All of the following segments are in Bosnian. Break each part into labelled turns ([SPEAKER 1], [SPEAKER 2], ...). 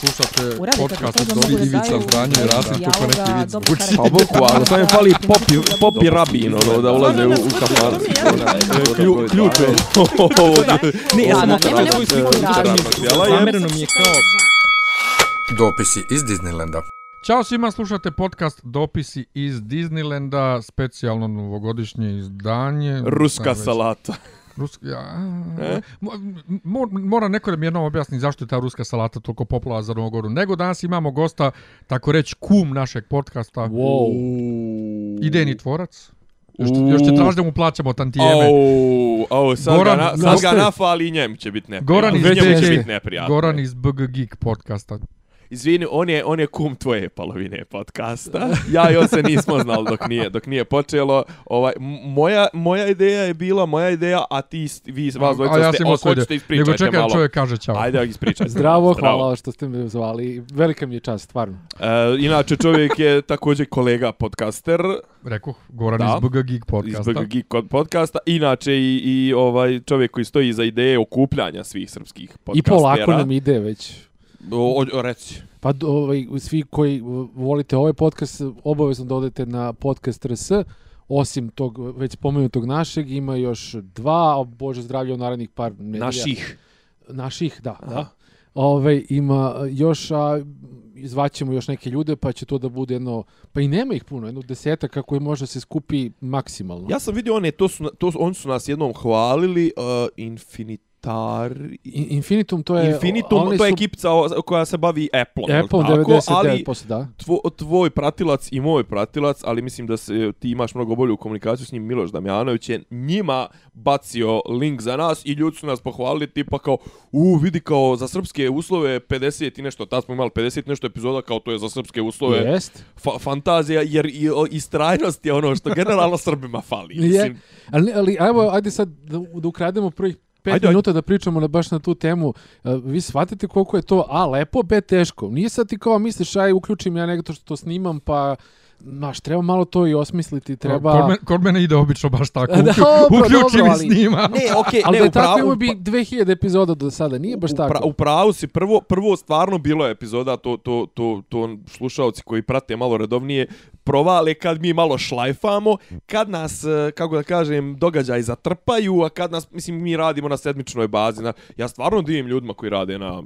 [SPEAKER 1] Slušate
[SPEAKER 2] Uradite
[SPEAKER 1] podcast od
[SPEAKER 2] da
[SPEAKER 1] Ivica Zdranje i Rasim neki vic
[SPEAKER 2] dobro
[SPEAKER 1] zvuči.
[SPEAKER 2] karakter.
[SPEAKER 3] Pa boku, ali samo je fali popi, popi rabin, ono, da ulaze u, u. Klju- Ključ je.
[SPEAKER 2] Ne, ja sam.
[SPEAKER 4] Zamereno mi je kao...
[SPEAKER 5] Dopisi iz Disneylanda.
[SPEAKER 1] Ćao svima, slušate podcast Dopisi iz Disneylanda, specijalno novogodišnje izdanje.
[SPEAKER 3] Ruska salata.
[SPEAKER 1] Ruska, ja,
[SPEAKER 3] E?
[SPEAKER 1] mo- mo- mora neko da mi jednom objasni zašto je ta ruska salata toliko popularna za Novu godinu. Nego danas imamo gosta, tako reći, kum našeg podcasta.
[SPEAKER 3] Wow.
[SPEAKER 1] Idejni tvorac. Još, još će traži da mu plaćamo tantijeme.
[SPEAKER 3] Au, au, sad,
[SPEAKER 1] Goran,
[SPEAKER 3] ga, na, sad ga nafali i njem će biti neprijatno.
[SPEAKER 1] Goran iz
[SPEAKER 3] Njemu će
[SPEAKER 1] BG.
[SPEAKER 3] biti neprijatno.
[SPEAKER 1] Goran iz BG Geek podcasta.
[SPEAKER 3] Izvini, on je, on je kum tvoje polovine podcasta. Ja i on se nismo znali dok nije, dok nije počelo. Ovaj, moja, moja ideja je bila, moja ideja, a ti, vi, vas dvojica
[SPEAKER 1] A ja
[SPEAKER 3] ste,
[SPEAKER 1] sam imao
[SPEAKER 3] o,
[SPEAKER 1] svoju
[SPEAKER 3] hoćete
[SPEAKER 1] ideju.
[SPEAKER 3] ispričajte
[SPEAKER 1] Nego čekaj,
[SPEAKER 3] malo.
[SPEAKER 1] čovjek kaže čao.
[SPEAKER 3] Ajde, ispričajte.
[SPEAKER 4] Zdravo, hvala što ste me zvali. Velika mi je čast, stvarno.
[SPEAKER 3] E, inače, čovjek je također kolega podcaster
[SPEAKER 1] Rekao, Goran
[SPEAKER 3] Da.
[SPEAKER 1] iz BG Geek
[SPEAKER 3] iz
[SPEAKER 1] podcasta.
[SPEAKER 3] BG Geek podcasta. Inače, i, i ovaj čovjek koji stoji za ideje okupljanja svih srpskih
[SPEAKER 4] I
[SPEAKER 3] podcastera.
[SPEAKER 4] polako nam ide već.
[SPEAKER 3] O, o, reci.
[SPEAKER 4] Pa ovaj, svi koji volite ovaj podcast, obavezno da odete na podcast RS. Osim tog već spomenutog našeg, ima još dva, a Bože zdravlje u narednih par nedelja.
[SPEAKER 3] Naših.
[SPEAKER 4] Naših, da.
[SPEAKER 3] Aha.
[SPEAKER 4] da. Ove, ima još, a izvaćemo još neke ljude, pa će to da bude jedno, pa i nema ih puno, jedno deseta kako je može se skupi maksimalno.
[SPEAKER 3] Ja sam vidio one, to su, to, oni su nas jednom hvalili, uh, Infinitar...
[SPEAKER 4] I- Infinitum to je...
[SPEAKER 3] Infinitum, to je
[SPEAKER 4] su-
[SPEAKER 3] ekipica koja se bavi Apple-om. jel
[SPEAKER 4] Apple
[SPEAKER 3] tako?
[SPEAKER 4] 99%,
[SPEAKER 3] ali
[SPEAKER 4] da.
[SPEAKER 3] tvo, tvoj pratilac i moj pratilac, ali mislim da se ti imaš mnogo bolju komunikaciju s njim, Miloš Damjanović je njima bacio link za nas i ljudi su nas pohvalili tipa kao, u vidi kao za srpske uslove 50 i nešto, tad smo imali 50 i nešto epizoda kao to je za srpske uslove
[SPEAKER 4] Jest.
[SPEAKER 3] fa fantazija, jer i istrajnost je ono što generalno Srbima fali.
[SPEAKER 4] Je.
[SPEAKER 3] Mislim,
[SPEAKER 4] Ali, ali evo, ajde sad da, da ukrademo prvih pet
[SPEAKER 3] Ajde, ajde.
[SPEAKER 4] minuta da pričamo na baš na tu temu. Vi shvatite koliko je to A, lepo, B, teško. Nije sad ti kao misliš, aj, uključim ja nešto što snimam, pa... Znaš, treba malo to i osmisliti, treba...
[SPEAKER 1] Kod, men, kod mene ide obično baš tako.
[SPEAKER 4] Da,
[SPEAKER 1] Uklju-
[SPEAKER 4] dobro,
[SPEAKER 1] Uključim
[SPEAKER 4] dobro,
[SPEAKER 1] i
[SPEAKER 4] ali-
[SPEAKER 1] snima.
[SPEAKER 3] ne, okej,
[SPEAKER 4] Ali
[SPEAKER 3] ne,
[SPEAKER 4] da je
[SPEAKER 3] u
[SPEAKER 4] tako bi 2000 epizoda do sada, nije baš tako.
[SPEAKER 3] u pravu si, prvo, prvo stvarno bilo je epizoda, to, to, to, to slušalci koji prate malo redovnije, provale kad mi malo šlajfamo, kad nas, eh, kako da kažem, događaj zatrpaju, a kad nas, mislim, mi radimo na sedmičnoj bazi. Na, ja stvarno divim ljudima koji rade na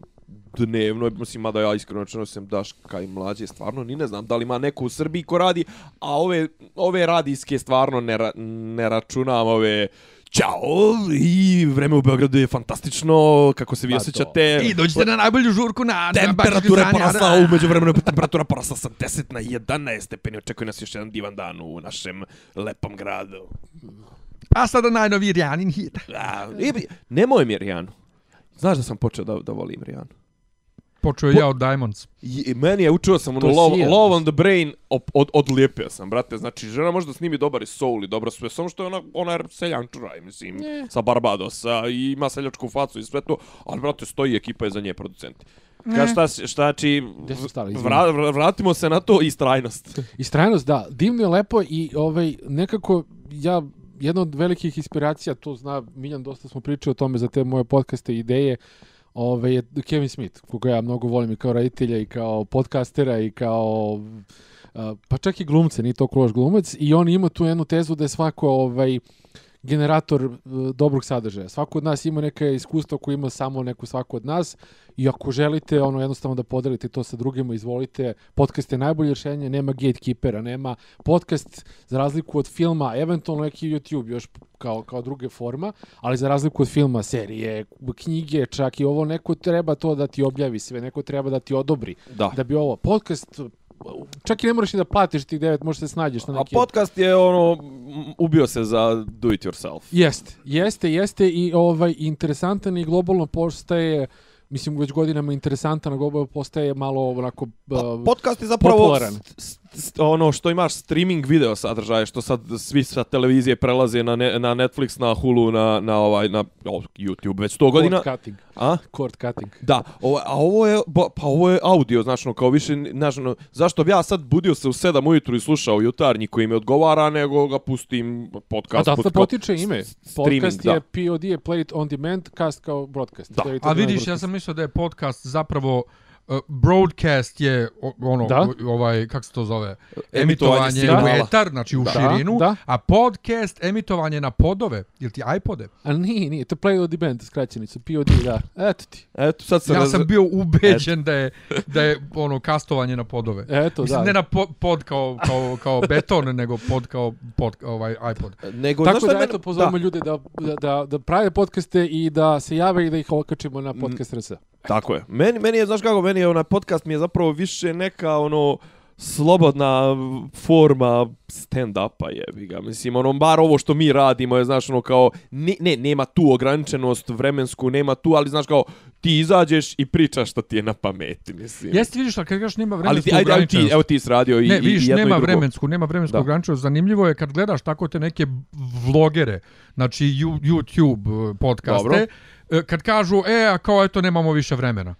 [SPEAKER 3] dnevno, mislim, mada ja iskreno rečeno sam Daška i mlađe, stvarno ni ne znam da li ima neko u Srbiji ko radi, a ove, ove radijske stvarno ne, ra, ne računam ove Ćao, i vreme u Beogradu je fantastično, kako se vi
[SPEAKER 4] Pa
[SPEAKER 3] osjećate.
[SPEAKER 1] I dođite na najbolju žurku na...
[SPEAKER 3] Temperatura je porasla, umeđu vremenu temperatura porasla sa 10 na 11 stepeni. Očekuje nas još jedan divan dan u našem lepom gradu.
[SPEAKER 1] A sada najnoviji Rijanin hit.
[SPEAKER 3] A, i, nemoj mi Rijanu. Znaš da sam počeo da, da volim Rijanu.
[SPEAKER 1] Počeo je ja od Diamonds.
[SPEAKER 3] I, meni je učio sam ono love, love on the Brain, od, od, odlijepio sam, brate. Znači, žena može da snimi dobar i soul i dobro sve, samo što je ona, ona je seljančura, mislim,
[SPEAKER 4] Ne.
[SPEAKER 3] sa Barbadosa i ima seljačku facu i sve to, ali, brate, stoji ekipa je za nje producenti. Ka šta, šta či,
[SPEAKER 4] Gde smo stali, izvini?
[SPEAKER 3] vra, vra- vratimo se na to i strajnost.
[SPEAKER 4] I strajnost, da, divno je lepo i ovaj, nekako ja jedna od velikih inspiracija, to zna Miljan, dosta smo pričali o tome za te moje podcaste i ideje, ovaj, je Kevin Smith, koga ja mnogo volim i kao reditelja i kao podcastera i kao pa čak i glumce, nije to loš glumac i on ima tu jednu tezu da je svako ovaj, generator e, dobrog sadržaja. Svako od nas ima neka iskustva koje ima samo neko svako od nas i ako želite ono jednostavno da podelite to sa drugima, izvolite. Podcast je najbolje rješenje, nema gatekeepera, nema podcast za razliku od filma, eventualno neki YouTube još kao, kao druge forma, ali za razliku od filma, serije, knjige, čak i ovo, neko treba to da ti objavi sve, neko treba da ti odobri.
[SPEAKER 3] Da.
[SPEAKER 4] Da bi ovo, podcast, čak i ne moraš ni da platiš tih devet, možeš se snađeš na
[SPEAKER 3] A
[SPEAKER 4] neki...
[SPEAKER 3] podcast je ono, ubio se za do it yourself.
[SPEAKER 4] Jeste, jeste, jeste i ovaj interesantan i globalno postaje mislim već godinama interesantan, a globalno postaje malo onako uh,
[SPEAKER 3] podcast je zapravo
[SPEAKER 4] popularan.
[SPEAKER 3] s- s- ono što imaš streaming video sadržaje što sad svi sa televizije prelaze na, ne, na Netflix, na Hulu, na, na ovaj na YouTube već 100 godina.
[SPEAKER 4] cord cutting.
[SPEAKER 3] A?
[SPEAKER 4] Cord cutting.
[SPEAKER 3] Da, ovo, a ovo je pa ovo je audio, znači ono, kao više znači ono, zašto bi ja sad budio se u 7 ujutru i slušao jutarnji koji mi odgovara, nego ga pustim
[SPEAKER 4] A
[SPEAKER 3] podcast.
[SPEAKER 4] da
[SPEAKER 3] put-
[SPEAKER 4] se potiče ime.
[SPEAKER 3] streaming,
[SPEAKER 4] Podcast
[SPEAKER 3] da.
[SPEAKER 4] je POD je Play It On Demand, cast kao broadcast.
[SPEAKER 3] Da.
[SPEAKER 1] A vidiš,
[SPEAKER 4] broadcast.
[SPEAKER 1] ja sam mislio da je podcast zapravo broadcast je ono
[SPEAKER 4] Da.
[SPEAKER 1] ovaj kako se to zove
[SPEAKER 3] Emitovanje
[SPEAKER 1] emitovanje u etar znači u
[SPEAKER 4] Da,
[SPEAKER 1] širinu
[SPEAKER 4] da.
[SPEAKER 1] a podcast emitovanje na podove ili ti iPode
[SPEAKER 4] A nije, nije, to Play on Demand, skraćenicu, POD, da. Eto ti.
[SPEAKER 3] Eto, sad se
[SPEAKER 1] ja
[SPEAKER 3] raz-
[SPEAKER 1] sam bio ubeđen da je da je ono kastovanje na podove
[SPEAKER 4] Eto,
[SPEAKER 1] Mislim,
[SPEAKER 4] da.
[SPEAKER 1] ne na po, pod kao, kao, kao beton, nego pod kao pod, ovaj iPod.
[SPEAKER 3] Nego,
[SPEAKER 4] Tako da, eto, pozovemo
[SPEAKER 3] da,
[SPEAKER 4] ljude da, da, da, da prave podcaste i da se jave i da ih okačimo na podcast RS.
[SPEAKER 3] Tako je. Meni, meni je, znaš kako, meni je onaj podcast mi je zapravo više neka, ono, slobodna forma stand-upa jebi ga. Mislim, ono, bar ovo što mi radimo je, znaš, ono, kao, ne, ne, nema tu ograničenost vremensku, nema tu, ali, znaš, kao, ti izađeš i pričaš što ti je na pameti, mislim.
[SPEAKER 1] Jeste, vidiš, ali kad kažeš nema
[SPEAKER 3] ali
[SPEAKER 1] vremensku
[SPEAKER 3] ti, ajde, ajde, ti,
[SPEAKER 1] ograničenost.
[SPEAKER 3] evo ti si radio i,
[SPEAKER 1] ne,
[SPEAKER 3] i
[SPEAKER 1] vidiš,
[SPEAKER 3] jedno
[SPEAKER 1] nema
[SPEAKER 3] i drugo.
[SPEAKER 1] vremensku, nema vremensku
[SPEAKER 3] Da.
[SPEAKER 1] ograničenost. Zanimljivo je kad gledaš tako te neke vlogere, znači YouTube eh, podcaste,
[SPEAKER 3] Dobro.
[SPEAKER 1] Eh, kad kažu, e, a kao eto, nemamo više vremena.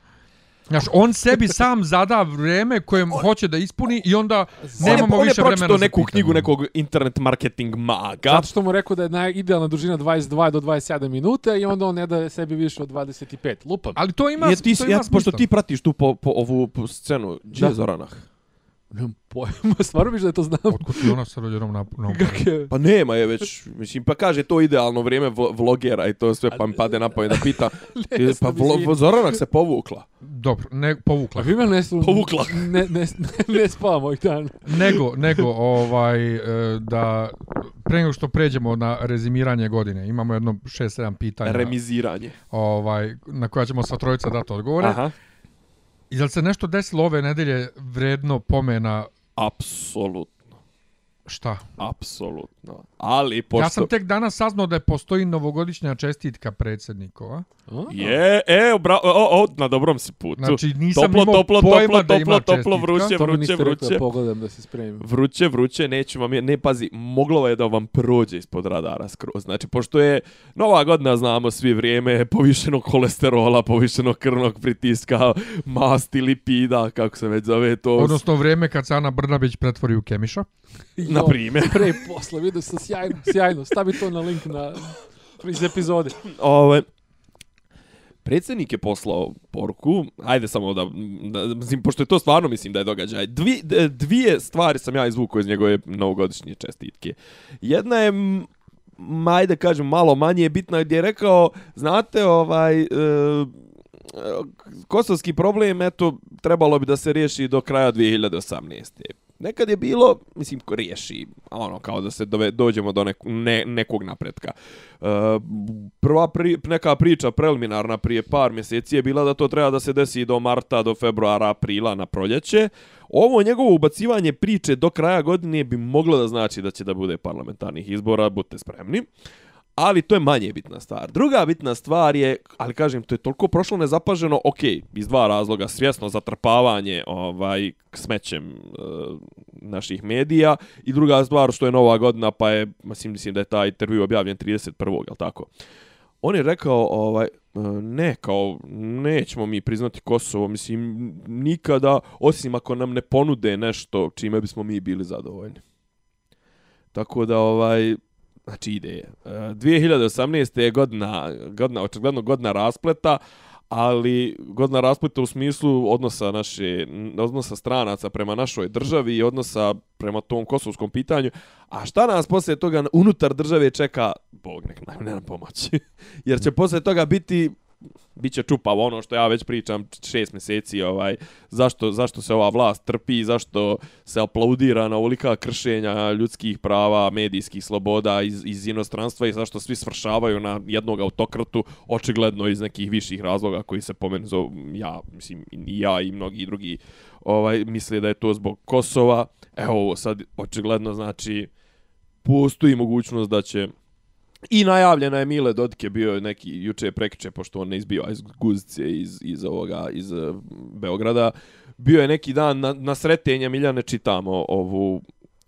[SPEAKER 1] Znaš, on sebi sam zada vreme koje hoće da ispuni i onda nemamo
[SPEAKER 3] on je,
[SPEAKER 1] više
[SPEAKER 3] on je
[SPEAKER 1] vremena za
[SPEAKER 3] neku
[SPEAKER 1] pitanje.
[SPEAKER 3] knjigu nekog internet marketing maga.
[SPEAKER 4] Zato što mu rekao da je naj, idealna dužina 22 do 27 minuta i onda on ne daje sebi više od 25. Lupam.
[SPEAKER 1] Ali to ima,
[SPEAKER 3] Je, ti,
[SPEAKER 1] to ima
[SPEAKER 3] ja, pošto
[SPEAKER 1] smisla.
[SPEAKER 3] ti pratiš tu po, po ovu po scenu, gdje
[SPEAKER 4] Da. Nemam pojma, stvarno biš da je to znam.
[SPEAKER 1] Otkud ti ona sad odjednom na, na
[SPEAKER 4] je?
[SPEAKER 3] Pa nema je već, mislim, pa kaže to idealno vrijeme vlo- vlogera i to sve, pa mi pade na pamet da pita.
[SPEAKER 4] Ne
[SPEAKER 3] pa vlo. Zoranak se povukla.
[SPEAKER 1] Dobro, ne, povukla.
[SPEAKER 4] A vi me ne, su-
[SPEAKER 3] Povukla.
[SPEAKER 4] ne, ne, ne, ne spavam ovih dana.
[SPEAKER 1] nego, nego ovaj e, da pre nego što pređemo na rezimiranje godine, imamo jedno 6-7 pitanja
[SPEAKER 3] Remiziranje.
[SPEAKER 1] ovaj na koja ćemo sva trojica dati odgovore.
[SPEAKER 3] Aha.
[SPEAKER 1] I li se nešto desilo ove nedelje vredno pomena
[SPEAKER 3] Apsolutno
[SPEAKER 1] šta?
[SPEAKER 3] Apsolutno. Ali, pošto...
[SPEAKER 1] Ja sam tek danas saznao da je postoji novogodišnja čestitka predsjednikova.
[SPEAKER 4] A?
[SPEAKER 3] Je, e, bra, o, o, na dobrom si putu.
[SPEAKER 1] Znači nisam
[SPEAKER 3] toplo,
[SPEAKER 1] imao
[SPEAKER 3] toplo,
[SPEAKER 1] pojma
[SPEAKER 3] toplo,
[SPEAKER 1] da ima
[SPEAKER 3] toplo, toplo,
[SPEAKER 1] čestitka.
[SPEAKER 3] vruće,
[SPEAKER 4] To mi
[SPEAKER 3] vruće, vruće.
[SPEAKER 4] da pogledam da se spremim.
[SPEAKER 3] Vruće, vruće, neću vam je, ne pazi, moglo je da vam prođe ispod radara skroz. Znači, pošto je nova godina, znamo svi vrijeme povišenog kolesterola, povišenog krvnog pritiska, masti, lipida, kako se već zove to.
[SPEAKER 1] Odnosno vrijeme kad se Ana Brnabić pretvori u Kemiša.
[SPEAKER 3] na primjer.
[SPEAKER 4] Pre i posle, vidio sam sjajno, sjajno. Stavi to na link na, iz epizode.
[SPEAKER 3] Ove, predsjednik je poslao poruku, ajde samo da, da mislim, pošto je to stvarno mislim da je događaj, Dvi, dvije stvari sam ja izvukao iz njegove novogodišnje čestitke. Jedna je, m, m, ajde kažem, malo manje bitna, gdje je rekao, znate, ovaj, e, kosovski problem, eto, trebalo bi da se riješi do kraja 2018. Nekad je bilo, mislim, ko riješi, ono, kao da se dove, dođemo do nek, ne, nekog napretka. E, prva pri, neka priča preliminarna prije par mjeseci je bila da to treba da se desi do marta, do februara, aprila na proljeće. Ovo njegovo ubacivanje priče do kraja godine bi moglo da znači da će da bude parlamentarnih izbora, budite spremni. Ali to je manje bitna stvar. Druga bitna stvar je, ali kažem, to je toliko prošlo nezapaženo, ok, iz dva razloga, svjesno zatrpavanje ovaj, smećem e, naših medija i druga stvar što je nova godina, pa je, mislim, mislim da je taj intervju objavljen 31. jel tako? On je rekao, ovaj, eh, ne, kao, nećemo mi priznati Kosovo, mislim, nikada, osim ako nam ne ponude nešto čime bismo mi bili zadovoljni. Tako da, ovaj, znači ide. E, 2018. je godina, godina, očigledno godina raspleta, ali godina raspleta u smislu odnosa naše, odnosa stranaca prema našoj državi i odnosa prema tom kosovskom pitanju. A šta nas poslije toga unutar države čeka, Bog nek nam ne nam pomoći. Jer će poslije toga biti biće čupavo ono što ja već pričam šest mjeseci, ovaj, zašto, zašto se ova vlast trpi, zašto se aplaudira na ovolika kršenja ljudskih prava, medijskih sloboda iz, iz inostranstva i zašto svi svršavaju na jednog autokratu, očigledno iz nekih viših razloga koji se pomenu zovu, ja, mislim, i ja i mnogi drugi ovaj, misle da je to zbog Kosova. Evo ovo sad, očigledno znači, postoji mogućnost da će I najavljena je Mile Dodike bio neki juče prekiče pošto on ne izbio iz Guzice iz iz ovoga iz uh, Beograda. Bio je neki dan na, na sretenje Miljane čitamo ovu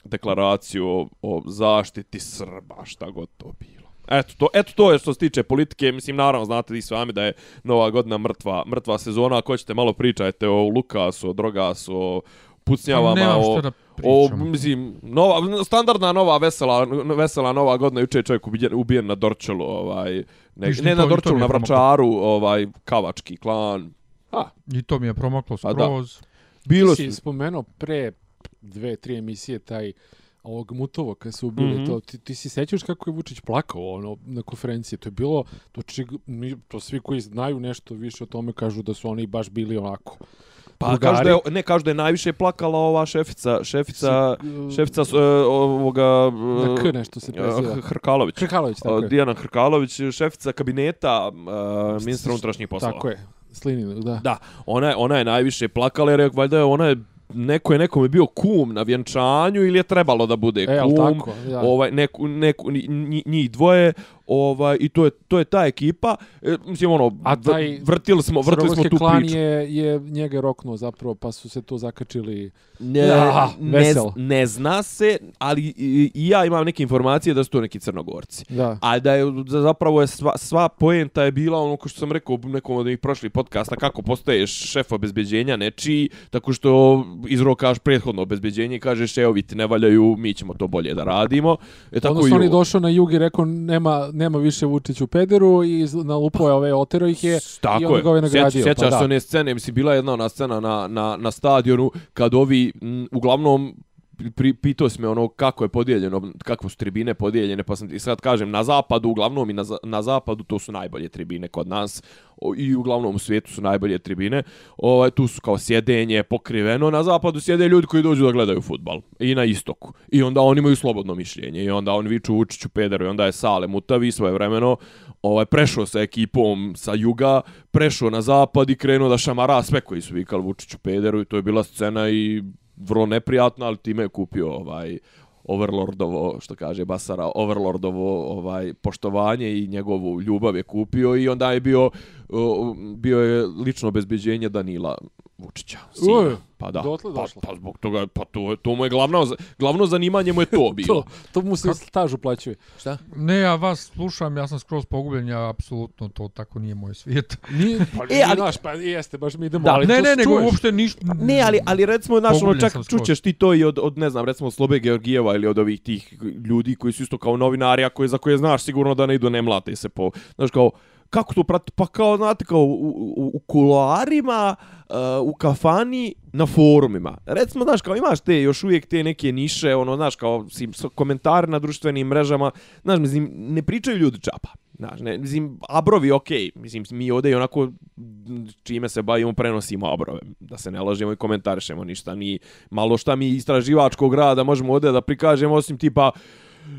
[SPEAKER 3] deklaraciju o, o zaštiti Srba, šta god to bilo. Eto to, eto to je što se tiče politike, mislim naravno znate i sami da je nova godina mrtva, mrtva sezona, ako ćete malo pričajte o Lukasu, o Drogasu, o pucnjavama, o,
[SPEAKER 1] da
[SPEAKER 3] O, mislim, nova, standardna nova vesela, vesela nova godina, juče je čovjek ubijen, ubijen na Dorčelu, ovaj, ne, ne
[SPEAKER 1] to-
[SPEAKER 3] na Dorčelu, na. Vračaru, ovaj, kavački klan,
[SPEAKER 4] A,
[SPEAKER 1] I to mi je promaklo
[SPEAKER 3] da.
[SPEAKER 1] skroz.
[SPEAKER 3] Bilo
[SPEAKER 4] ti si spomenuo pre dve, tri emisije taj ovog Mutovog kad su ubili
[SPEAKER 3] Mhm.
[SPEAKER 4] to. Ti, ti se sećaš kako je Vučić plakao ono, na konferenciji? To je bilo, to, mi, to svi koji znaju nešto više o tome kažu da su oni baš bili onako.
[SPEAKER 3] Pa
[SPEAKER 4] Bulgari.
[SPEAKER 3] kažu da je, ne, kažu da je najviše plakala ova šefica, šefica, šefica e, ovoga...
[SPEAKER 4] Na
[SPEAKER 3] e,
[SPEAKER 4] K nešto se preziva.
[SPEAKER 3] e, Hrkalović.
[SPEAKER 4] Krkalović, tako je.
[SPEAKER 3] Dijana Hrkalović, šefica kabineta uh, ministra unutrašnjih poslova.
[SPEAKER 4] Tako je. Slinin, da.
[SPEAKER 3] Da, ona je, ona je najviše plakala jer je, valjda je ona je neko je nekome bio kum na vjenčanju ili je trebalo da bude
[SPEAKER 4] E,
[SPEAKER 3] kum.
[SPEAKER 4] tako, da.
[SPEAKER 3] Ovaj neku neku nji- njih dvoje, ovaj i to je to je ta ekipa. E, mislim ono
[SPEAKER 4] A taj
[SPEAKER 3] vrtili smo vrtili smo tu
[SPEAKER 4] klan
[SPEAKER 3] priču.
[SPEAKER 4] je, je njega roknuo zapravo, pa su se to zakačili.
[SPEAKER 3] Ne,
[SPEAKER 4] Ja,
[SPEAKER 3] ne, ne zna se, ali i, i ja imam neke informacije da su to neki crnogorci.
[SPEAKER 4] Da.
[SPEAKER 3] A da je da zapravo je sva, sva poenta je bila ono ko što sam rekao nekom od ovih prošlih podcasta kako postaješ šef obezbeđenja nečiji tako što izrokaš prethodno obezbeđenje i kažeš evo vi ti ne valjaju mi ćemo to bolje da radimo. E tako
[SPEAKER 4] Odnosno
[SPEAKER 3] i
[SPEAKER 4] on je došao na jug i rekao nema, nema više Vučić u pederu i nalupao je ove otero ih je i
[SPEAKER 3] Tako
[SPEAKER 4] onda
[SPEAKER 3] je.
[SPEAKER 4] ga ovaj
[SPEAKER 3] Sjeć-
[SPEAKER 4] nagradio.
[SPEAKER 3] Sjećaš
[SPEAKER 4] pa
[SPEAKER 3] se one scene, mislim, bila je jedna ona scena na, na, na stadionu kad ovi, m, uglavnom, pri, pitao si me ono kako je podijeljeno, kako su tribine podijeljene, pa sam ti sad kažem, na zapadu, uglavnom i na, na zapadu, to su najbolje tribine kod nas, o, i uglavnom u svijetu su najbolje tribine, ovaj, tu su kao sjedenje pokriveno, na zapadu sjede ljudi koji dođu da gledaju futbal i na istoku. I onda oni imaju slobodno mišljenje i onda oni viču Vučiću pederu i onda je Sale Mutavi svoje vremeno ovaj, prešao sa ekipom sa juga, prešao na zapad i krenuo da šamara sve koji su vikali Vučiću pederu i to je bila scena i vrlo neprijatno, ali time je kupio ovaj Overlordovo, što kaže Basara, Overlordovo ovaj poštovanje i njegovu ljubav je kupio i onda je bio o, bio je lično obezbeđenje Danila Vučića. sina.
[SPEAKER 4] Uj,
[SPEAKER 3] pa da.
[SPEAKER 4] dotle
[SPEAKER 3] Pa,
[SPEAKER 4] došlo.
[SPEAKER 3] pa zbog toga, pa to, je- to mu je glavno, glavno zanimanje mu je to bilo.
[SPEAKER 4] To, to mu se staž uplaćuje.
[SPEAKER 3] Šta?
[SPEAKER 1] Ne, ja vas slušam, ja sam skroz pogubljen, ja apsolutno to tako nije moj svijet.
[SPEAKER 4] Nije, pa,
[SPEAKER 3] E, ali-
[SPEAKER 4] naš, pa jeste, baš mi idemo,
[SPEAKER 3] Da,
[SPEAKER 4] ali
[SPEAKER 1] ne, ne, nego uopšte ništa...
[SPEAKER 3] Ne, ali, ali recimo, znaš, ono, čak čućeš ti to i od, od, ne znam, recimo Slobe Georgijeva ili od ovih tih ljudi koji su isto kao novinari, a koje, za koje znaš sigurno da ne idu, ne mlate se po, znaš, kao, kako to prati? Pa kao, znate, kao u, u, u kuloarima, uh, u kafani, na forumima. Recimo, znaš, kao imaš te, još uvijek te neke niše, ono, znaš, kao si, komentari na društvenim mrežama, znaš, mislim, ne pričaju ljudi čapa. Znaš, ne, mislim, abrovi, okej, mislim, mi ovdje i onako čime se bavimo, prenosimo abrove, da se ne lažemo i komentarišemo ništa, ni malo šta mi istraživačkog rada možemo ovdje da prikažemo, osim tipa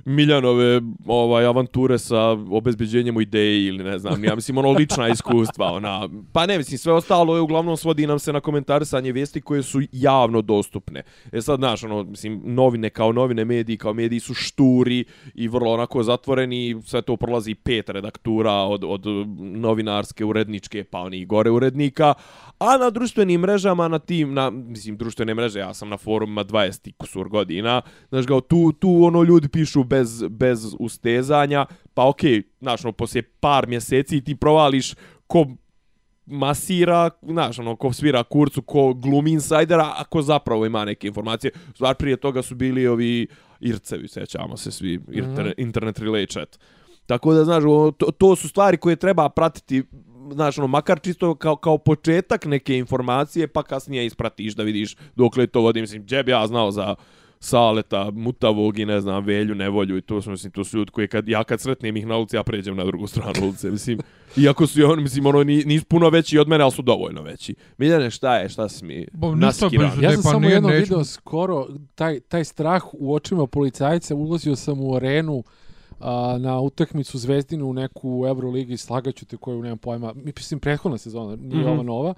[SPEAKER 3] Miljanove ovaj avanture sa obezbeđenjem ideje ili ne znam, ja mislim ono lična iskustva, ona pa ne mislim sve ostalo je uglavnom svodi nam se na komentarisanje vijesti koje su javno dostupne. E sad znaš, ono mislim novine kao novine, mediji kao mediji su šturi i vrlo onako zatvoreni, sve to prolazi pet redaktura od od novinarske, uredničke, pa oni gore urednika, a na društvenim mrežama na tim na mislim društvene mreže ja sam na forumima 20 kusur godina znaš kao tu tu ono ljudi pišu bez bez ustezanja pa okej okay, znaš ono poslije par mjeseci ti provališ ko masira, znaš, ono, ko svira kurcu, ko glumi insajdera, a ko zapravo ima neke informacije. Stvar prije toga su bili ovi Ircevi, sećamo se svi, internet, internet relay chat. Tako da, znaš, ono, to, to su stvari koje treba pratiti, znaš, ono, makar čisto kao, kao početak neke informacije, pa kasnije ispratiš da vidiš dokle to vodi. Mislim, gdje bi ja znao za Saleta, Mutavog i ne znam, Velju, Nevolju i to su, mislim, to su ljudi koji kad, ja kad sretnem ih na ulici, ja pređem na drugu stranu ulice, mislim. Iako su i oni, mislim, ono, ni- nisu puno veći od mene, ali su dovoljno veći. Miljane, šta je, šta si mi
[SPEAKER 1] Bo,
[SPEAKER 3] naskiran?
[SPEAKER 4] Ja sam
[SPEAKER 1] pa
[SPEAKER 4] samo
[SPEAKER 1] ne,
[SPEAKER 4] jedno
[SPEAKER 1] neću.
[SPEAKER 4] video skoro, taj, taj strah u očima policajca, ulazio sam u arenu a, na utakmicu Zvezdinu u neku Euroligi, slagaću te koju nemam pojma, mislim prethodna sezona, nije
[SPEAKER 3] Mhm.
[SPEAKER 4] ova nova,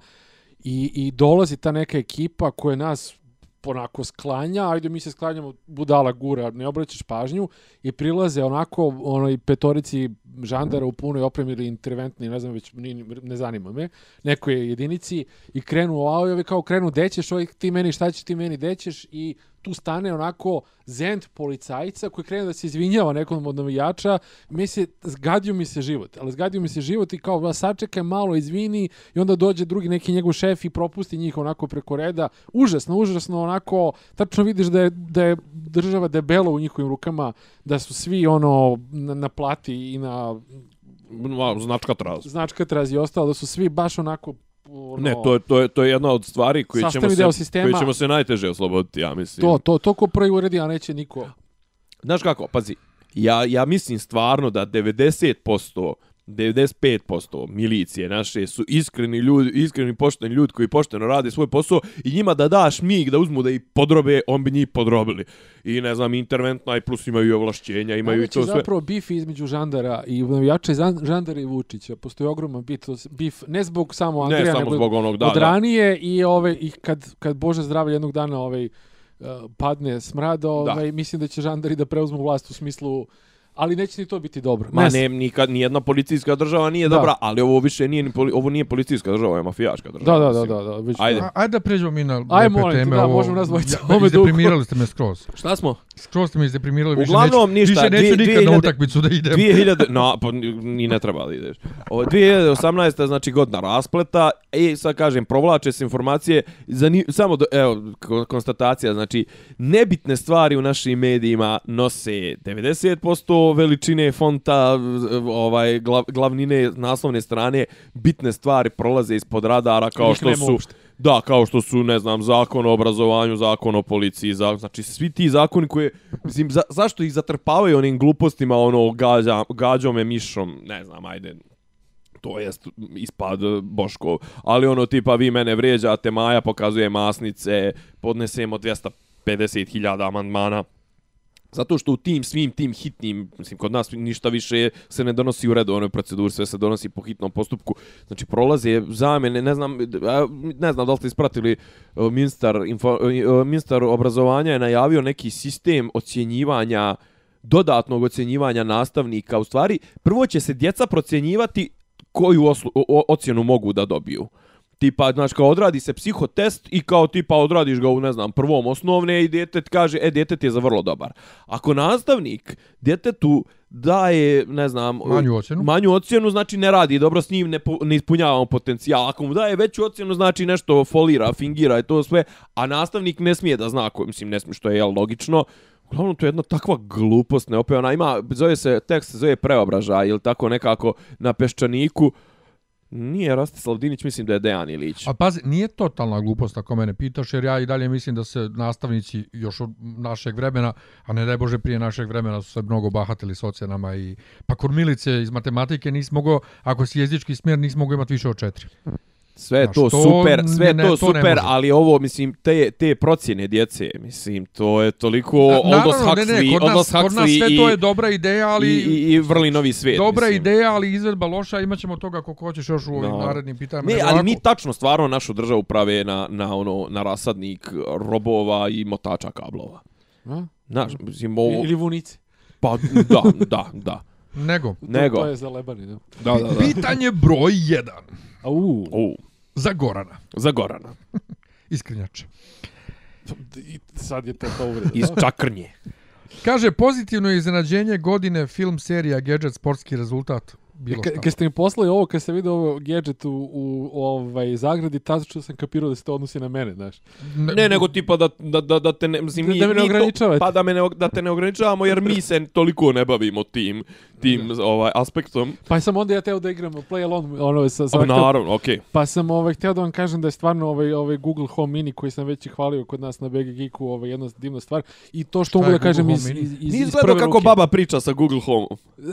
[SPEAKER 4] i, i dolazi ta neka ekipa koja nas onako sklanja, ajde mi se sklanjamo budala gura, ne obraćaš pažnju i prilaze onako onoj petorici žandara u punoj opremi ili interventni, ne znam već, ni, ne zanima me, nekoj jedinici i krenu, a ovi kao krenu, dećeš, ovaj ti meni, šta će ti meni, dećeš i tu stane onako zent policajca koji krene da se izvinjava nekom od navijača, mi se, zgadio mi se život, ali zgadio mi se život i kao, "Va, sačekaj malo, izvini, i onda dođe drugi neki njegov šef i propusti njih onako preko reda. Užasno, užasno, onako, tačno vidiš da je, da je država debelo u njihovim rukama, da su svi ono na, na plati i na
[SPEAKER 3] Značka traz.
[SPEAKER 4] značka trazi i ostalo, da su svi baš onako ono,
[SPEAKER 3] Ne, to je, to je, to je jedna od stvari koje ćemo, se,
[SPEAKER 4] sistema.
[SPEAKER 3] koje ćemo se najteže osloboditi, ja mislim.
[SPEAKER 4] to, to, to ko prvi uredi, a neće niko.
[SPEAKER 3] Znaš kako, pazi, ja, ja mislim stvarno da 90%, 95% milicije naše su iskreni ljudi, iskreni pošteni ljudi koji pošteno rade svoj posao i njima da daš mig da uzmu da ih podrobe, on bi njih podrobili. I ne znam, interventna i plus imaju i ovlašćenja, imaju i
[SPEAKER 4] Najveći
[SPEAKER 3] to sve.
[SPEAKER 4] zapravo bif između žandara i navijača žandara i Vučića. Postoji ogroman bit, bif, ne zbog samo
[SPEAKER 3] Ne
[SPEAKER 4] Andreja,
[SPEAKER 3] samo
[SPEAKER 4] nego
[SPEAKER 3] zbog onog, da,
[SPEAKER 4] od
[SPEAKER 3] da.
[SPEAKER 4] ranije i ove i kad kad Bože zdravlje jednog dana ovaj uh, padne smrad, ovaj mislim da će žandari da preuzmu vlast u smislu ali neće ni to biti dobro.
[SPEAKER 3] Ma ne, nikad, nijedna policijska država nije
[SPEAKER 4] Da.
[SPEAKER 3] dobra, ali ovo više nije, ni poli, ovo nije policijska država, ovo je mafijaška država.
[SPEAKER 4] Da, da, da, da, da, već
[SPEAKER 3] Ajde.
[SPEAKER 1] A- Ajde da pređemo mi na
[SPEAKER 4] Aj,
[SPEAKER 1] lepe
[SPEAKER 4] molim te,
[SPEAKER 1] teme.
[SPEAKER 4] da,
[SPEAKER 1] ovo-
[SPEAKER 4] možemo nas dvojica.
[SPEAKER 1] Ja,
[SPEAKER 4] Ovo je
[SPEAKER 1] izdeprimirali ste me skroz.
[SPEAKER 3] Šta smo?
[SPEAKER 1] Skroz ste me izdeprimirali, više
[SPEAKER 3] Uglavnom,
[SPEAKER 1] neću,
[SPEAKER 3] ništa,
[SPEAKER 1] više neću
[SPEAKER 3] dvije-
[SPEAKER 1] nikad na
[SPEAKER 3] 2000
[SPEAKER 1] utakmicu da idem.
[SPEAKER 3] 2000, no, pa ni ne treba da ideš. O, 2018. znači godina raspleta i sad kažem, provlače se informacije, zani, samo, do, evo, ko- konstatacija, znači, nebitne stvari u našim medijima nose 90% veličine fonta, ovaj, glav, glavnine naslovne strane, bitne stvari prolaze ispod radara kao
[SPEAKER 4] Njih
[SPEAKER 3] što su...
[SPEAKER 4] uopšte.
[SPEAKER 3] Da, kao što su, ne znam, zakon o obrazovanju, zakon o policiji, za, znači svi ti zakoni koje, mislim, za, zašto ih zatrpavaju onim glupostima, ono, gađa, gađom je mišom, ne znam, ajde, to jest ispad Boškov, ali ono tipa vi mene vrijeđate, Maja pokazuje masnice, podnesemo 250.000 amandmana, Zato što u tim svim tim hitnim, mislim, kod nas ništa više se ne donosi u redovnoj proceduri, sve se donosi po hitnom postupku. Znači, prolaze zamene, ne znam, ne znam da li ste ispratili, e, ministar, info, e, e, ministar obrazovanja je najavio neki sistem ocjenjivanja, dodatnog ocjenjivanja nastavnika. U stvari, prvo će se djeca procjenjivati koju oslu, o, ocjenu mogu da dobiju. Tipa, znaš, kao odradi se psihotest i kao tipa odradiš ga u, ne znam, prvom osnovne i djetet kaže, e, djetet je za vrlo dobar. Ako nastavnik djetetu daje, ne znam,
[SPEAKER 1] Manju ocjenu.
[SPEAKER 3] manju ocjenu, znači ne radi dobro s njim, ne, po, ne ispunjavamo potencijal. Ako mu daje veću ocjenu, znači nešto folira, fingira i to sve, a nastavnik ne smije da zna, ko, mislim, ne smije, što je jel, logično, Uglavnom, to je jedna takva glupost neopevana. Ima, zove se, tekst se zove preobražaj ili tako nekako na peščaniku. Nije Rastislav Dinić, mislim da je Dejan Ilić.
[SPEAKER 1] A pazi, nije totalna glupost ako mene pitaš, jer ja i dalje mislim da se nastavnici još od našeg vremena, a ne daj Bože prije našeg vremena su se mnogo bahatili s ocenama i pa kurmilice iz matematike nisi mogao, ako si jezički smjer, nisi mogao imati više od četiri.
[SPEAKER 3] Sve je to
[SPEAKER 1] to
[SPEAKER 3] super, sve
[SPEAKER 1] ne-
[SPEAKER 3] to
[SPEAKER 1] to ne
[SPEAKER 3] super,
[SPEAKER 1] može.
[SPEAKER 3] ali ovo, mislim, te, te procjene djece, mislim, to je toliko Aldous
[SPEAKER 1] ne, ne,
[SPEAKER 3] Huxley,
[SPEAKER 1] kod
[SPEAKER 3] Aldous
[SPEAKER 1] nas, kod nas
[SPEAKER 3] Huxley
[SPEAKER 1] sve
[SPEAKER 3] i,
[SPEAKER 1] to je dobra ideja, ali...
[SPEAKER 3] i, i, i vrli novi svijet.
[SPEAKER 1] Dobra
[SPEAKER 3] mislim.
[SPEAKER 1] ideja, ali izvedba loša, imat ćemo toga koliko hoćeš još u ovim
[SPEAKER 3] Da.
[SPEAKER 1] narednim pitanjima.
[SPEAKER 3] Ne,
[SPEAKER 1] Nego
[SPEAKER 3] ali
[SPEAKER 1] ovako-
[SPEAKER 3] mi tačno stvarno našu državu prave na, na, ono, na rasadnik robova i motača kablova.
[SPEAKER 4] A?
[SPEAKER 3] Znaš, mislim, ovo,
[SPEAKER 4] Ili vunice.
[SPEAKER 3] pa da, da, da.
[SPEAKER 1] Nego,
[SPEAKER 3] Nego.
[SPEAKER 4] To, to je za lebani, da.
[SPEAKER 3] Da, da, da.
[SPEAKER 1] pitanje broj 1
[SPEAKER 4] Au.
[SPEAKER 3] O,
[SPEAKER 1] za Gorana,
[SPEAKER 3] za Gorana.
[SPEAKER 1] iskrenjače.
[SPEAKER 4] I sad je to to uvreda.
[SPEAKER 3] Iz? Čakrnje.
[SPEAKER 1] Kaže, pozitivno je iznenađenje godine film, serija, gadget, sportski rezultat. Bilo šta.
[SPEAKER 4] Kad ste mi poslali ovo, kad sam vidio ovo gadget u, u, u ovaj, zagradi, tad što sam kapirao da se to odnosi na mene, znaš.
[SPEAKER 3] Ne, nego tipa da, da, da, da te ne, mislim,
[SPEAKER 4] Da-
[SPEAKER 3] mi,
[SPEAKER 4] da me ne
[SPEAKER 3] to-
[SPEAKER 4] ograničavate.
[SPEAKER 3] Pa da, me ne, da te ne ograničavamo, jer mi se toliko ne bavimo tim, tim ovaj, aspektom.
[SPEAKER 4] Pa sam onda ja teo da igram Play Alone, ono, sa, sa
[SPEAKER 3] Pa naravno, okej.
[SPEAKER 4] Pa sam ovaj htio da vam kažem da je stvarno ovaj ovaj Google Home Mini koji sam već i hvalio kod nas na BG Geeku, ovaj jedna divna stvar i to što mogu da kažem iz iz iz, iz
[SPEAKER 3] gledao
[SPEAKER 4] prve
[SPEAKER 3] kako
[SPEAKER 4] ruke.
[SPEAKER 3] baba priča sa Google Home.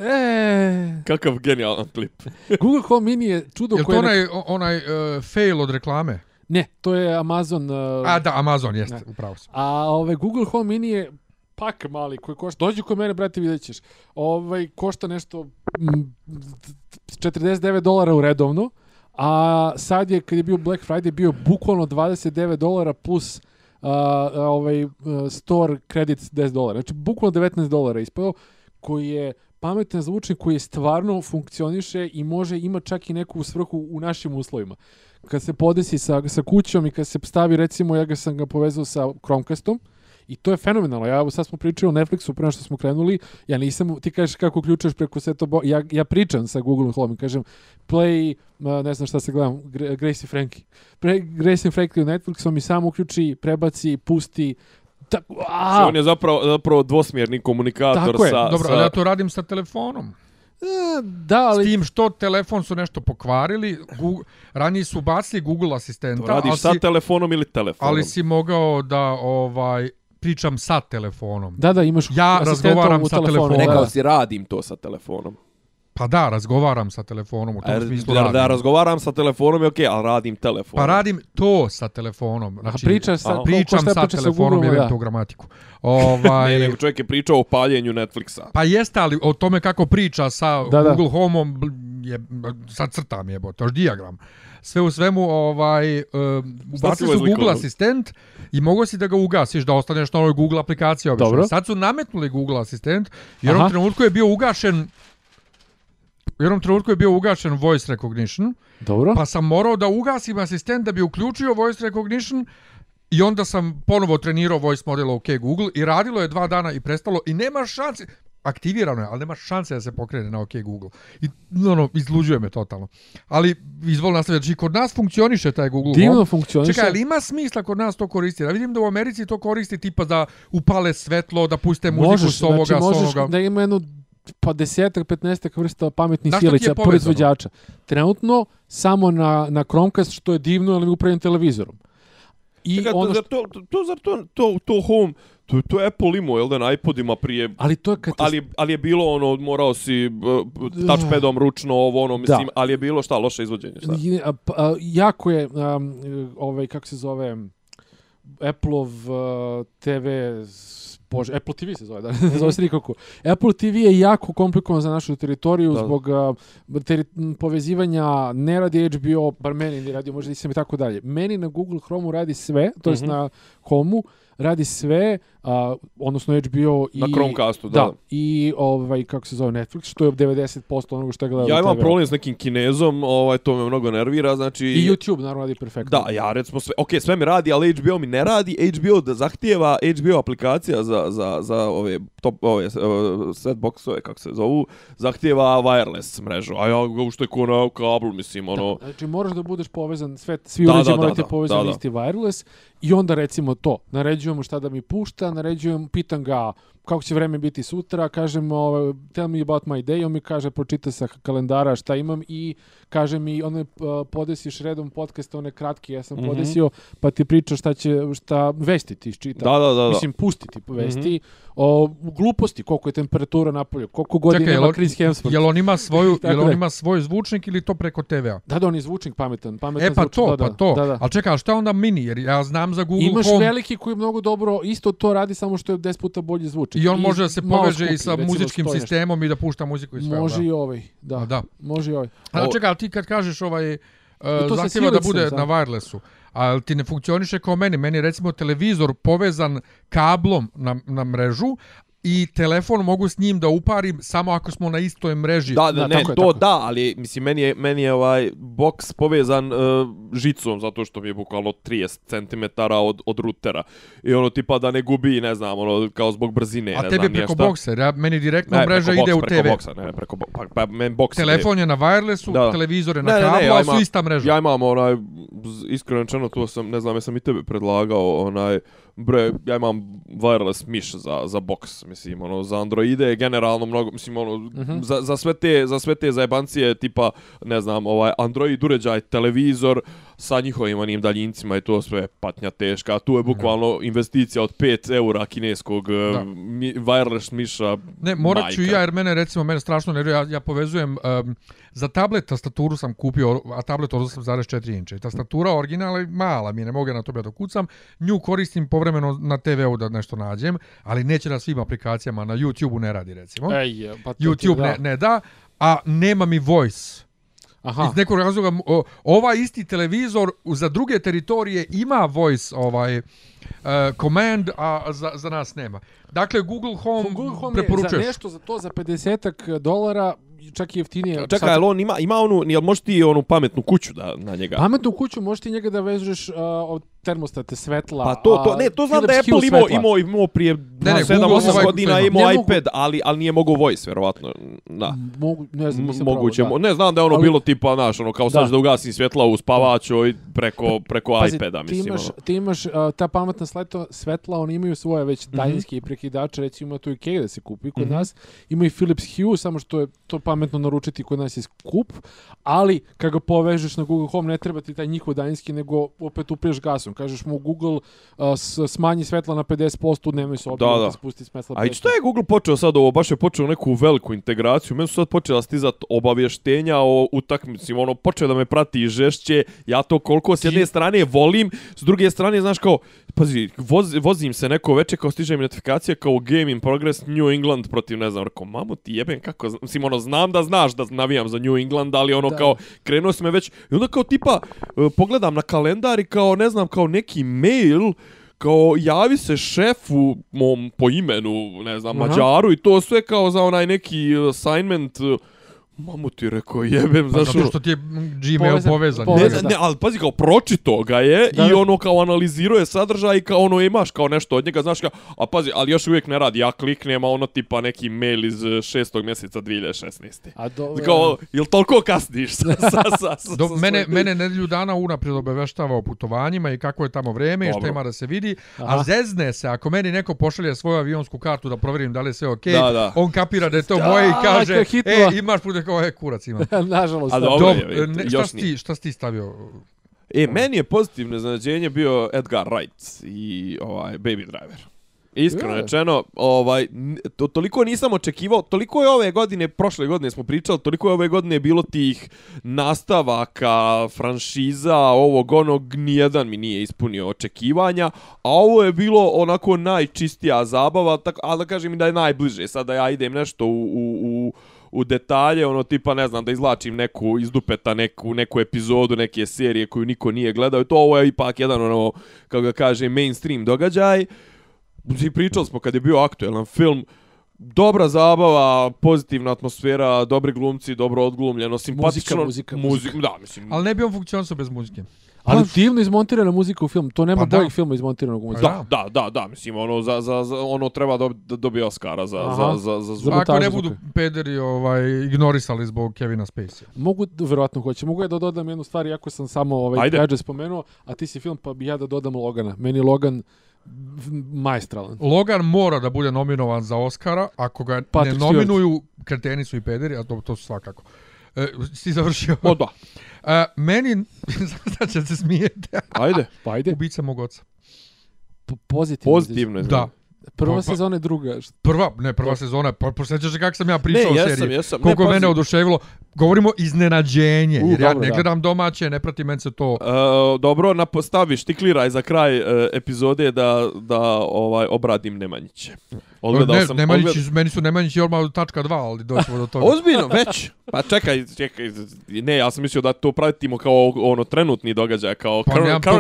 [SPEAKER 4] E,
[SPEAKER 3] Kakav genijalan klip.
[SPEAKER 4] Google Home Mini je čudo
[SPEAKER 1] Jel to
[SPEAKER 4] koje nek-
[SPEAKER 1] onaj, onaj uh, fail od reklame?
[SPEAKER 4] Ne, to je Amazon uh,
[SPEAKER 1] A da, Amazon, jeste,
[SPEAKER 4] Ne.
[SPEAKER 1] upravo sam.
[SPEAKER 4] A ovaj Google Home Mini je pak mali koji košta. Dođi kod mene, brate, vidjet ćeš. Ovaj košta nešto mm, 49 dolara u redovno. A sad je, kad je bio Black Friday, bio bukvalno 29 dolara plus uh, ovaj uh, store credit 10 dolara. Znači, bukvalno 19 dolara ispao, koji je pametan zvučnik koji stvarno funkcioniše i može ima čak i neku svrhu u našim uslovima. Kad se podesi sa, sa kućom i kad se stavi, recimo, ja ga sam ga povezao sa Chromecastom, I to je fenomenalno. Ja sad smo pričali o Netflixu prema što smo krenuli. Ja nisam ti kažeš kako uključuješ preko sve to ja ja pričam sa Google Home i kažem play ne znam šta se gledam Gracie Frankie. Pre Gracie Frankie Netflixom mi samo uključi, prebaci, pusti tako
[SPEAKER 3] Znači,
[SPEAKER 4] a
[SPEAKER 3] on je zapravo, zapravo dvosmjerni komunikator
[SPEAKER 4] Tako je,
[SPEAKER 3] sa...
[SPEAKER 1] Dobro,
[SPEAKER 3] sa...
[SPEAKER 1] ali ja to radim sa telefonom.
[SPEAKER 4] E, Da,
[SPEAKER 1] S
[SPEAKER 4] ali
[SPEAKER 1] tim što telefon su nešto pokvarili, Google, ranije su bacili Google asistenta,
[SPEAKER 3] To radiš
[SPEAKER 1] ali
[SPEAKER 3] sa
[SPEAKER 1] si,
[SPEAKER 3] telefonom ili telefonom.
[SPEAKER 1] ali si mogao da ovaj pričam sa telefonom.
[SPEAKER 4] da, da, imaš
[SPEAKER 1] Ja razgovaram sa telefonom.
[SPEAKER 4] da.
[SPEAKER 3] Rekao si radim to sa telefonom.
[SPEAKER 1] Pa da, razgovaram sa telefonom u tom
[SPEAKER 3] A,
[SPEAKER 1] smislu
[SPEAKER 3] da,
[SPEAKER 1] radim.
[SPEAKER 3] da razgovaram sa telefonom je okej, ali radim telefonom.
[SPEAKER 1] Pa radim to sa telefonom. Znači,
[SPEAKER 4] pričaš sa- ko
[SPEAKER 1] pričam sa
[SPEAKER 4] priča sa
[SPEAKER 1] telefonom i
[SPEAKER 4] da.
[SPEAKER 1] gramatiku. Ovaj,
[SPEAKER 3] Ne, nego čovjek je pričao o paljenju Netflixa.
[SPEAKER 1] Pa jeste, ali o tome kako priča sa
[SPEAKER 4] Da, da.
[SPEAKER 1] Google Home-om je, sad crtam je, to je dijagram. Sve u svemu, ovaj,
[SPEAKER 3] si
[SPEAKER 1] ubacili su Google asistent i mogo si da ga ugasiš, da ostaneš na ovoj Google aplikaciji. Obično.
[SPEAKER 4] Dobro.
[SPEAKER 1] Sad su nametnuli Google asistent i u trenutku je bio ugašen u jednom trenutku je bio ugašen voice recognition,
[SPEAKER 4] Dobro.
[SPEAKER 1] pa sam morao da ugasim asistent da bi uključio voice recognition i onda sam ponovo trenirao voice model OK Google i radilo je dva dana i prestalo i nema šanse, aktivirano je, ali nema šanse da se pokrene na OK Google. I ono, izluđuje me totalno. Ali izvoli nastaviti, znači kod nas funkcioniše taj Google
[SPEAKER 4] Divno
[SPEAKER 1] Home.
[SPEAKER 4] funkcioniše.
[SPEAKER 1] Čekaj, ali ima smisla kod nas to koristiti? Ja vidim da u Americi to koristi tipa da upale svetlo, da puste muziku
[SPEAKER 4] možeš,
[SPEAKER 1] s ovoga,
[SPEAKER 4] znači,
[SPEAKER 1] s
[SPEAKER 4] možeš
[SPEAKER 1] onoga.
[SPEAKER 4] da ima jednu pa desetak, petnestak vrsta pametnih sjelica proizvođača. Trenutno samo na, na Chromecast, što je divno, ali upravljam televizorom. I
[SPEAKER 3] Čekaj,
[SPEAKER 4] ono
[SPEAKER 3] to,
[SPEAKER 4] što,
[SPEAKER 3] to, to, zar to, to, to home, to, to je Apple imao, jel da, na iPodima prije...
[SPEAKER 4] ali to je katastrofa.
[SPEAKER 3] Ali, ali je bilo ono, morao si uh, touchpadom ručno ovo, ono, mislim,
[SPEAKER 4] Da.
[SPEAKER 3] ali je bilo šta, loše izvođenje, šta?
[SPEAKER 4] I, a, pa, a, jako je um, ovaj kako se zove Apple-ov uh, TV Bože, Apple TV se zove, da, ne zove se nikako. Apple TV je jako komplikovan za našu teritoriju
[SPEAKER 3] Da.
[SPEAKER 4] zbog uh, teri, povezivanja, ne radi HBO, bar meni ne radi, možda nisam i tako dalje. Meni na Google Chrome radi sve, to jest
[SPEAKER 3] Mhm.
[SPEAKER 4] na Home-u, radi sve, a, odnosno HBO i...
[SPEAKER 3] Na Chromecastu, da.
[SPEAKER 4] Da, i ovaj, kako se zove, Netflix, što je 90% onoga što je gledao
[SPEAKER 3] Ja imam problem s nekim kinezom, ovaj, to me mnogo nervira, znači...
[SPEAKER 4] I YouTube naravno radi perfektno.
[SPEAKER 3] Da, ja recimo sve, ok, sve mi radi, ali HBO mi ne radi. HBO da zahtijeva, HBO aplikacija za, za, za ove, top, ove uh, set boxove, kako se zovu, zahtijeva wireless mrežu. A ja ga je ko na kablu, mislim, ono...
[SPEAKER 4] Da, znači moraš da budeš povezan, sve, svi
[SPEAKER 3] Da,
[SPEAKER 4] uređaji
[SPEAKER 3] da,
[SPEAKER 4] moraju
[SPEAKER 3] da,
[SPEAKER 4] biti povezani
[SPEAKER 3] da, da.
[SPEAKER 4] isti wireless i onda recimo to, naređujemo šta da mi pušta, naređujem, pitam ga kako će vreme biti sutra, kažem ovaj, tell me about my day, on mi kaže pročita sa kalendara šta imam i kaže mi, ono uh, podesiš redom podcast, one kratke, ja sam
[SPEAKER 3] Mhm.
[SPEAKER 4] podesio, pa ti priča šta će, šta vesti ti iščita.
[SPEAKER 3] Da, da, da. da.
[SPEAKER 4] Mislim, pusti ti vesti, o gluposti, koliko je temperatura na polju, koliko godina
[SPEAKER 1] Čekaj,
[SPEAKER 4] ima Chris Hemsworth.
[SPEAKER 1] jel on ima svoju, jel on ima svoj zvučnik ili to preko TV-a?
[SPEAKER 4] Da, da, on je zvučnik pametan. pametan
[SPEAKER 1] E pa
[SPEAKER 4] zvučnik,
[SPEAKER 1] to,
[SPEAKER 4] da, da,
[SPEAKER 1] pa to.
[SPEAKER 4] Da, da.
[SPEAKER 1] Ali čekaj, šta je onda mini? Jer ja znam za Google
[SPEAKER 4] Imaš
[SPEAKER 1] Home
[SPEAKER 4] veliki koji mnogo dobro isto to radi, samo što je 10 puta bolji zvučnik.
[SPEAKER 1] I on može da se poveže i sa muzičkim
[SPEAKER 4] sto i nešto.
[SPEAKER 1] sistemom i da pušta muziku i sve.
[SPEAKER 4] Može
[SPEAKER 1] da.
[SPEAKER 4] i ovaj, da.
[SPEAKER 1] A, da.
[SPEAKER 4] Može i ovaj.
[SPEAKER 1] A
[SPEAKER 3] O-
[SPEAKER 1] čekaj, ti kad kažeš ovaj... Uh, zahtjeva da bude
[SPEAKER 4] sad.
[SPEAKER 1] na wirelessu, ali ti ne funkcioniše kao meni. Meni je recimo televizor povezan kablom na, na mrežu i telefon mogu s njim da uparim samo ako smo na istoj mreži.
[SPEAKER 3] Da, da,
[SPEAKER 4] Da,
[SPEAKER 3] ne,
[SPEAKER 4] tako je,
[SPEAKER 3] to
[SPEAKER 4] tako
[SPEAKER 3] da, ali mislim meni je meni je ovaj boks povezan uh, žicom zato što mi je bukvalno 30 cm od od rutera. I ono tipa da ne gubi, ne znam, ono kao zbog brzine,
[SPEAKER 1] A
[SPEAKER 3] ne
[SPEAKER 1] tebi
[SPEAKER 3] znam
[SPEAKER 1] preko bokser, ja, meni direktno
[SPEAKER 3] Ne,
[SPEAKER 1] mreža
[SPEAKER 3] preko
[SPEAKER 1] ide
[SPEAKER 3] boks,
[SPEAKER 1] u
[SPEAKER 3] preko
[SPEAKER 1] TV.
[SPEAKER 3] Boksa, ne, ne, preko bo- pa, pa men boks
[SPEAKER 1] Telefon je na wirelessu,
[SPEAKER 3] Da,
[SPEAKER 1] televizor je na
[SPEAKER 3] Ne, ne, ne,
[SPEAKER 1] kablu,
[SPEAKER 3] ja
[SPEAKER 1] ali su ista mreža.
[SPEAKER 3] Ja imam onaj, iskreno rečeno, to sam, ne znam, jesam i tebe predlagao, onaj, bre, ja imam wireless miš za, za box, mislim, ono, za Androide, generalno mnogo, mislim, ono,
[SPEAKER 4] Mhm.
[SPEAKER 3] za, za, sve te, za sve te zajebancije, tipa, ne znam, ovaj, Android uređaj, televizor, sa njihovim onim daljincima i to sve patnja teška. Tu je bukvalno investicija od 5 eura kineskog
[SPEAKER 1] Da.
[SPEAKER 3] da. mi, wireless miša.
[SPEAKER 1] Ne, morat ću ja, jer mene recimo, mene strašno nervira, ja, ja povezujem, um, za tablet tastaturu sam kupio, a tablet od 8,4 inča. I tastatura originalna je mala, mi je, ne mogu na to da kucam. Nju koristim povremeno na TV-u da nešto nađem, ali neće na svim aplikacijama, na YouTube-u ne radi recimo.
[SPEAKER 4] Ej, pa ti
[SPEAKER 1] YouTube
[SPEAKER 4] da.
[SPEAKER 1] ne, ne da, a nema mi voice.
[SPEAKER 4] Aha.
[SPEAKER 1] Iz nekog razloga o, ovaj isti televizor za druge teritorije ima voice ovaj uh, command, a za, za nas nema. Dakle, Google Home,
[SPEAKER 4] Google Home je za
[SPEAKER 1] preporučuješ.
[SPEAKER 4] nešto za to za 50 dolara, čak i jeftinije.
[SPEAKER 3] Čekaj,
[SPEAKER 4] Sad-
[SPEAKER 3] on ima, ima onu, jel možeš ti onu pametnu kuću da, na njega?
[SPEAKER 4] Pametnu kuću možeš ti njega da vežeš uh, od termostate svetla.
[SPEAKER 3] Pa to, to, ne, to znam da Apple imao,
[SPEAKER 4] svetla.
[SPEAKER 3] imao, imao prije
[SPEAKER 1] ne,
[SPEAKER 3] 7-8
[SPEAKER 1] Google ovaj-
[SPEAKER 3] godina,
[SPEAKER 1] ne
[SPEAKER 3] imao
[SPEAKER 4] mogu-
[SPEAKER 3] iPad, ali, ali nije mogo voice, vjerovatno. Da.
[SPEAKER 4] Mogu, ne znam, nisam
[SPEAKER 3] moguće.
[SPEAKER 4] probao,
[SPEAKER 3] mo- Ne znam da je ono
[SPEAKER 4] Ali-
[SPEAKER 3] bilo tipa, znaš, ono, kao sad
[SPEAKER 4] Da.
[SPEAKER 3] da ugasim svjetla u spavačoj preko, preko
[SPEAKER 4] Pazi,
[SPEAKER 3] iPada,
[SPEAKER 4] ti
[SPEAKER 3] mislim.
[SPEAKER 4] imaš,
[SPEAKER 3] ono.
[SPEAKER 4] ti imaš uh, ta pametna svetla, svetla, oni imaju svoje već
[SPEAKER 3] Mhm.
[SPEAKER 4] daljinske i prekidače, recimo ima tu Ikea da se kupi kod nas, ima i Philips Hue, samo što je to pametno naručiti kod nas je skup, ali kad ga povežeš na Google Home ne treba ti taj njihov daljinski, nego opet upriješ gasom. Kažeš mu Google uh, s- smanji svetla na 50% u dnevnoj sobi,
[SPEAKER 3] Da,
[SPEAKER 4] da, spusti svetla.
[SPEAKER 3] A i što je Google počeo sad ovo, baš je počeo neku veliku integraciju, meni su sad počela stizat obavještenja o utakmicima, ono, počeo da me prati žešće, ja to koliko s jedne strane volim, s druge strane, znaš kao, pazi, voz, vozim se neko veče, kao stiže mi notifikacija kao Game in Progress New England protiv, ne znam, rekao, mamu ti jebem, kako, mislim, ono, znam da znaš da navijam za New England, ali ono,
[SPEAKER 4] Da.
[SPEAKER 3] kao, krenuo si me već, i onda kao tipa, e, pogledam na kalendar i kao, ne znam, kao neki mail, kao javi se šefu mom po imenu, ne znam,
[SPEAKER 4] Aha.
[SPEAKER 3] Mađaru i to sve kao za onaj neki assignment uh, Mamu ti rekao, jebem,
[SPEAKER 1] Pa
[SPEAKER 3] znaš,
[SPEAKER 1] zato
[SPEAKER 3] ono-
[SPEAKER 1] što ti je Gmail
[SPEAKER 4] Povezan-
[SPEAKER 1] povezan.
[SPEAKER 3] ne,
[SPEAKER 4] povezan.
[SPEAKER 3] ne, ne, ali pazi kao pročito ga je
[SPEAKER 4] Da,
[SPEAKER 3] i ono kao analizirao je sadržaj i kao ono imaš kao nešto od njega, znaš kao, a pazi, ali još uvijek ne radi, ja kliknem, a ono tipa neki mail iz eh, šestog mjeseca 2016.
[SPEAKER 4] A do,
[SPEAKER 3] Kao, jel toliko kasniš sa, sa, sa, sa,
[SPEAKER 1] Do,
[SPEAKER 3] sa
[SPEAKER 1] mene,
[SPEAKER 3] svojim-
[SPEAKER 1] mene nedelju dana unaprijed obaveštava o putovanjima i kako je tamo vreme i što
[SPEAKER 3] Dobro.
[SPEAKER 1] ima da se vidi.
[SPEAKER 4] Aha.
[SPEAKER 1] A zezne se, ako meni neko pošalje svoju avionsku kartu da provjerim da li je sve okej,
[SPEAKER 3] Da, da.
[SPEAKER 1] on kapira da je to
[SPEAKER 4] Da,
[SPEAKER 1] moje i kaže, e, imaš put, kao, e, kurac ima.
[SPEAKER 4] Nažalost,
[SPEAKER 3] A dobro.
[SPEAKER 1] Dob,
[SPEAKER 3] je,
[SPEAKER 1] ne, šta, si
[SPEAKER 3] nije.
[SPEAKER 1] šta si ti stavio?
[SPEAKER 3] E, meni je pozitivno iznenađenje bio Edgar Wright i ovaj Baby Driver. Iskreno
[SPEAKER 4] Je.
[SPEAKER 3] rečeno, ovaj to toliko nisam očekivao, toliko je ove godine, prošle godine smo pričali, toliko je ove godine bilo tih nastavaka, franšiza, ovog onog nijedan mi nije ispunio očekivanja, a ovo je bilo onako najčistija zabava, tako, ali da kažem i da je najbliže. Sada ja idem nešto u, u, u u detalje, ono tipa ne znam da izlačim neku iz dupeta neku neku epizodu neke serije koju niko nije gledao i to ovo je ipak jedan ono kako ga kaže mainstream događaj. I pričali smo kad je bio aktuelan film dobra zabava, pozitivna atmosfera, dobri glumci, dobro odglumljeno, simpatično.
[SPEAKER 4] muzika,
[SPEAKER 3] muzi-
[SPEAKER 4] muzika.
[SPEAKER 3] Da, mislim.
[SPEAKER 1] Ali ne bi on funkcionisao bez muzike.
[SPEAKER 4] Ali divno izmontirana muzika u film. To nema
[SPEAKER 1] Pa da.
[SPEAKER 4] boljeg filma izmontiranog u muziku.
[SPEAKER 3] Da, da, da, da, mislim, ono, za, za, za, ono treba dobi, da dobije Oscara za,
[SPEAKER 4] Aha.
[SPEAKER 3] za, za, za,
[SPEAKER 4] Za
[SPEAKER 3] zvuk.
[SPEAKER 1] Ako ne budu pederi ovaj, ignorisali zbog Kevina Spacey.
[SPEAKER 4] Mogu, verovatno hoće. Mogu ja da dodam jednu stvar, iako sam samo ovaj
[SPEAKER 3] Ajde.
[SPEAKER 4] Gadget spomenuo, a ti si film, pa bi ja da dodam Logana. Meni Logan majstralan.
[SPEAKER 1] Logan mora da bude nominovan za Oscara, ako ga
[SPEAKER 4] Patrick
[SPEAKER 1] ne
[SPEAKER 4] Stewart.
[SPEAKER 1] nominuju kreteni su i pederi, a to, to su svakako. E, si završio?
[SPEAKER 3] O, da,
[SPEAKER 1] E, meni, sad će se smijeti,
[SPEAKER 3] ajde.
[SPEAKER 4] Pa ajde,
[SPEAKER 1] ubica mog oca.
[SPEAKER 4] po- pozitivno.
[SPEAKER 3] Pozitivno je.
[SPEAKER 1] Da.
[SPEAKER 4] Prva
[SPEAKER 1] Pa- pa-
[SPEAKER 4] sezona je druga.
[SPEAKER 1] Prva, ne, prva sezona, pa posjećaš se kako sam ja pričao
[SPEAKER 3] Ne,
[SPEAKER 1] o
[SPEAKER 3] jesam,
[SPEAKER 1] seriji.
[SPEAKER 3] jesam. Ne,
[SPEAKER 1] Koliko
[SPEAKER 3] pazi.
[SPEAKER 1] mene oduševilo. Govorimo iznenađenje,
[SPEAKER 4] U,
[SPEAKER 1] jer ja
[SPEAKER 4] dobro,
[SPEAKER 1] ne
[SPEAKER 4] da.
[SPEAKER 1] gledam domaće, ne pratim meni se to...
[SPEAKER 3] Uh, dobro, na postaviš tikliraj za kraj uh, epizode da da ovaj obradim Nemanjiće. Odgledao
[SPEAKER 1] ne,
[SPEAKER 3] sam
[SPEAKER 1] Nemanjići,
[SPEAKER 3] odgled-
[SPEAKER 1] meni su Nemanjići odmah tačka dva, ali doćemo do toga.
[SPEAKER 3] Ozbiljno, već. Pa čekaj, čekaj. Ne, ja sam mislio da to pratimo kao ono trenutni događaj, kao
[SPEAKER 1] Pa
[SPEAKER 3] current,
[SPEAKER 1] nemam to-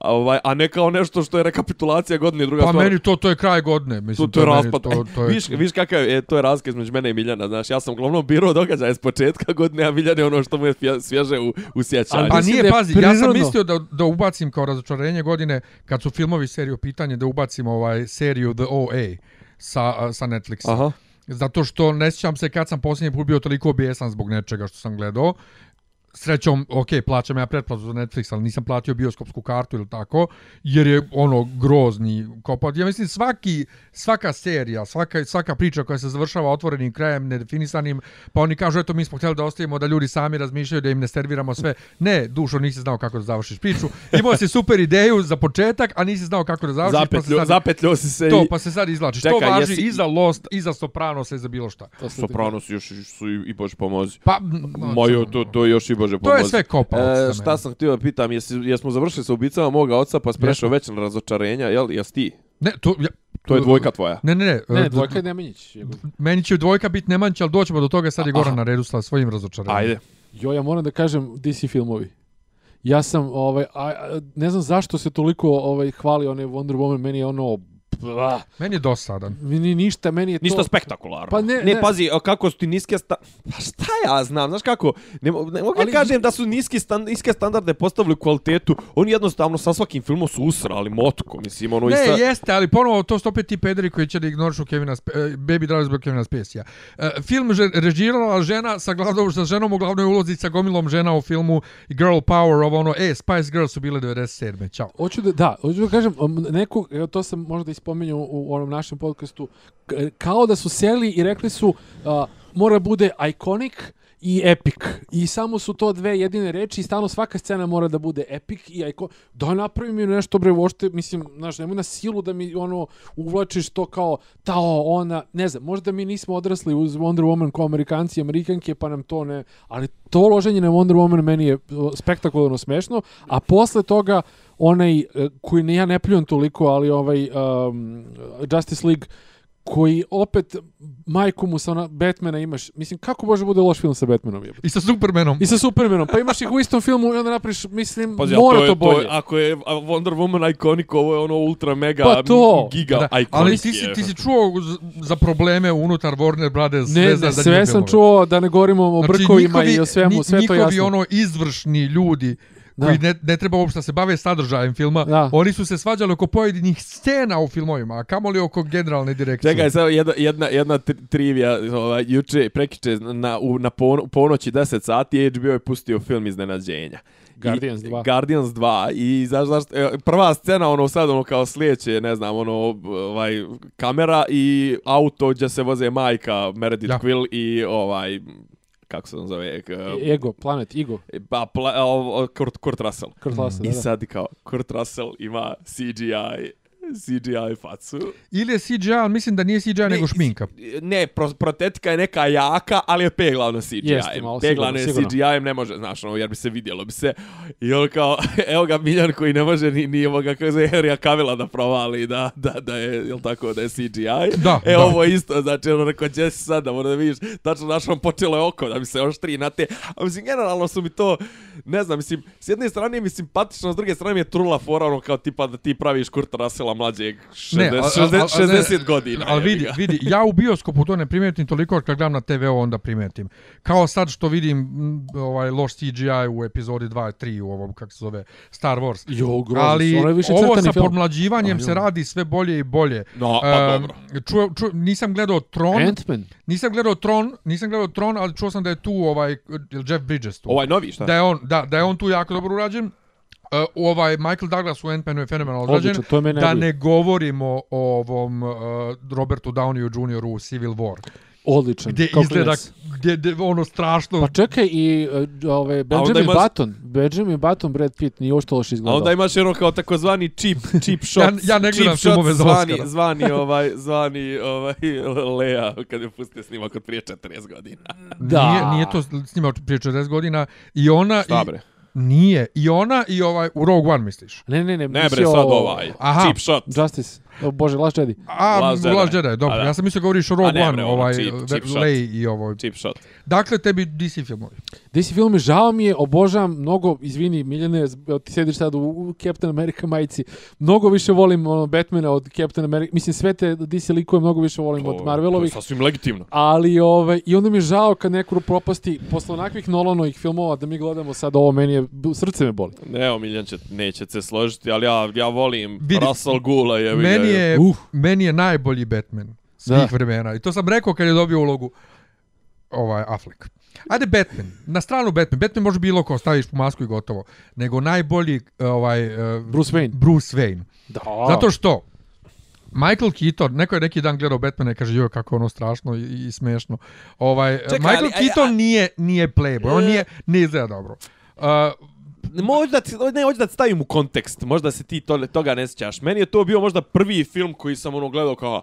[SPEAKER 3] ovaj, a ne kao nešto što je rekapitulacija godine i druga
[SPEAKER 1] Pa
[SPEAKER 3] stvar.
[SPEAKER 1] meni to, to je kraj godine.
[SPEAKER 3] to,
[SPEAKER 1] Mislim,
[SPEAKER 3] to je raspad.
[SPEAKER 1] To, to je,
[SPEAKER 3] viš, viš kakav je, e, to je razlika između mene i Miljana, znaš, ja sam uglavnom birao događaje s početka godine, a Miljan je ono što mu je svježe u, u sjećanju.
[SPEAKER 1] Pa
[SPEAKER 4] Mislim
[SPEAKER 1] nije, pazi, ja sam mislio da, da ubacim kao razočarenje godine, kad su filmovi seriju pitanje, da ubacim ovaj seriju The OA sa, sa Netflixa.
[SPEAKER 3] Aha.
[SPEAKER 1] Zato što ne sjećam se kad sam posljednji put bio toliko bijesan zbog nečega što sam gledao. Srećom, ok, plaćam ja pretplatu za Netflix, ali nisam platio bioskopsku kartu ili tako, jer je ono grozni kopad. Ja mislim svaki, svaka serija, svaka, svaka priča koja se završava otvorenim krajem, nedefinisanim, pa oni kažu, eto, mi smo htjeli da ostavimo da ljudi sami razmišljaju, da im ne serviramo sve. Ne, dušo, nisi znao kako da završiš priču. Imao si super ideju za početak, a nisi znao kako da završiš. pa se
[SPEAKER 3] Zapetljo,
[SPEAKER 1] sad-
[SPEAKER 3] zapetljo si se
[SPEAKER 1] To,
[SPEAKER 3] i...
[SPEAKER 1] pa se sad izvlačiš.
[SPEAKER 3] Čekaj,
[SPEAKER 1] to važi
[SPEAKER 3] jesi-
[SPEAKER 1] i za Lost, i za Sopranos, i za bilo šta.
[SPEAKER 3] Sopranos još su i, i Bože pomozi.
[SPEAKER 1] Pa, no,
[SPEAKER 3] to, to još i Bože
[SPEAKER 1] To
[SPEAKER 3] pomozi.
[SPEAKER 1] je sve kopa.
[SPEAKER 3] E, šta sam htio da pitam, jesi, jesmo završili sa ubicama moga oca pa sprešao već na razočarenja, jel? Jes ti?
[SPEAKER 1] Ne, to, ja,
[SPEAKER 3] To je dvojka tvoja.
[SPEAKER 1] Ne, ne, ne.
[SPEAKER 4] Ne,
[SPEAKER 1] e,
[SPEAKER 4] dvojka je Nemanjić.
[SPEAKER 1] Meni će dvojka biti Nemanjić, ali doćemo do toga, sad je. Goran na redu sa svojim razočaranjem.
[SPEAKER 3] Ajde.
[SPEAKER 4] Jo, ja moram da kažem DC filmovi. Ja sam, ovaj, a, a, ne znam zašto se toliko ovaj, hvali onaj Wonder Woman, meni je ono blah.
[SPEAKER 1] Meni je dosadan.
[SPEAKER 4] Meni ništa, meni je to...
[SPEAKER 3] Ništa spektakularno.
[SPEAKER 4] Pa ne,
[SPEAKER 3] ne,
[SPEAKER 4] ne.
[SPEAKER 3] pazi, a kako su ti niske sta... Pa šta ja znam, znaš kako? Ne, ne mogu
[SPEAKER 4] Ali-
[SPEAKER 3] kažem da su niski stan, niske standarde postavili kvalitetu. Oni jednostavno sa svakim filmom su usrali motko, mislim, ono i
[SPEAKER 1] Ne,
[SPEAKER 3] sa...
[SPEAKER 1] jeste, ali ponovo to su opet ti pederi koji će da ignorišu Kevina Sp e, Baby Driver zbog Kevina Spacey-a. E, film že, režirala žena sa, glavnom, sa ženom u glavnoj ulozi sa gomilom žena u filmu Girl Power, ovo ono, e, Spice Girls su bile 97. Ćao.
[SPEAKER 4] Hoću da, da, hoću da kažem, evo to sam možda ispomenuo u onom našem podcastu, kao da su seli i rekli su, uh, mora bude iconic i epic. I samo su to dve jedine reči i stalno svaka scena mora da bude epic i ajko, Da napravi mi nešto bre, uopšte, mislim, znaš, nemoj na silu da mi ono uvlačiš to kao tao, ona, ne znam, možda mi nismo odrasli uz Wonder Woman kao Amerikanci i Amerikanke, pa nam to ne, ali to loženje na Wonder Woman meni je spektakularno smešno, a posle toga onaj, e, koji ne, ja ne pljujem toliko, ali ovaj um, Justice League, koji opet majku mu sa ona Batmana imaš, mislim, kako može bude loš film sa Batmanom? Jebote?
[SPEAKER 1] I sa Supermanom.
[SPEAKER 4] I sa Supermanom, pa imaš ih u istom filmu i onda napriš, mislim,
[SPEAKER 3] Pazi,
[SPEAKER 4] mora to,
[SPEAKER 3] je,
[SPEAKER 4] bolje.
[SPEAKER 3] je, ako je Wonder Woman iconic, ovo je ono ultra mega
[SPEAKER 4] Pa to.
[SPEAKER 3] giga
[SPEAKER 1] Da,
[SPEAKER 3] iconic.
[SPEAKER 1] ali ti si, ti si čuo za probleme unutar Warner Brothers
[SPEAKER 4] ne, ne,
[SPEAKER 1] za
[SPEAKER 4] sve sam
[SPEAKER 1] filmove.
[SPEAKER 4] čuo da ne govorimo o
[SPEAKER 1] Znači,
[SPEAKER 4] brkovima
[SPEAKER 1] njihovi-
[SPEAKER 4] i o svemu, sve to
[SPEAKER 1] njihovi
[SPEAKER 4] jasno.
[SPEAKER 1] ono izvršni ljudi
[SPEAKER 4] Da.
[SPEAKER 1] koji ne, ne treba uopšte da se bave sadržajem filma,
[SPEAKER 4] Da.
[SPEAKER 1] oni su se svađali oko pojedinih scena u filmovima, a kamoli oko generalne direkcije.
[SPEAKER 3] Čekaj, samo jedna, jedna, jedna tri- trivija, ovaj, juče, prekiče, na, u, na pon, ponoći 10 sati HBO je pustio film iznenađenja.
[SPEAKER 4] Guardians
[SPEAKER 3] I,
[SPEAKER 4] 2.
[SPEAKER 3] Guardians 2 i znaš, znaš, e, prva scena ono sad ono kao slijeće, ne znam, ono ovaj kamera i auto gdje se voze majka Meredith
[SPEAKER 1] Da.
[SPEAKER 3] Quill i ovaj kako se on zove, k-
[SPEAKER 4] Ego, Planet, Ego,
[SPEAKER 3] pa pla, o, o, Kurt, Kurt Russell.
[SPEAKER 4] Kurt Russell,
[SPEAKER 3] I
[SPEAKER 4] da, da.
[SPEAKER 3] sad kao Kurt Russell ima CGI CGI facu.
[SPEAKER 1] Ili je CGI, ali mislim da nije CGI nego šminka.
[SPEAKER 3] Ne, pro, protetika je neka jaka, ali je peglavno CGI.
[SPEAKER 4] Jeste, malo
[SPEAKER 3] Peglavno je
[SPEAKER 4] sigurno,
[SPEAKER 3] CGI, ne može, znaš, ono, jer bi se vidjelo bi se. I on kao, evo ga Miljan koji ne može ni, ni ovoga, kako se Henrya Kavila da provali, da, da, da je, jel tako, da je CGI.
[SPEAKER 1] Da,
[SPEAKER 3] E,
[SPEAKER 1] da.
[SPEAKER 3] ovo je isto, znači, ono, rekao, gdje si sad, da mora da vidiš, tačno našo on počelo je oko, da mi se oštri na te. A mislim, generalno su mi to, ne znam, mislim, s jedne strane mi simpatično, s druge strane mi je trula fora, ono, kao tipa da ti praviš Kurta Russella mlađeg 60,
[SPEAKER 1] Ne, a- a- a-
[SPEAKER 3] 60,
[SPEAKER 1] a- ne,
[SPEAKER 3] 60 godina.
[SPEAKER 1] Ali vidi, vidi, ja u bioskopu to ne primetim toliko, kad gledam na TV onda primetim. Kao sad što vidim m, ovaj loš CGI u epizodi 2 i 3 u ovom, kako se zove, Star Wars.
[SPEAKER 4] Jo, grozno.
[SPEAKER 1] Ali
[SPEAKER 4] ono više
[SPEAKER 1] ovo sa
[SPEAKER 4] film.
[SPEAKER 1] podmlađivanjem se radi sve bolje i bolje.
[SPEAKER 3] No, pa
[SPEAKER 1] Em,
[SPEAKER 3] dobro.
[SPEAKER 1] Čuo, čuo, nisam gledao Tron,
[SPEAKER 4] Ant-Man.
[SPEAKER 1] nisam gledao Tron, nisam gledao Tron, ali čuo sam da je tu ovaj jel Jeff Bridges tu.
[SPEAKER 3] Ovaj novi, šta?
[SPEAKER 1] da je on, da, da je on tu jako dobro urađen. Uh, ovaj Michael Douglas u Ant-Manu je fenomenalno
[SPEAKER 4] meni
[SPEAKER 1] Da ne govorimo o ovom uh, Robertu Downeyu Jr. u Civil War.
[SPEAKER 4] Odličan.
[SPEAKER 1] Gdje
[SPEAKER 4] kao
[SPEAKER 1] izgleda,
[SPEAKER 4] klinac.
[SPEAKER 1] gdje, gdje ono strašno...
[SPEAKER 4] Pa čekaj, i uh, ove, Benjamin
[SPEAKER 3] imaš-
[SPEAKER 4] Button, Benjamin Button, Brad Pitt, nije uopšte loš
[SPEAKER 3] A
[SPEAKER 4] izgledao.
[SPEAKER 3] onda imaš ono kao takozvani cheap, cheap shot.
[SPEAKER 1] Ja- ja ne gledam filmove za
[SPEAKER 3] zvani,
[SPEAKER 1] Oscara.
[SPEAKER 3] zvani, ovaj, zvani ovaj, Lea kad je pustio snimak od prije 40 godina.
[SPEAKER 4] Da.
[SPEAKER 1] Nije, nije to snimao prije 40 godina. I ona...
[SPEAKER 3] Šta
[SPEAKER 1] i,
[SPEAKER 3] bre?
[SPEAKER 1] Nije. I ona i ovaj u Rogue One misliš.
[SPEAKER 4] Ne, ne, ne.
[SPEAKER 3] Ne bre, sad ovaj.
[SPEAKER 1] Aha.
[SPEAKER 3] Cheap shot.
[SPEAKER 4] Justice. O Bože, Last Jedi.
[SPEAKER 1] A,
[SPEAKER 3] Last
[SPEAKER 1] Last
[SPEAKER 3] Jedi.
[SPEAKER 1] Jedi, dobro.
[SPEAKER 3] A, da.
[SPEAKER 1] Ja sam mislio govoriš o Rogue
[SPEAKER 3] ne,
[SPEAKER 1] One,
[SPEAKER 3] ono,
[SPEAKER 1] ovaj,
[SPEAKER 3] cheap- cheap shot.
[SPEAKER 1] Leia i ovoj.
[SPEAKER 3] Cheap shot.
[SPEAKER 1] Dakle, tebi DC filmovi.
[SPEAKER 4] DC film je žao mi je, obožavam mnogo, izvini Miljane, z- ti sediš sad u, u Captain America majici, mnogo više volim ono, Batmana od Captain America, mislim sve te DC likove mnogo više volim
[SPEAKER 3] To-
[SPEAKER 4] od
[SPEAKER 3] To je
[SPEAKER 4] Marvelovih,
[SPEAKER 3] sasvim legitimno.
[SPEAKER 4] ali ovaj, i onda mi je žao kad neko propasti posle onakvih Nolanovih filmova da mi gledamo sad ovo, meni je, srce me boli.
[SPEAKER 3] Ne, evo, Miljan će, neće se složiti, ali ja, ja volim
[SPEAKER 1] Vidi,
[SPEAKER 3] Russell Gula. Je,
[SPEAKER 1] Meni je,
[SPEAKER 4] Uf.
[SPEAKER 1] meni je najbolji Batman svih
[SPEAKER 4] Da.
[SPEAKER 1] vremena. I to sam rekao kad je dobio ulogu ovaj Affleck. Ajde Batman. Na stranu Batman. Batman može bilo ko staviš po masku i gotovo. Nego najbolji ovaj uh,
[SPEAKER 4] Bruce Wayne.
[SPEAKER 1] Bruce Wayne.
[SPEAKER 4] Da.
[SPEAKER 1] Zato što Michael Keaton, neko je neki dan gledao Batmana i kaže joj kako ono strašno i, i smešno. Ovaj
[SPEAKER 3] Čekaj,
[SPEAKER 1] Michael
[SPEAKER 3] ali, a-
[SPEAKER 1] Keaton
[SPEAKER 3] a-
[SPEAKER 1] nije nije playboy, on nije ne izgleda dobro. Uh,
[SPEAKER 3] Možda ti, ne, hoću da stavim u kontekst, možda se ti to, toga ne sjećaš. Meni je to bio možda prvi film koji sam ono gledao kao,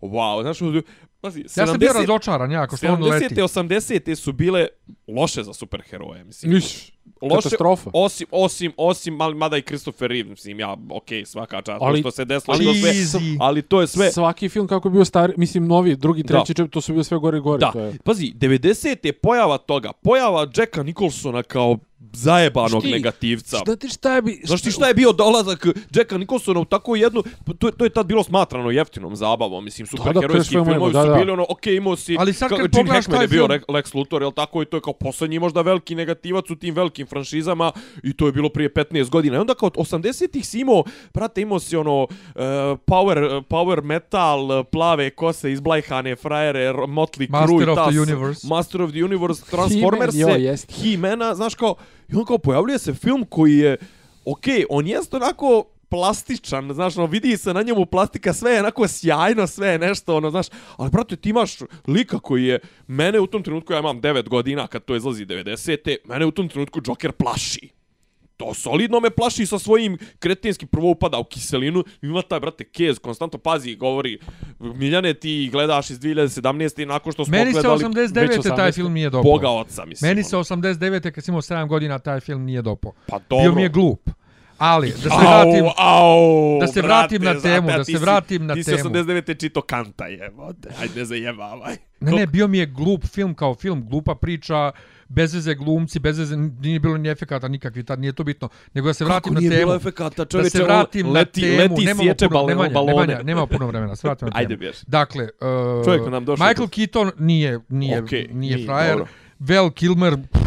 [SPEAKER 3] wow, znaš, ono, pazi,
[SPEAKER 1] ja sam bio razočaran jako što on leti.
[SPEAKER 3] 70. 80. su bile loše za superheroje, mislim.
[SPEAKER 4] Iš,
[SPEAKER 3] Loše,
[SPEAKER 4] katastrofa.
[SPEAKER 3] Osim, osim, osim, mal- mada i Christopher Reeve, mislim, ja, okej, okay, svaka čast,
[SPEAKER 4] Ali-
[SPEAKER 3] što se desilo,
[SPEAKER 4] ali-
[SPEAKER 3] sve, ali to je sve,
[SPEAKER 4] Svaki film kako je bio stari, mislim novi, drugi,
[SPEAKER 3] Da.
[SPEAKER 4] treći, čep, to su bio sve gore i gore.
[SPEAKER 3] Da,
[SPEAKER 4] To je.
[SPEAKER 3] pazi, 90. je pojava toga, pojava Jacka Nicholsona kao zajebanog
[SPEAKER 4] Šti?
[SPEAKER 3] negativca.
[SPEAKER 4] Šta ti šta bi...
[SPEAKER 3] Znaš ti šta je bio dolazak Jacka Nicholsona u tako jednu, to, to je tad bilo smatrano jeftinom zabavom, mislim, superherojski
[SPEAKER 4] Crash
[SPEAKER 3] filmovi
[SPEAKER 4] Filmova, da,
[SPEAKER 3] su
[SPEAKER 4] da.
[SPEAKER 3] bili ono, okej, imao si,
[SPEAKER 1] Ali sad kad pogledaš
[SPEAKER 3] Hackman
[SPEAKER 1] taj
[SPEAKER 3] je bio
[SPEAKER 1] film-
[SPEAKER 3] Re- Lex Luthor, jel tako, i to je kao posljednji možda veliki negativac u tim velikim franšizama i to je bilo prije 15 godina. I onda kao od 80-ih si imao, brate, imao si ono uh, power, power metal, plave kose, izblajhane frajere, Motley
[SPEAKER 1] Master
[SPEAKER 3] Crue, i
[SPEAKER 1] of the Universe.
[SPEAKER 3] Master of the Universe, Transformers,
[SPEAKER 4] He-Man.
[SPEAKER 3] He-Mana, znaš kao, i on kao pojavljuje se film koji je, okej, okay, on jest onako plastičan, znaš, ono, vidi se na njemu plastika, sve je onako sjajno, sve je nešto, ono, znaš, ali, brate, ti imaš lika koji je, mene u tom trenutku, ja imam 9 godina, kad to izlazi 90. Mene u tom trenutku Joker plaši. To solidno me plaši sa svojim kretinskim prvo upada u kiselinu. Ima taj, brate, Kez, konstantno pazi i govori Miljane, ti gledaš iz 2017. i nakon što smo
[SPEAKER 1] Meni se
[SPEAKER 3] gledali
[SPEAKER 1] 89. taj
[SPEAKER 4] 80.
[SPEAKER 1] film nije dopao.
[SPEAKER 3] Boga oca, mislim.
[SPEAKER 1] Meni se 89. kad sam imao 7 godina taj film nije dopao.
[SPEAKER 3] Pa
[SPEAKER 1] Bio
[SPEAKER 3] dobro.
[SPEAKER 1] mi je glup. Ali, da se vratim...
[SPEAKER 3] au,
[SPEAKER 1] da se
[SPEAKER 3] brate,
[SPEAKER 1] vratim na temu,
[SPEAKER 3] zato
[SPEAKER 1] da se
[SPEAKER 3] si-
[SPEAKER 1] vratim na
[SPEAKER 3] ti
[SPEAKER 1] temu.
[SPEAKER 3] Ti si 89. čito kanta, jebote. Ajde, zajebavaj.
[SPEAKER 1] Ne, ne, bio mi je glup film kao film, glupa priča, bez veze glumci, bez veze, nije bilo ni efekata nikakvi, tad nije to bitno. Nego da se vratim
[SPEAKER 3] Kako
[SPEAKER 1] na
[SPEAKER 3] nije
[SPEAKER 1] temu.
[SPEAKER 3] bilo efekata,
[SPEAKER 1] da
[SPEAKER 3] čovječe,
[SPEAKER 1] se vratim
[SPEAKER 3] on
[SPEAKER 1] na
[SPEAKER 3] leti,
[SPEAKER 1] temu,
[SPEAKER 3] leti,
[SPEAKER 1] nemamo
[SPEAKER 3] sječe
[SPEAKER 1] puno,
[SPEAKER 3] bal-
[SPEAKER 1] Nemanja,
[SPEAKER 3] balone.
[SPEAKER 1] Nemanja, nema puno vremena, se vratim na temu.
[SPEAKER 3] Ajde, bješ.
[SPEAKER 1] Dakle, uh,
[SPEAKER 3] Čovjek nam došao
[SPEAKER 1] Michael Keaton nije, nije,
[SPEAKER 3] Okej,
[SPEAKER 1] nije
[SPEAKER 3] nije,
[SPEAKER 1] frajer.
[SPEAKER 3] dobro.
[SPEAKER 1] Val Kilmer, pff,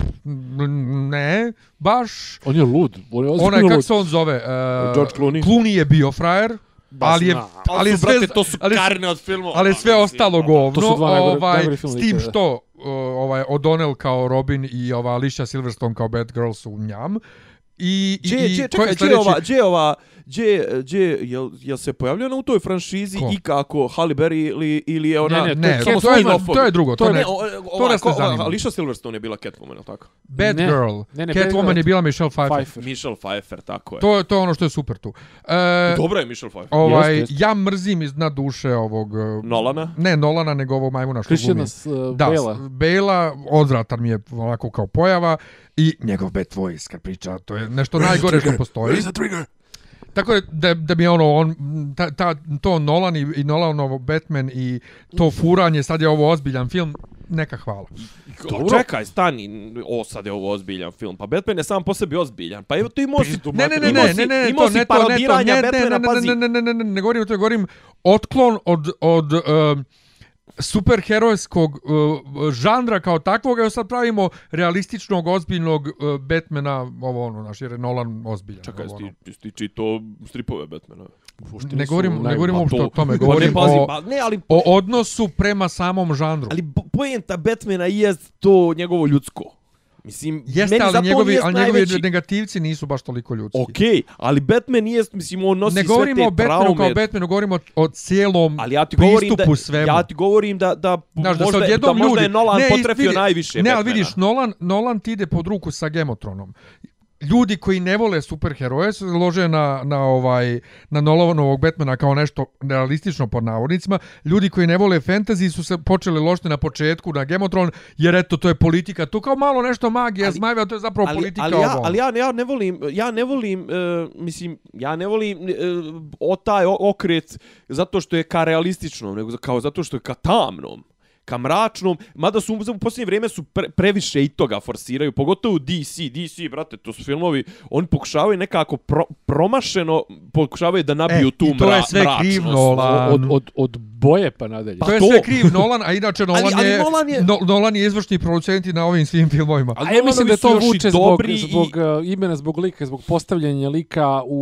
[SPEAKER 1] ne, baš.
[SPEAKER 4] On je lud. On je ozbiljno
[SPEAKER 1] Onaj, kako se on zove? Uh,
[SPEAKER 3] George Clooney.
[SPEAKER 1] Clooney je bio frajer. ali je,
[SPEAKER 4] znam.
[SPEAKER 1] ali je
[SPEAKER 3] su,
[SPEAKER 1] sve,
[SPEAKER 3] brate, to su
[SPEAKER 1] ali,
[SPEAKER 3] karne od filmova.
[SPEAKER 1] ali sve
[SPEAKER 3] mislim,
[SPEAKER 1] ostalo govno.
[SPEAKER 4] To su dva najgore-
[SPEAKER 1] ovaj,
[SPEAKER 4] filmovi
[SPEAKER 1] s tim što uh, ovaj O'Donnell kao Robin i ova Alicia Silverstone kao Batgirl su njam. I, i, i
[SPEAKER 3] gdje,
[SPEAKER 1] ko je
[SPEAKER 3] čekaj,
[SPEAKER 1] sljedeći?
[SPEAKER 3] ova, gdje ova, gdje, gdje, jel, jel se pojavljena u toj franšizi
[SPEAKER 1] Ko?
[SPEAKER 3] i kako Halle Berry ili, ili je ona...
[SPEAKER 4] Ne,
[SPEAKER 1] Ne,
[SPEAKER 3] samo
[SPEAKER 1] to, je, to je drugo. To,
[SPEAKER 3] To
[SPEAKER 1] ne,
[SPEAKER 3] ne, o, o,
[SPEAKER 1] to nas ne
[SPEAKER 3] ko-
[SPEAKER 1] zanima.
[SPEAKER 3] Alicia Silverstone je bila Catwoman, je li tako?
[SPEAKER 1] Batgirl.
[SPEAKER 4] Ne, ne,
[SPEAKER 1] Catwoman
[SPEAKER 4] Batgirl-
[SPEAKER 1] je bila Michelle Pfeiffer.
[SPEAKER 4] Pfeiffer.
[SPEAKER 3] Michelle Pfeiffer, tako je.
[SPEAKER 1] To, to je ono što je super tu. E,
[SPEAKER 3] Dobro je Michelle Pfeiffer.
[SPEAKER 1] ovaj,
[SPEAKER 4] Jeste, jeste.
[SPEAKER 1] ja mrzim iznad duše ovog... uh,
[SPEAKER 3] Nolana?
[SPEAKER 1] Ne, Nolana, nego ovog majmuna što glumi.
[SPEAKER 4] Christiana s- uh,
[SPEAKER 1] Da,
[SPEAKER 4] Bela.
[SPEAKER 1] Bela, odvratan mi je onako kao pojava i njegov bad voice kad priča, to je nešto najgore što postoji. Tako je da, da mi ono, on, ta, ta, to Nolan i, i Nolanov Batman i to furanje, sad je ovo ozbiljan film, neka hvala.
[SPEAKER 3] Dobro. Čekaj, stani, o sad je ovo ozbiljan film. Pa Batman je sam po sebi ozbiljan. Pa evo tu imao si...
[SPEAKER 1] Ne, ne, ne,
[SPEAKER 3] imao
[SPEAKER 1] ne,
[SPEAKER 3] si-
[SPEAKER 1] ne, ne, ne,
[SPEAKER 3] imao
[SPEAKER 1] to,
[SPEAKER 3] si
[SPEAKER 1] ne, to, ne, to,
[SPEAKER 3] parodiranja
[SPEAKER 1] ne, ne,
[SPEAKER 3] Batmana,
[SPEAKER 1] ne, ne,
[SPEAKER 3] pazi.
[SPEAKER 1] ne, ne, ne, ne, ne, ne govorim o to, govorim otklon od, od um, superherojskog uh, žanra kao takvog, evo sad pravimo realističnog, ozbiljnog uh, Batmana, ovo ono, naš, jer je Nolan ozbiljan.
[SPEAKER 3] Čekaj,
[SPEAKER 1] ovo,
[SPEAKER 3] jesi
[SPEAKER 1] ono.
[SPEAKER 3] ti, jesi ti čito stripove Batmana?
[SPEAKER 1] Ne govorim, ne govorim
[SPEAKER 3] Pa
[SPEAKER 1] uopšte o tome,
[SPEAKER 3] Pa
[SPEAKER 1] govorim
[SPEAKER 3] ne, pazi,
[SPEAKER 1] o,
[SPEAKER 3] pa, ne, ali,
[SPEAKER 1] o odnosu prema samom žanru.
[SPEAKER 3] ali poenta Batmana je to njegovo ljudsko. Mislim,
[SPEAKER 1] Jeste,
[SPEAKER 3] meni
[SPEAKER 1] ali njegovi,
[SPEAKER 3] jest
[SPEAKER 1] ali njegovi
[SPEAKER 3] najveći-
[SPEAKER 1] negativci nisu baš toliko ljudski.
[SPEAKER 3] Okej, okay, ali Batman je, mislim, on nosi
[SPEAKER 1] ne
[SPEAKER 3] sve te
[SPEAKER 1] govorimo o Batmanu
[SPEAKER 3] traume.
[SPEAKER 1] kao Batmanu, govorimo o, o cijelom
[SPEAKER 3] Ali ja ti govorim da,
[SPEAKER 1] pristupu svemu.
[SPEAKER 3] ja ti govorim da, da,
[SPEAKER 1] Znaš, da
[SPEAKER 3] možda, da možda
[SPEAKER 1] ljudi...
[SPEAKER 3] je Nolan
[SPEAKER 1] ne,
[SPEAKER 3] potrefio
[SPEAKER 1] vidi-
[SPEAKER 3] najviše
[SPEAKER 1] Ne, ali
[SPEAKER 3] Batmana.
[SPEAKER 1] vidiš, Nolan, Nolan ti ide pod ruku sa Gemotronom. Ljudi koji ne vole superheroje se lože na, na, ovaj, na Nolanovog Batmana kao nešto realistično pod navodnicima. Ljudi koji ne vole fantasy su se počeli ložiti na početku na Gemotron, jer eto, to je politika. Tu kao malo nešto magija,
[SPEAKER 3] Ali-
[SPEAKER 1] zmajeva, to je zapravo
[SPEAKER 3] ali,
[SPEAKER 1] politika
[SPEAKER 3] ali, ja,
[SPEAKER 1] ovo.
[SPEAKER 3] ali ja, ja ne volim, ja ne volim, uh, mislim, ja ne volim uh, o taj okret zato što je ka realističnom, nego kao zato što je ka tamnom ka mračnom, mada su u posljednje vrijeme su pre, previše i toga forsiraju, pogotovo DC, DC, brate, to su filmovi, oni pokušavaju nekako pro, promašeno, pokušavaju da nabiju
[SPEAKER 1] E,
[SPEAKER 3] tu
[SPEAKER 1] i to je
[SPEAKER 3] mra,
[SPEAKER 1] sve
[SPEAKER 3] mračnost.
[SPEAKER 1] kriv Nolan.
[SPEAKER 4] Od, od, od boje pa nadalje.
[SPEAKER 1] to je
[SPEAKER 3] to-
[SPEAKER 1] sve kriv Nolan, a inače Nolan,
[SPEAKER 3] Ali- ali
[SPEAKER 1] je,
[SPEAKER 3] Nolan je-
[SPEAKER 1] No, Nolan je izvršni producent i na ovim svim filmovima.
[SPEAKER 3] Ali
[SPEAKER 4] A ja mislim da to vuče zbog,
[SPEAKER 3] i-
[SPEAKER 4] zbog uh, imena, zbog lika, zbog postavljanja lika u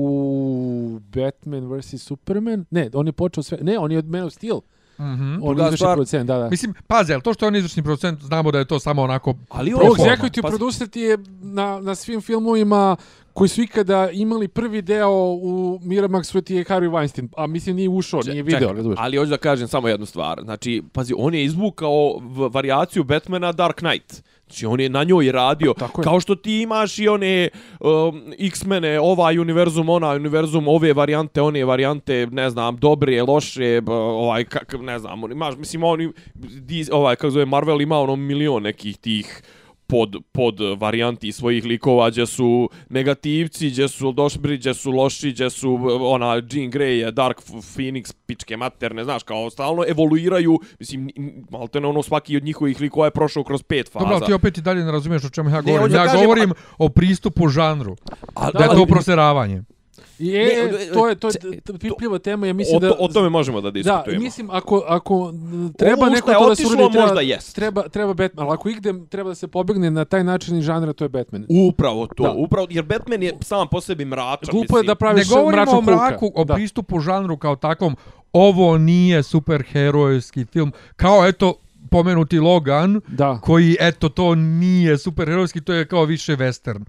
[SPEAKER 4] Batman vs. Superman. Ne, on je počeo sve... Ne, on je od Man of Steel.
[SPEAKER 1] Mhm.
[SPEAKER 4] On izvršen
[SPEAKER 3] stvar-
[SPEAKER 4] producent, da, da.
[SPEAKER 1] Mislim, pazi, ali to što je on izvršni producent, znamo da je to samo onako...
[SPEAKER 3] Ali ovo,
[SPEAKER 1] forma.
[SPEAKER 4] Executive
[SPEAKER 3] Pazi-
[SPEAKER 4] producer ti je na, na svim filmovima koji su ikada imali prvi deo u Miramaxu ti je Harvey Weinstein, a mislim nije ušao, nije video,
[SPEAKER 3] Čekaj,
[SPEAKER 4] razumiješ?
[SPEAKER 3] Ali hoću da kažem samo jednu stvar. Znači, pazi, on je izvukao v- varijaciju Batmana Dark Knight. Znači, on je na njoj radio.
[SPEAKER 4] Tako je.
[SPEAKER 3] Kao što ti imaš i one um, X-mene, ovaj univerzum, ona univerzum, ove varijante, one varijante, ne znam, dobre, loše, ovaj, kak, ne znam, on imaš, mislim, on, di- ovaj, kako zove, Marvel ima ono milion nekih tih pod, pod varijanti svojih likova, gdje su negativci, gdje su došbri, gdje su loši, gdje su ona Jean Grey, Dark Phoenix, pičke materne, znaš, kao stalno evoluiraju, mislim, malo te ono svaki od njihovih likova je prošao kroz pet faza.
[SPEAKER 1] Dobro, ti opet i dalje ne razumiješ o čemu ja govorim.
[SPEAKER 3] da
[SPEAKER 1] Ja
[SPEAKER 3] kažem,
[SPEAKER 1] govorim
[SPEAKER 3] a-
[SPEAKER 1] o pristupu žanru.
[SPEAKER 3] A,
[SPEAKER 1] Da je to
[SPEAKER 4] ali-
[SPEAKER 1] proseravanje.
[SPEAKER 4] I
[SPEAKER 3] Ne,
[SPEAKER 4] e,
[SPEAKER 3] e,
[SPEAKER 4] to je to je
[SPEAKER 3] ce-
[SPEAKER 4] t- pipljiva tema, ja mislim
[SPEAKER 3] o,
[SPEAKER 4] da
[SPEAKER 3] to, o tome možemo da
[SPEAKER 4] Da,
[SPEAKER 3] diskutujemo.
[SPEAKER 4] mislim ako ako treba
[SPEAKER 3] Ovo
[SPEAKER 4] neko
[SPEAKER 3] je
[SPEAKER 4] to da surudi, treba,
[SPEAKER 3] možda jest.
[SPEAKER 4] treba treba Batman, ali ako igde treba da se pobegne na taj način iz žanra, to je Batman.
[SPEAKER 3] Upravo to,
[SPEAKER 4] Da.
[SPEAKER 3] upravo, jer Batman je sam po sebi mračan,
[SPEAKER 4] Glupo je
[SPEAKER 3] mislim.
[SPEAKER 4] da
[SPEAKER 1] Ne
[SPEAKER 4] praviš
[SPEAKER 1] govorimo
[SPEAKER 4] mračnog
[SPEAKER 1] o mraku,
[SPEAKER 4] Hulka.
[SPEAKER 1] o
[SPEAKER 4] Da.
[SPEAKER 1] pristupu žanru kao takvom. Ovo nije superherojski film. Kao, eto, pomenuti Logan,
[SPEAKER 4] Da.
[SPEAKER 1] koji, eto, to nije superherojski, to je kao više western.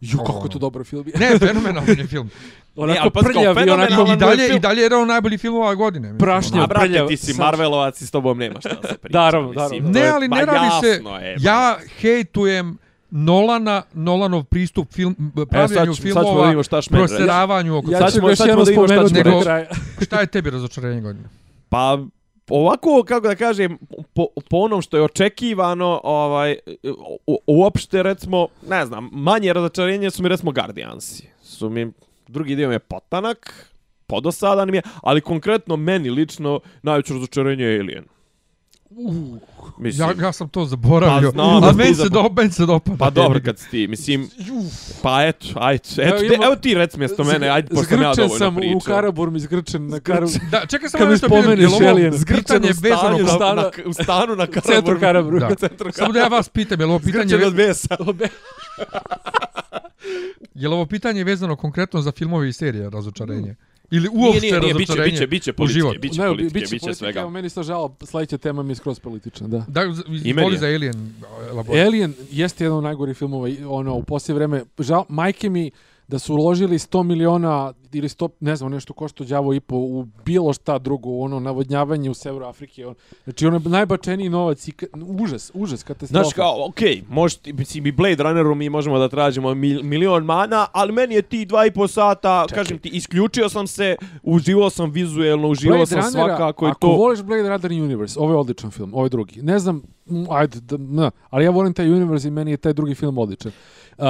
[SPEAKER 4] Ju, kako je to dobar film.
[SPEAKER 1] Ne, fenomenalan je film.
[SPEAKER 4] onako
[SPEAKER 3] pazi, kao
[SPEAKER 4] prljav i
[SPEAKER 3] fenomenalan
[SPEAKER 4] onako
[SPEAKER 1] I, dalje,
[SPEAKER 3] film.
[SPEAKER 1] i dalje je jedan od najboljih filmova ove godine. mislim.
[SPEAKER 4] Prašnja.
[SPEAKER 3] A brate, ti si
[SPEAKER 4] sad-
[SPEAKER 3] Marvelovac i s tobom nema šta da se priča.
[SPEAKER 4] Naravno,
[SPEAKER 3] mislim,
[SPEAKER 4] naravno.
[SPEAKER 3] to
[SPEAKER 1] Ne, ali ne radi se...
[SPEAKER 3] jasno je,
[SPEAKER 1] ja hejtujem Nolana, Nolanov pristup film, pravljanju
[SPEAKER 3] sad ću- sad ćemo da
[SPEAKER 1] filmova,
[SPEAKER 3] šta Šmer reče.
[SPEAKER 1] proseravanju oko
[SPEAKER 4] Ja
[SPEAKER 3] Sad ćemo- sad ćemo da vidimo šta
[SPEAKER 4] spomenuti
[SPEAKER 1] ćemo
[SPEAKER 4] do
[SPEAKER 1] reći.
[SPEAKER 4] kraja.
[SPEAKER 1] Šta je tebi razočarenje godine?
[SPEAKER 3] Pa ovako kako da kažem po, po onom što je očekivano ovaj u, uopšte recimo ne znam manje razočarenje su mi recimo Guardiansi su mi drugi dio mi je potanak podosadan mi je ali konkretno meni lično najveće razočarenje je Alien Mislim,
[SPEAKER 1] Ja, ja sam to zaboravio.
[SPEAKER 3] Pa znam
[SPEAKER 1] a meni se, do, meni se dopada.
[SPEAKER 3] Pa dobro kad si ti, mislim, pa eto, ajde, eto,
[SPEAKER 4] Evo,
[SPEAKER 3] evo,
[SPEAKER 4] ima-
[SPEAKER 3] evo ti rec mjesto mene, ajde, pošto ja
[SPEAKER 4] Zgrčen
[SPEAKER 3] dovoljno
[SPEAKER 4] sam
[SPEAKER 3] pričao.
[SPEAKER 4] u Karaburmi, zgrčen na Karu...
[SPEAKER 1] Da, čekaj samo
[SPEAKER 4] mi
[SPEAKER 1] nešto pitam, je ovo
[SPEAKER 4] Alien,
[SPEAKER 1] pitanje
[SPEAKER 3] u stanu,
[SPEAKER 1] vezano...
[SPEAKER 4] u
[SPEAKER 3] na,
[SPEAKER 4] stanu-
[SPEAKER 3] na, u stanu na
[SPEAKER 4] u centru.
[SPEAKER 3] Karaburgu.
[SPEAKER 1] Da.
[SPEAKER 3] centru
[SPEAKER 1] Samo da ja vas pitam, je ovo pitanje,
[SPEAKER 3] Zgrčen od besa.
[SPEAKER 1] je li ovo pitanje vezano konkretno za filmove i serije razočarenje? Ili
[SPEAKER 3] Nije,
[SPEAKER 1] uopšte
[SPEAKER 3] nije, nije, biće,
[SPEAKER 1] razočarenje
[SPEAKER 3] biće, biće
[SPEAKER 1] u
[SPEAKER 3] politike,
[SPEAKER 1] život?
[SPEAKER 3] biće
[SPEAKER 4] Ne,
[SPEAKER 3] politike,
[SPEAKER 4] biće
[SPEAKER 3] biće svega.
[SPEAKER 4] Evo, meni isto žao, sledeća tema mi je skroz politična, da.
[SPEAKER 1] Da,
[SPEAKER 3] je.
[SPEAKER 1] za Alien. elabor-
[SPEAKER 4] Alien jeste jedan od najgorih filmova ono u poslije vreme žao majke mi da su uložili 100 miliona ili 100 ne znam nešto košta đavo i po u bilo šta drugo ono navodnjavanje u severu Afrike on, znači ono je najbačeniji novac i ka, užas užas katastrofa
[SPEAKER 3] Znaš kao, okej, okay, može ti, mislim, i Blade Runneru mi možemo da tražimo mil, milion mana, ali meni je ti dva i po sata,
[SPEAKER 4] Čekaj.
[SPEAKER 3] kažem ti, isključio sam se, uživao sam vizuelno, uživao
[SPEAKER 4] Blade
[SPEAKER 3] sam
[SPEAKER 4] Runnera,
[SPEAKER 3] svakako i
[SPEAKER 4] ako
[SPEAKER 3] to.
[SPEAKER 4] voliš Blade Runner Universe, ovo je odličan film, ovo je drugi. Ne znam, ajde, da, na, ali ja volim taj Universe i meni je taj drugi film odličan. Uh,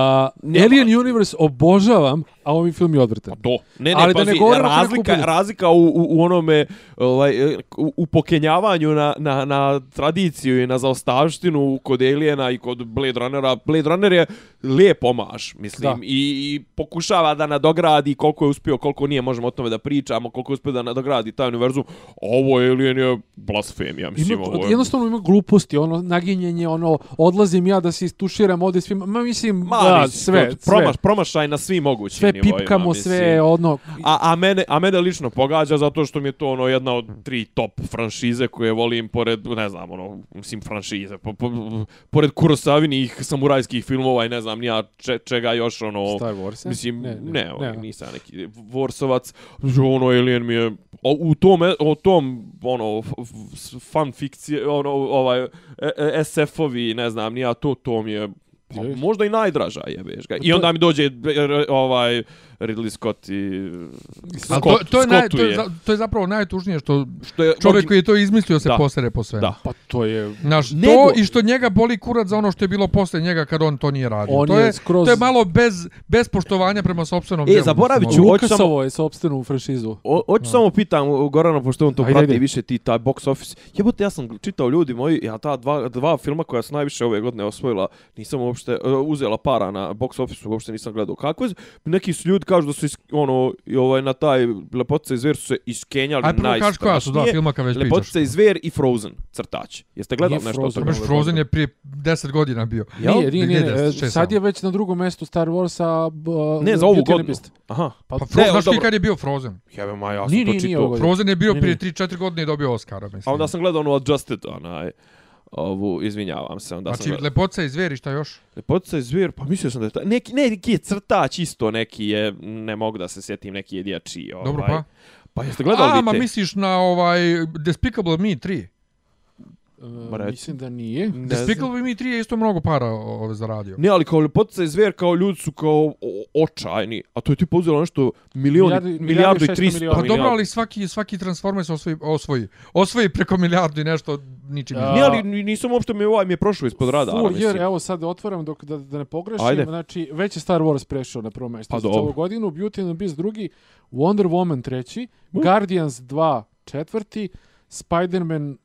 [SPEAKER 3] Ne,
[SPEAKER 4] Alien Universe obožavam, a ovaj film je odvratan.
[SPEAKER 3] To. Ne, ne,
[SPEAKER 4] Ali da
[SPEAKER 3] pazi,
[SPEAKER 4] ne
[SPEAKER 3] razlika, razlika u, u, u onome, ovaj, u, u pokenjavanju na, na, na tradiciju i na zaostavštinu kod Aliena i kod Blade Runnera. Blade Runner je lijep omaž, mislim,
[SPEAKER 4] Da.
[SPEAKER 3] i, i pokušava da nadogradi koliko je uspio, koliko nije, možemo o tome da pričamo, koliko je uspio da nadogradi taj univerzum. Ovo Alien je blasfemija, mislim,
[SPEAKER 4] Ima,
[SPEAKER 3] ovo je...
[SPEAKER 4] jednostavno ima gluposti, ono naginjenje, ono odlazim ja da se istuširam ovdje svima, ma mislim,
[SPEAKER 3] Ma,
[SPEAKER 4] da,
[SPEAKER 3] mislim,
[SPEAKER 4] sve,
[SPEAKER 3] to-
[SPEAKER 4] sve,
[SPEAKER 3] promaš, promašaj na svim mogućim
[SPEAKER 4] sve
[SPEAKER 3] nivoima,
[SPEAKER 4] pipkamo,
[SPEAKER 3] mislim.
[SPEAKER 4] sve, ono,
[SPEAKER 3] A, a, mene, a mene lično pogađa zato što mi je to ono jedna od tri top franšize koje volim pored, ne znam, ono, mislim franšize, po, po, pored Kurosavinih samurajskih filmova i ne znam, nija če, čega još, ono,
[SPEAKER 4] Star Wars,
[SPEAKER 3] mislim, ne, ne, ne,
[SPEAKER 4] ne.
[SPEAKER 3] nisam neki Vorsovac, ono, Alien mi je, o, u tom, o tom, ono, fan fikcije, ono, ovaj, SF-ovi, ne znam, nija to, to mi je, pa možda i najdraža jebeš ga. I onda mi dođe r- ovaj Ridley Scott i Scott,
[SPEAKER 1] to, to, je naj, to, je, to je zapravo najtužnije što
[SPEAKER 3] što je
[SPEAKER 1] čovjek koji je to izmislio se
[SPEAKER 3] Da.
[SPEAKER 1] posere po svemu.
[SPEAKER 3] Da.
[SPEAKER 4] pa to je,
[SPEAKER 1] Znaš, to
[SPEAKER 3] Nego-
[SPEAKER 1] i što njega boli kurac za ono što je bilo posle njega kad on to nije radio.
[SPEAKER 4] on
[SPEAKER 1] to,
[SPEAKER 4] je,
[SPEAKER 1] je,
[SPEAKER 4] skroz,
[SPEAKER 1] to je malo bez, bez poštovanja prema sopstvenom
[SPEAKER 3] E,
[SPEAKER 1] delu,
[SPEAKER 3] zaboravit
[SPEAKER 1] mislim,
[SPEAKER 3] ću, hoću samo-
[SPEAKER 4] Lukasovo je sopstvenu u franšizu.
[SPEAKER 3] Hoću samo pitam Gorana, pošto on to
[SPEAKER 4] Ajde,
[SPEAKER 3] prati
[SPEAKER 4] ajde.
[SPEAKER 3] više ti taj box office. Jebote, ja sam čitao ljudi moji, ja ta dva, dva filma koja su najviše ove godine osvojila, nisam uopšte uh, uzela para na box office, uopšte nisam gledao. Kako je, neki su ljudi kažu da su is, ono, i ovaj, na taj Lepotica i zver su se iskenjali
[SPEAKER 1] Aj, prvo kaži koja su dva
[SPEAKER 3] najstrašnije.
[SPEAKER 1] filma kad već pričaš.
[SPEAKER 3] Lepotica i zver i Frozen, crtač. Jeste gledali
[SPEAKER 4] Nije
[SPEAKER 3] nešto
[SPEAKER 4] Frozen?
[SPEAKER 1] Baš Frozen je prije 10 godina bio.
[SPEAKER 3] Jel?
[SPEAKER 4] Nije, nije, nije,
[SPEAKER 1] Nije,
[SPEAKER 4] nije, sad je već na drugom mjestu Star Warsa. b-
[SPEAKER 3] Ne, za ovu godinu. Aha.
[SPEAKER 4] Pa,
[SPEAKER 1] Pa
[SPEAKER 3] Ne,
[SPEAKER 1] Frozen, znaš kad je bio Frozen?
[SPEAKER 3] Jebe ma, ja sam
[SPEAKER 4] Nije,
[SPEAKER 3] to čitao.
[SPEAKER 4] ovo.
[SPEAKER 1] Frozen je bio prije
[SPEAKER 4] ne.
[SPEAKER 1] 3-4 godine i dobio Oscara, mislim.
[SPEAKER 3] A onda sam gledao onu Adjusted, onaj, ovu, izvinjavam se. Onda
[SPEAKER 1] Znači,
[SPEAKER 3] sam.
[SPEAKER 1] Lepotica i zveri, šta još?
[SPEAKER 3] Lepotica i zvijer, pa mislio sam da je ta, neki, ne, neki je crtač isto, neki je, ne mogu da se sjetim, neki je dječiji. Ovaj.
[SPEAKER 1] Dobro, pa?
[SPEAKER 3] Pa jeste gledali
[SPEAKER 1] A,
[SPEAKER 3] vi
[SPEAKER 1] ma misliš na ovaj Despicable Me 3?
[SPEAKER 3] Ma reci.
[SPEAKER 4] mislim da nije.
[SPEAKER 3] Ne znam.
[SPEAKER 1] Despicable Me 3 je isto mnogo para ove zaradio.
[SPEAKER 3] Ne, ali kao ljepotica i zver, kao ljudi su kao o- očajni, a to je tipa uzelo nešto milioni,
[SPEAKER 4] Milijardu-
[SPEAKER 3] milijardu,
[SPEAKER 4] milijardu i
[SPEAKER 3] i
[SPEAKER 4] 600
[SPEAKER 3] 300
[SPEAKER 4] miliona.
[SPEAKER 1] Pa
[SPEAKER 3] milijardu.
[SPEAKER 1] dobro, ali svaki, svaki Transformers osvoji, osvoji, osvoji preko milijardu i nešto ničim. Uh,
[SPEAKER 3] Nije, ali ni- nisam uopšte mi ovaj mi je prošao ispod radara,
[SPEAKER 4] Full
[SPEAKER 3] mislim.
[SPEAKER 4] year, evo sad otvaram dok da, da ne pogrešim.
[SPEAKER 3] Ajde.
[SPEAKER 4] Znači, već je Star Wars prešao na prvo mjesto
[SPEAKER 3] Pa dobro.
[SPEAKER 4] godinu, Beauty and the Beast drugi, Wonder Woman treći, Guardians 2 četvrti, Spider-Man uh,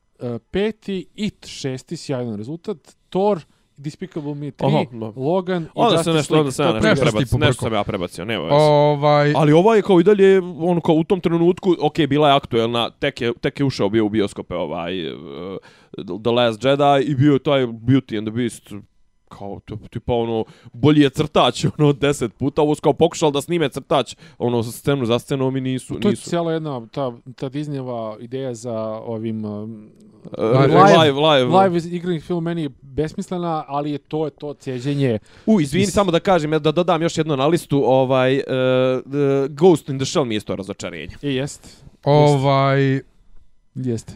[SPEAKER 4] peti, It šesti, sjajan rezultat, Thor, Despicable Me 3,
[SPEAKER 3] Aha, da.
[SPEAKER 4] Logan i
[SPEAKER 3] Onda
[SPEAKER 4] Justice
[SPEAKER 3] nešto,
[SPEAKER 4] League.
[SPEAKER 3] onda sam ja
[SPEAKER 4] To
[SPEAKER 3] nešto prebacio, sam ja prebacio, nema veze.
[SPEAKER 1] Ovaj,
[SPEAKER 3] Ali ova je kao i dalje, ono kao u tom trenutku, ok, bila je aktuelna, tek je, tek je ušao bio u bioskope ovaj uh, The Last Jedi i bio je taj Beauty and the Beast kao to, tipa ono bolji je crtač ono 10 puta ovo kao pokušali da snime crtač ono scenu za scenom i nisu
[SPEAKER 4] To je
[SPEAKER 3] nisu
[SPEAKER 4] cijela jedna ta, ta Disneyeva ideja za ovim um,
[SPEAKER 3] Uh, live, live,
[SPEAKER 4] live iz- igranih film meni je besmislena, ali je to je to ceđenje.
[SPEAKER 3] U, izvini,
[SPEAKER 4] Is-
[SPEAKER 3] samo da kažem, da dodam još jedno na listu, ovaj, uh, Ghost in the Shell mi je isto razočarenje.
[SPEAKER 4] I jest.
[SPEAKER 1] ovaj,
[SPEAKER 4] Jeste.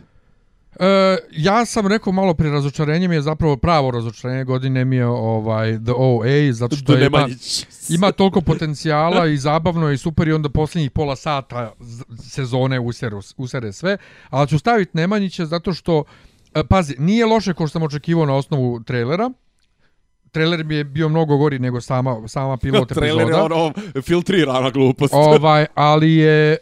[SPEAKER 1] E, ja sam rekao malo pri razočarenje mi je zapravo pravo razočarenje godine mi je ovaj The OA zato što je ima, ima toliko potencijala i zabavno je i super i onda posljednjih pola sata sezone usere, usere sve, ali ću staviti Nemanjića zato što e, pazi, nije loše ko što sam očekivao na osnovu trailera. Trailer mi je bio mnogo gori nego sama sama pilot
[SPEAKER 3] Trailer je
[SPEAKER 1] epizoda.
[SPEAKER 3] ono filtrirana glupost.
[SPEAKER 1] Ovaj, ali je e,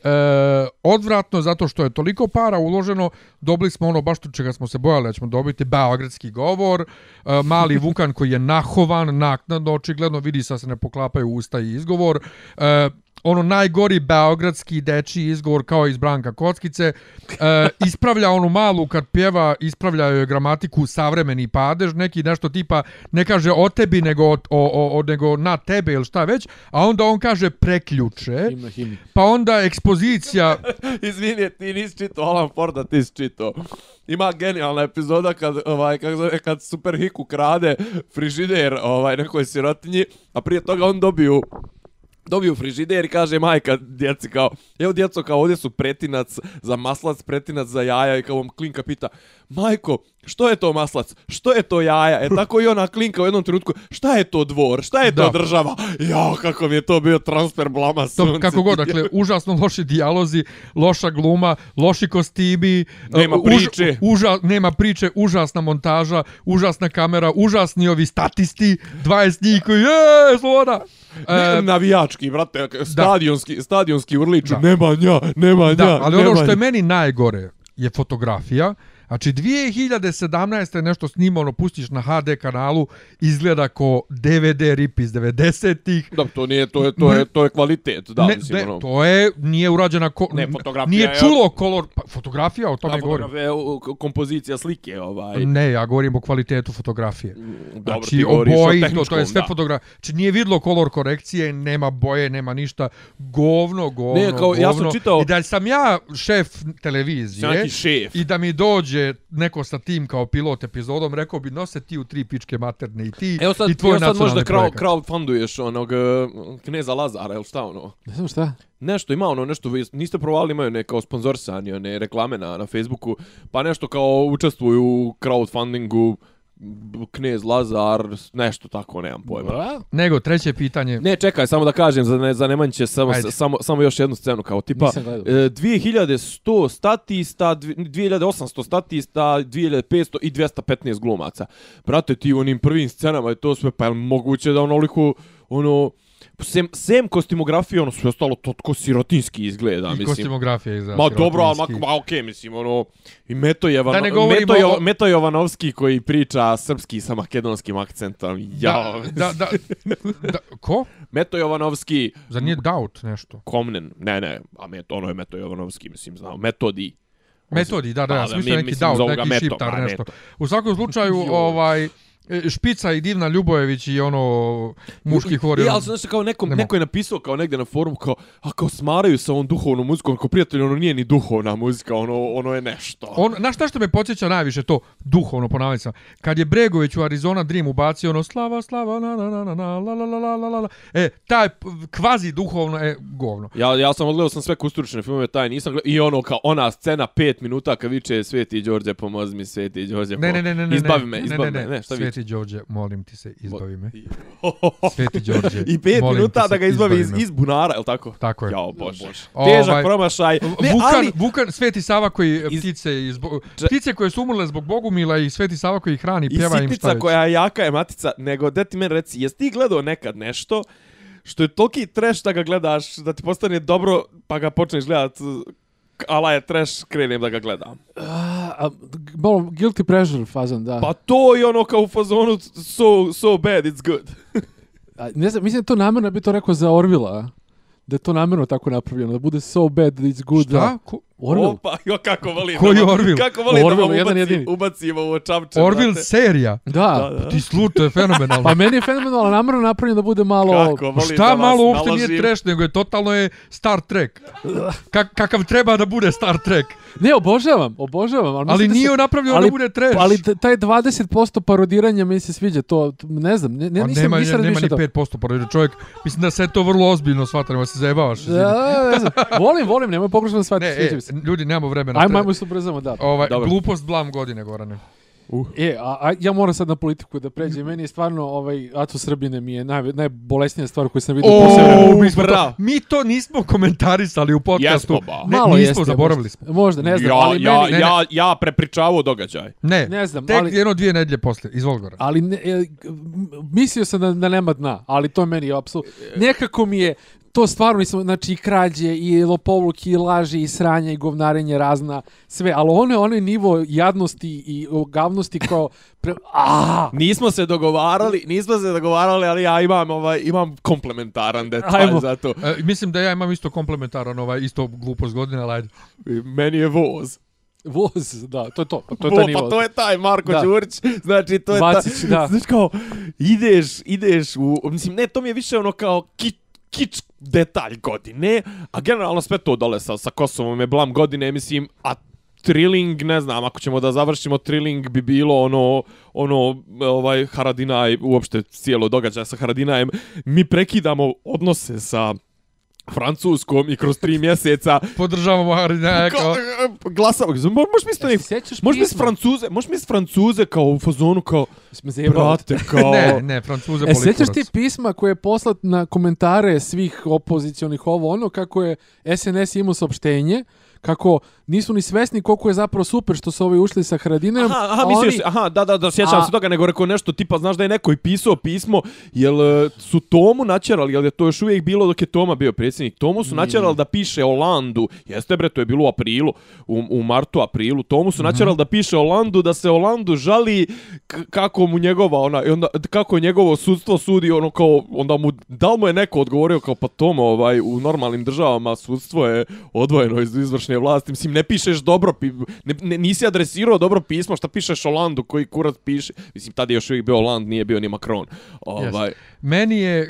[SPEAKER 1] odvratno zato što je toliko para uloženo, dobili smo ono baš to čega smo se bojali da ćemo dobiti beogradski govor, e, mali Vukan koji je nahovan, naknadno, očigledno vidi sa se ne poklapaju usta i izgovor, e, ono najgori beogradski dečiji izgovor kao iz Branka Kockice, e, ispravlja onu malu kad pjeva, ispravlja joj gramatiku savremeni padež, neki nešto tipa ne kaže o tebi nego, o, o, o, nego na tebe ili šta već, a onda on kaže preključe,
[SPEAKER 4] Himna, himna.
[SPEAKER 1] pa onda ekspozicija,
[SPEAKER 3] Izvini, ti nisi čitao Alan Forda, ti si čitao. Ima genijalna epizoda kad, ovaj, kako zove, kad Super Hiku krade frižider ovaj, nekoj sirotinji, a prije toga on dobiju dobiju frižider i kaže majka djeci kao, evo djeco kao ovdje su pretinac za maslac, pretinac za jaja i kao vam klinka pita, majko, što je to maslac, što je to jaja, e tako i ona klinka u jednom trenutku, šta je to dvor, šta je to
[SPEAKER 1] Da.
[SPEAKER 3] država, jao kako mi je to bio transfer blama
[SPEAKER 1] to,
[SPEAKER 3] sunce.
[SPEAKER 1] kako god, dakle, užasno loši dijalozi, loša gluma, loši kostimi,
[SPEAKER 3] Nema
[SPEAKER 1] uh,
[SPEAKER 3] priče.
[SPEAKER 1] uža, nema priče, užasna montaža, užasna kamera, užasni ovi statisti, 20 njih koji, je, sloboda!
[SPEAKER 3] Ne,
[SPEAKER 1] E,
[SPEAKER 3] navijački, brate, stadionski, stadionski urliču,
[SPEAKER 1] Da.
[SPEAKER 3] Nemanja, Nemanja,
[SPEAKER 1] Da, ali ono
[SPEAKER 3] Nemanja.
[SPEAKER 1] što je meni najgore je fotografija. Znači 2017. je nešto snimano, pustiš na HD kanalu, izgleda ko DVD rip iz 90-ih.
[SPEAKER 3] Da, to nije, to je, to je, to je kvalitet, da,
[SPEAKER 1] ne,
[SPEAKER 3] mislim,
[SPEAKER 1] ne,
[SPEAKER 3] ono.
[SPEAKER 1] to je, nije urađena, ko,
[SPEAKER 3] Ne, fotografija
[SPEAKER 1] nije
[SPEAKER 3] je-
[SPEAKER 1] čulo kolor, pa, fotografija, o tome
[SPEAKER 3] Da,
[SPEAKER 1] govorim.
[SPEAKER 3] fotografija, u- k- kompozicija slike, ovaj.
[SPEAKER 1] Ne, ja govorim o kvalitetu fotografije.
[SPEAKER 3] Dobro,
[SPEAKER 1] znači,
[SPEAKER 3] ti govoriš o
[SPEAKER 1] oboji, to, to
[SPEAKER 3] tehničkom,
[SPEAKER 1] je sve
[SPEAKER 3] da.
[SPEAKER 1] fotografija. Znači, nije vidlo kolor korekcije, nema boje, nema ništa. Govno, govno,
[SPEAKER 3] Ne, kao, ja sam
[SPEAKER 1] govno.
[SPEAKER 3] čitao-
[SPEAKER 1] I da sam ja šef televizije
[SPEAKER 3] šef.
[SPEAKER 1] i da mi dođe neko sa tim kao pilot epizodom, rekao bi, nose ti u tri pičke materne i ti
[SPEAKER 3] Evo sad,
[SPEAKER 1] i tvoj
[SPEAKER 3] evo sad možda
[SPEAKER 1] nacionalni
[SPEAKER 3] crowd,
[SPEAKER 1] projekat.
[SPEAKER 3] crowdfunduješ onog uh, kneza Lazara, ili šta ono?
[SPEAKER 4] Ne znam šta.
[SPEAKER 3] Nešto ima ono, nešto, niste provali, imaju ne kao sponzorsanje, one reklame na, na Facebooku, pa nešto kao učestvuju u crowdfundingu, knez Lazar, nešto tako, nemam pojma.
[SPEAKER 4] Bra?
[SPEAKER 1] Nego, treće pitanje.
[SPEAKER 3] Ne, čekaj, samo da kažem za, ne, za Nemanjiće samo,
[SPEAKER 1] Ajde.
[SPEAKER 3] samo, samo još jednu scenu, kao tipa e, 2100 statista, dvi- 2800 statista, 2500 i 215 glumaca. Brate, ti u onim prvim scenama je to sve, pa je moguće da onoliko, ono, sem, sem kostimografije, ono sve ostalo to tko sirotinski izgleda,
[SPEAKER 1] I
[SPEAKER 3] mislim.
[SPEAKER 1] kostimografija izgleda
[SPEAKER 3] Ma dobro, ali ma, ma okej, mislim, ono, i Meto, Jevan,
[SPEAKER 1] Da ne
[SPEAKER 3] Meto, Jo-
[SPEAKER 1] o-
[SPEAKER 3] Meto Jovanovski koji priča srpski sa makedonskim akcentom, jao.
[SPEAKER 1] Da, da, da, da, ko?
[SPEAKER 3] Meto Jovanovski,
[SPEAKER 1] Za nije Doubt nešto?
[SPEAKER 3] Komnen, ne, ne, a Meto, ono je Meto Jovanovski, mislim, znao, Metodi.
[SPEAKER 1] Metodi, da, da,
[SPEAKER 3] Pa,
[SPEAKER 1] ja
[SPEAKER 3] da,
[SPEAKER 1] sam mislio
[SPEAKER 3] mi-
[SPEAKER 1] neki
[SPEAKER 3] mislim,
[SPEAKER 1] Doubt,
[SPEAKER 3] zovu ga
[SPEAKER 1] neki
[SPEAKER 3] Meto,
[SPEAKER 1] šiptar,
[SPEAKER 3] ma,
[SPEAKER 1] e, Špica i Divna Ljubojević i ono muški hor.
[SPEAKER 3] I,
[SPEAKER 1] i, ono-
[SPEAKER 3] ali znaš kao nekom,
[SPEAKER 1] Ne
[SPEAKER 3] neko je napisao kao negdje na forumu kao, a kao smaraju sa ovom duhovnom muzikom, kao prijatelj, ono nije ni duhovna muzika, ono, ono je nešto.
[SPEAKER 1] On, na šta što me podsjeća najviše to duhovno po navodnicama, kad je Bregović u Arizona Dream ubacio ono slava, slava, na, na, na, na, na, la, la, la, la, la, la, la. E, taj kvazi duhovno je govno.
[SPEAKER 3] Ja, ja sam odgledao sam sve kusturične filmove, taj nisam gledao. I ono kao ona scena pet minuta kad viče Sveti Đorđe pomozi mi, Sveti Đorđe
[SPEAKER 1] Ne, ne, ne, ne, ne.
[SPEAKER 3] izbavi me,
[SPEAKER 1] ne,
[SPEAKER 3] izbavi
[SPEAKER 1] ne,
[SPEAKER 3] me.
[SPEAKER 1] ne,
[SPEAKER 3] Ne, šta viče?
[SPEAKER 1] Sveti Đorđe, molim ti se, izbavi me.
[SPEAKER 3] I-
[SPEAKER 1] Sveti Đorđe,
[SPEAKER 3] I pet minuta da ga izbavi iz, iz bunara, je li tako?
[SPEAKER 1] Tako je.
[SPEAKER 3] Jao, bože.
[SPEAKER 1] Ovaj-
[SPEAKER 3] Težak promašaj. Ne,
[SPEAKER 1] Vukan,
[SPEAKER 3] ali...
[SPEAKER 1] Vukan, Sveti Sava koji
[SPEAKER 3] Iz-
[SPEAKER 1] ptice, iz,
[SPEAKER 3] Če-
[SPEAKER 1] ptice koje su umrle zbog Bogumila i Sveti Sava koji hrani,
[SPEAKER 3] I
[SPEAKER 1] pjeva im šta
[SPEAKER 3] sitnica
[SPEAKER 1] već.
[SPEAKER 3] koja je jaka je matica, nego da ti meni reci, jesi ti gledao nekad nešto što je toliki trash da ga gledaš, da ti postane dobro, pa ga počneš gledat, ala je trash, krenem da ga gledam.
[SPEAKER 4] A, a, malo guilty pleasure fazan, da.
[SPEAKER 3] Pa to je ono kao u fazonu so, so bad, it's good.
[SPEAKER 4] A, ne znam, mislim to namjerno, bi to rekao za Orvila. Da je to namjerno tako napravljeno, da bude so bad it's good.
[SPEAKER 1] Šta?
[SPEAKER 4] Da.
[SPEAKER 1] Ko,
[SPEAKER 4] Orville?
[SPEAKER 3] Opa, jo, kako volim.
[SPEAKER 1] Koji
[SPEAKER 3] da
[SPEAKER 1] Orville?
[SPEAKER 3] Kako volim
[SPEAKER 4] Orville,
[SPEAKER 3] da vam
[SPEAKER 4] jedan
[SPEAKER 3] ubaci,
[SPEAKER 4] jedini.
[SPEAKER 3] ubacimo ovo čamče.
[SPEAKER 1] Orville
[SPEAKER 3] brate.
[SPEAKER 1] serija.
[SPEAKER 4] Da.
[SPEAKER 3] Da, da.
[SPEAKER 1] Ti slut, to je fenomenalno.
[SPEAKER 4] Pa meni je fenomenalno namjerno napravljeno da bude malo...
[SPEAKER 3] Kako volim
[SPEAKER 1] Šta
[SPEAKER 3] da
[SPEAKER 1] malo uopšte
[SPEAKER 3] naložim.
[SPEAKER 1] nije trash, nego je totalno je Star Trek. Kak, kakav treba da bude Star Trek.
[SPEAKER 4] Ne, obožavam, obožavam. Ali,
[SPEAKER 1] Ali nije
[SPEAKER 4] se-
[SPEAKER 1] napravljeno
[SPEAKER 4] ali-
[SPEAKER 1] da bude trash.
[SPEAKER 4] Ali taj 20% parodiranja mi se sviđa, to, ne znam, ne, ne
[SPEAKER 1] A
[SPEAKER 4] nisam,
[SPEAKER 1] nema,
[SPEAKER 4] nisam
[SPEAKER 1] nema ni
[SPEAKER 4] razmišljao to.
[SPEAKER 1] 5% porodi čovjek. Mislim da se to vrlo ozbiljno shvata, nema se zajebavaš.
[SPEAKER 4] Da, ne znam. Volim, volim, nemoj pogrešno da shvatiti, sviđa
[SPEAKER 1] e,
[SPEAKER 4] mi se.
[SPEAKER 1] Ljudi, nemamo vremena.
[SPEAKER 4] Ajmo, ajmo se ubrzamo, da.
[SPEAKER 1] Ovaj,
[SPEAKER 3] Dobro.
[SPEAKER 1] glupost blam godine, Gorane.
[SPEAKER 4] E, a, a ja moram sad na politiku da pređem. Meni je stvarno, ovaj, Ato Srbine mi je naj, najbolesnija stvar koju sam vidio po sebi.
[SPEAKER 1] O, mi, smo to, mi to nismo komentarisali u podcastu.
[SPEAKER 3] Jesmo, ba.
[SPEAKER 1] Ne,
[SPEAKER 4] Malo
[SPEAKER 1] nismo,
[SPEAKER 4] jeste,
[SPEAKER 1] zaboravili
[SPEAKER 4] možda.
[SPEAKER 1] smo.
[SPEAKER 4] Možda, ne znam,
[SPEAKER 3] ja,
[SPEAKER 4] ali
[SPEAKER 3] ja,
[SPEAKER 4] meni...
[SPEAKER 3] ja, ja prepričavao događaj.
[SPEAKER 1] Ne,
[SPEAKER 4] Ne znam,
[SPEAKER 1] tek
[SPEAKER 4] ali-
[SPEAKER 1] jedno dvije nedlje posle. Izvol, Goran.
[SPEAKER 4] Ali ne, e, mislio sam da, da nema dna, ali to meni je apsolutno... Nekako mi je to stvarno nisam, znači i krađe, i lopovluk, i laži, i sranje, i govnarenje razna, sve, ali ono je onaj nivo jadnosti i gavnosti kao... Pre, a,
[SPEAKER 3] Nismo se dogovarali, nismo se dogovarali, ali ja imam ovaj imam komplementaran detalj
[SPEAKER 4] Ajmo.
[SPEAKER 3] za to.
[SPEAKER 1] E, mislim da ja imam isto komplementaran, ovaj, isto glupost godine, ali ajde.
[SPEAKER 3] Meni je voz.
[SPEAKER 4] voz, da, to je to, pa to je taj nivo.
[SPEAKER 3] pa to je taj Marko
[SPEAKER 4] Da.
[SPEAKER 3] Đurić, znači to je
[SPEAKER 4] Vacić,
[SPEAKER 3] ta,
[SPEAKER 4] da.
[SPEAKER 3] Znači kao, ideš, ideš u, mislim, ne, to mi je više ono kao kič, kič detalj godine, a generalno sve to dole sa, sa Kosovom je blam godine, mislim, a Trilling, ne znam, ako ćemo da završimo Trilling bi bilo ono, ono, ovaj, Haradinaj, uopšte cijelo događaj sa Haradinajem, mi prekidamo odnose sa Francuskom i kroz tri mjeseca
[SPEAKER 1] Podržavamo Harinja kao...
[SPEAKER 3] glasamo. Možeš misliti ne,
[SPEAKER 4] se
[SPEAKER 3] možeš misliti? Francuze, možeš misliti Francuze kao u fazonu kao
[SPEAKER 4] Smo zajebali.
[SPEAKER 3] brate kao
[SPEAKER 1] Ne, ne, Francuze
[SPEAKER 4] E, sjećaš ti pisma koje je poslat na komentare svih opozicionih ovo ono, kako je SNS imao saopštenje, kako nisu ni svesni koliko je zapravo super što su ovi ušli sa Haradinajem.
[SPEAKER 3] Aha, aha,
[SPEAKER 4] a
[SPEAKER 3] mislio
[SPEAKER 4] oni-
[SPEAKER 3] aha, da, da, da, sjećam
[SPEAKER 4] A-
[SPEAKER 3] se toga, nego rekao nešto tipa, znaš da je neko i pisao pismo, jel e, su Tomu načerali, jel je to još uvijek bilo dok je Toma bio predsjednik, Tomu su načerali da piše Olandu, jeste bre, to je bilo u aprilu, u, u martu, aprilu, Tomu su načerali da piše Olandu, da se Olandu žali k- kako mu njegova, ona, i onda, kako njegovo sudstvo sudi, ono kao, onda mu, da mu je neko odgovorio kao, pa Tomo, ovaj, u normalnim državama sudstvo je odvojeno iz izvršne vlasti, mislim, ne pišeš dobro, ne, ne, nisi adresirao dobro pismo, šta pišeš Olandu koji kurac piše, mislim, tada je još uvijek bio Oland, nije bio ni Macron. Ovaj,
[SPEAKER 1] Meni je e,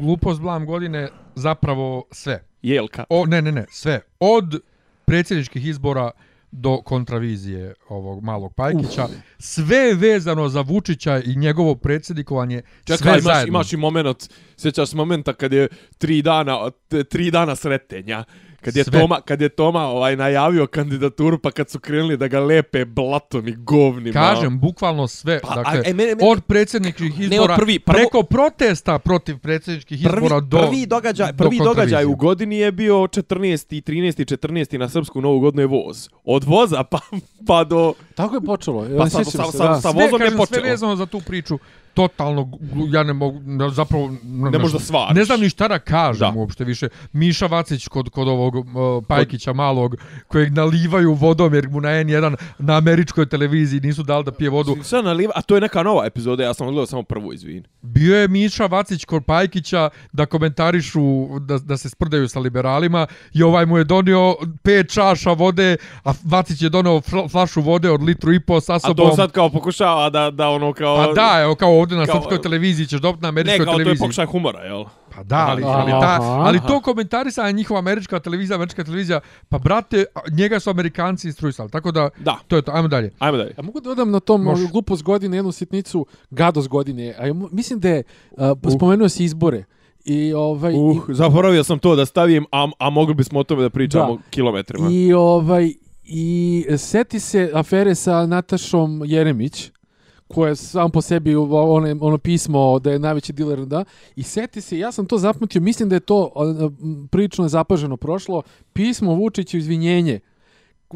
[SPEAKER 1] glupost blam godine zapravo sve.
[SPEAKER 3] Jelka.
[SPEAKER 1] O, ne, ne, ne, sve. Od predsjedničkih izbora do kontravizije ovog malog Pajkića. Sve je vezano za Vučića i njegovo predsjednikovanje.
[SPEAKER 3] Čekaj,
[SPEAKER 1] sve
[SPEAKER 3] imaš,
[SPEAKER 1] zajedno.
[SPEAKER 3] imaš i moment, sjećaš momenta kad je tri dana, tri dana sretenja, kad je
[SPEAKER 1] Sve.
[SPEAKER 3] Toma, kad je Toma ovaj najavio kandidaturu, pa kad su krenuli da ga lepe blatom i govnima.
[SPEAKER 1] Kažem, bukvalno sve.
[SPEAKER 3] Pa,
[SPEAKER 1] dakle,
[SPEAKER 3] a, e, mene- mene-
[SPEAKER 1] od predsjedničkih
[SPEAKER 3] Ne,
[SPEAKER 1] izbora,
[SPEAKER 3] od prvi, prvo-
[SPEAKER 1] preko protesta protiv predsjedničkih
[SPEAKER 3] prvi,
[SPEAKER 1] izbora do
[SPEAKER 3] prvi događaj,
[SPEAKER 1] do
[SPEAKER 3] prvi događaj
[SPEAKER 1] kontravizije.
[SPEAKER 3] u godini je bio 14. 13. 14. na srpsku novu godinu je voz. Od voza pa, pa do...
[SPEAKER 4] Tako je počelo.
[SPEAKER 3] Pa
[SPEAKER 4] Pa
[SPEAKER 3] sa-
[SPEAKER 4] sa,
[SPEAKER 3] sa- sa- sa-
[SPEAKER 1] sve,
[SPEAKER 3] vozom je
[SPEAKER 1] kažem,
[SPEAKER 3] počelo.
[SPEAKER 1] sve vezano za tu priču. Totalno, ja ne mogu, ne, zapravo...
[SPEAKER 3] Ne možeš da svariš.
[SPEAKER 1] Ne znam ni šta da kažem
[SPEAKER 3] Da.
[SPEAKER 1] uopšte više. Miša Vacić kod, kod ovog uh, Pajkića malog, kojeg nalivaju vodom jer mu na N1 na američkoj televiziji nisu dali da pije vodu.
[SPEAKER 3] Sad naliva, a to je neka nova epizoda, ja sam gledao samo prvu, izvini.
[SPEAKER 1] Bio je Miša Vacić kod Pajkića da komentarišu, da, da se sprdaju sa liberalima i ovaj mu je donio pet čaša vode, a Vacić je donio fl- flašu vode od litru i po sa
[SPEAKER 3] A
[SPEAKER 1] sobom.
[SPEAKER 3] to sad kao pokušava da, da ono kao...
[SPEAKER 1] Pa da, evo kao ovdje na
[SPEAKER 3] kao-
[SPEAKER 1] srpskoj televiziji ćeš dobiti na
[SPEAKER 3] Ne,
[SPEAKER 1] američkoj
[SPEAKER 3] kao to je
[SPEAKER 1] televiziji.
[SPEAKER 3] pokušaj humora, jel?
[SPEAKER 1] Pa da, ali,
[SPEAKER 4] Aha.
[SPEAKER 1] ali, ta, ali to komentarisanje njihova američka televizija, američka televizija, pa brate, a, njega su Amerikanci instruisali, tako da,
[SPEAKER 3] Da.
[SPEAKER 1] to je to, ajmo dalje.
[SPEAKER 3] Ajmo dalje.
[SPEAKER 4] Ja mogu da dodam na tom
[SPEAKER 1] Može.
[SPEAKER 4] Može. glupost godine jednu sitnicu, gadost godine. A mislim da je, uh, spomenuo si izbore. I ovaj
[SPEAKER 3] Uh, zaboravio sam to da stavim, a, a mogli bismo o tome da pričamo
[SPEAKER 4] Da.
[SPEAKER 3] kilometrima.
[SPEAKER 4] i, i ovaj i seti se afere sa Natašom Jeremić koja je sam po sebi u- ono, pismo da je najveći diler, da, i seti se, ja sam to zapamtio, mislim da je to prilično nezapaženo prošlo, pismo Vučiću izvinjenje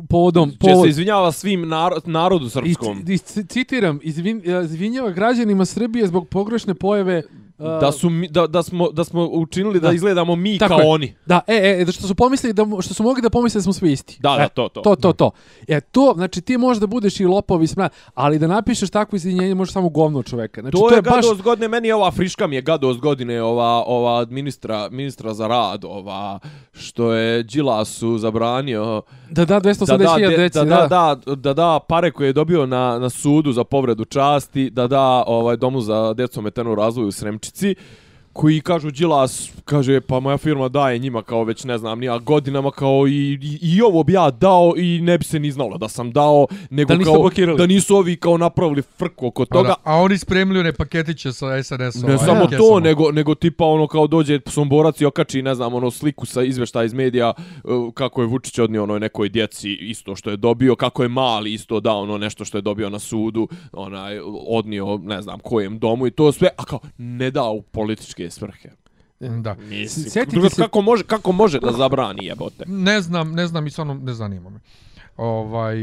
[SPEAKER 4] povodom,
[SPEAKER 3] Če
[SPEAKER 4] povod,
[SPEAKER 3] se izvinjava svim naro, narodu
[SPEAKER 4] I,
[SPEAKER 3] srpskom.
[SPEAKER 4] i c- citiram, izvin, izvinjava građanima Srbije zbog pogrešne pojave
[SPEAKER 3] Da, su, mi- da, da, smo, da smo učinili da,
[SPEAKER 4] Da.
[SPEAKER 3] izgledamo mi
[SPEAKER 4] Tako
[SPEAKER 3] kao
[SPEAKER 4] je.
[SPEAKER 3] oni.
[SPEAKER 4] Da, e, e, da što su pomislili da što su mogli da pomisle da smo svi isti.
[SPEAKER 3] Da, da,
[SPEAKER 4] e,
[SPEAKER 3] to, to.
[SPEAKER 4] To, to, to. E, to, znači ti možeš da budeš i lopov i smra, ali da napišeš takvo izvinjenje možeš samo govno čoveka. Znači,
[SPEAKER 3] to,
[SPEAKER 4] to,
[SPEAKER 3] je,
[SPEAKER 4] baš...
[SPEAKER 3] gadost godine, meni je ova friška mi je gadost godine, ova, ova ministra, ministra za rad, ova, što je Đilasu zabranio
[SPEAKER 4] Da da,
[SPEAKER 3] da
[SPEAKER 4] 280.000
[SPEAKER 3] da, de-
[SPEAKER 4] deci,
[SPEAKER 3] da, da, da, da, da pare koje je dobio na, na sudu za povredu časti, da da ovaj domu za djecu ometenu u razvoju u Sremčici, koji kažu Đilas, kaže pa moja firma daje njima kao već ne znam nija godinama kao i, i, i ovo bi ja dao i ne bi se ni znalo da sam dao nego
[SPEAKER 4] Da
[SPEAKER 3] kao
[SPEAKER 4] blokirali.
[SPEAKER 3] da nisu ovi kao napravili frku oko toga
[SPEAKER 1] da, a oni spremili one paketiće sa SNS-om.
[SPEAKER 3] Ne samo
[SPEAKER 1] kesama.
[SPEAKER 3] to, nego, nego tipa ono kao dođe Somborac i okači, ne znam, ono sliku sa izveštaja iz medija uh, kako je Vučić odnio onoj nekoj djeci isto što je dobio, kako je mali isto dao ono nešto što je dobio na sudu, onaj odnio ne znam kojem domu i to sve, a kao ne dao u političke svrhe.
[SPEAKER 1] Da.
[SPEAKER 3] Mislim,
[SPEAKER 4] Sjetite
[SPEAKER 3] drugo,
[SPEAKER 4] se-
[SPEAKER 3] kako, može, kako može da zabrani jebote?
[SPEAKER 1] Ne znam, ne znam i stvarno ne zanima me. Ovaj,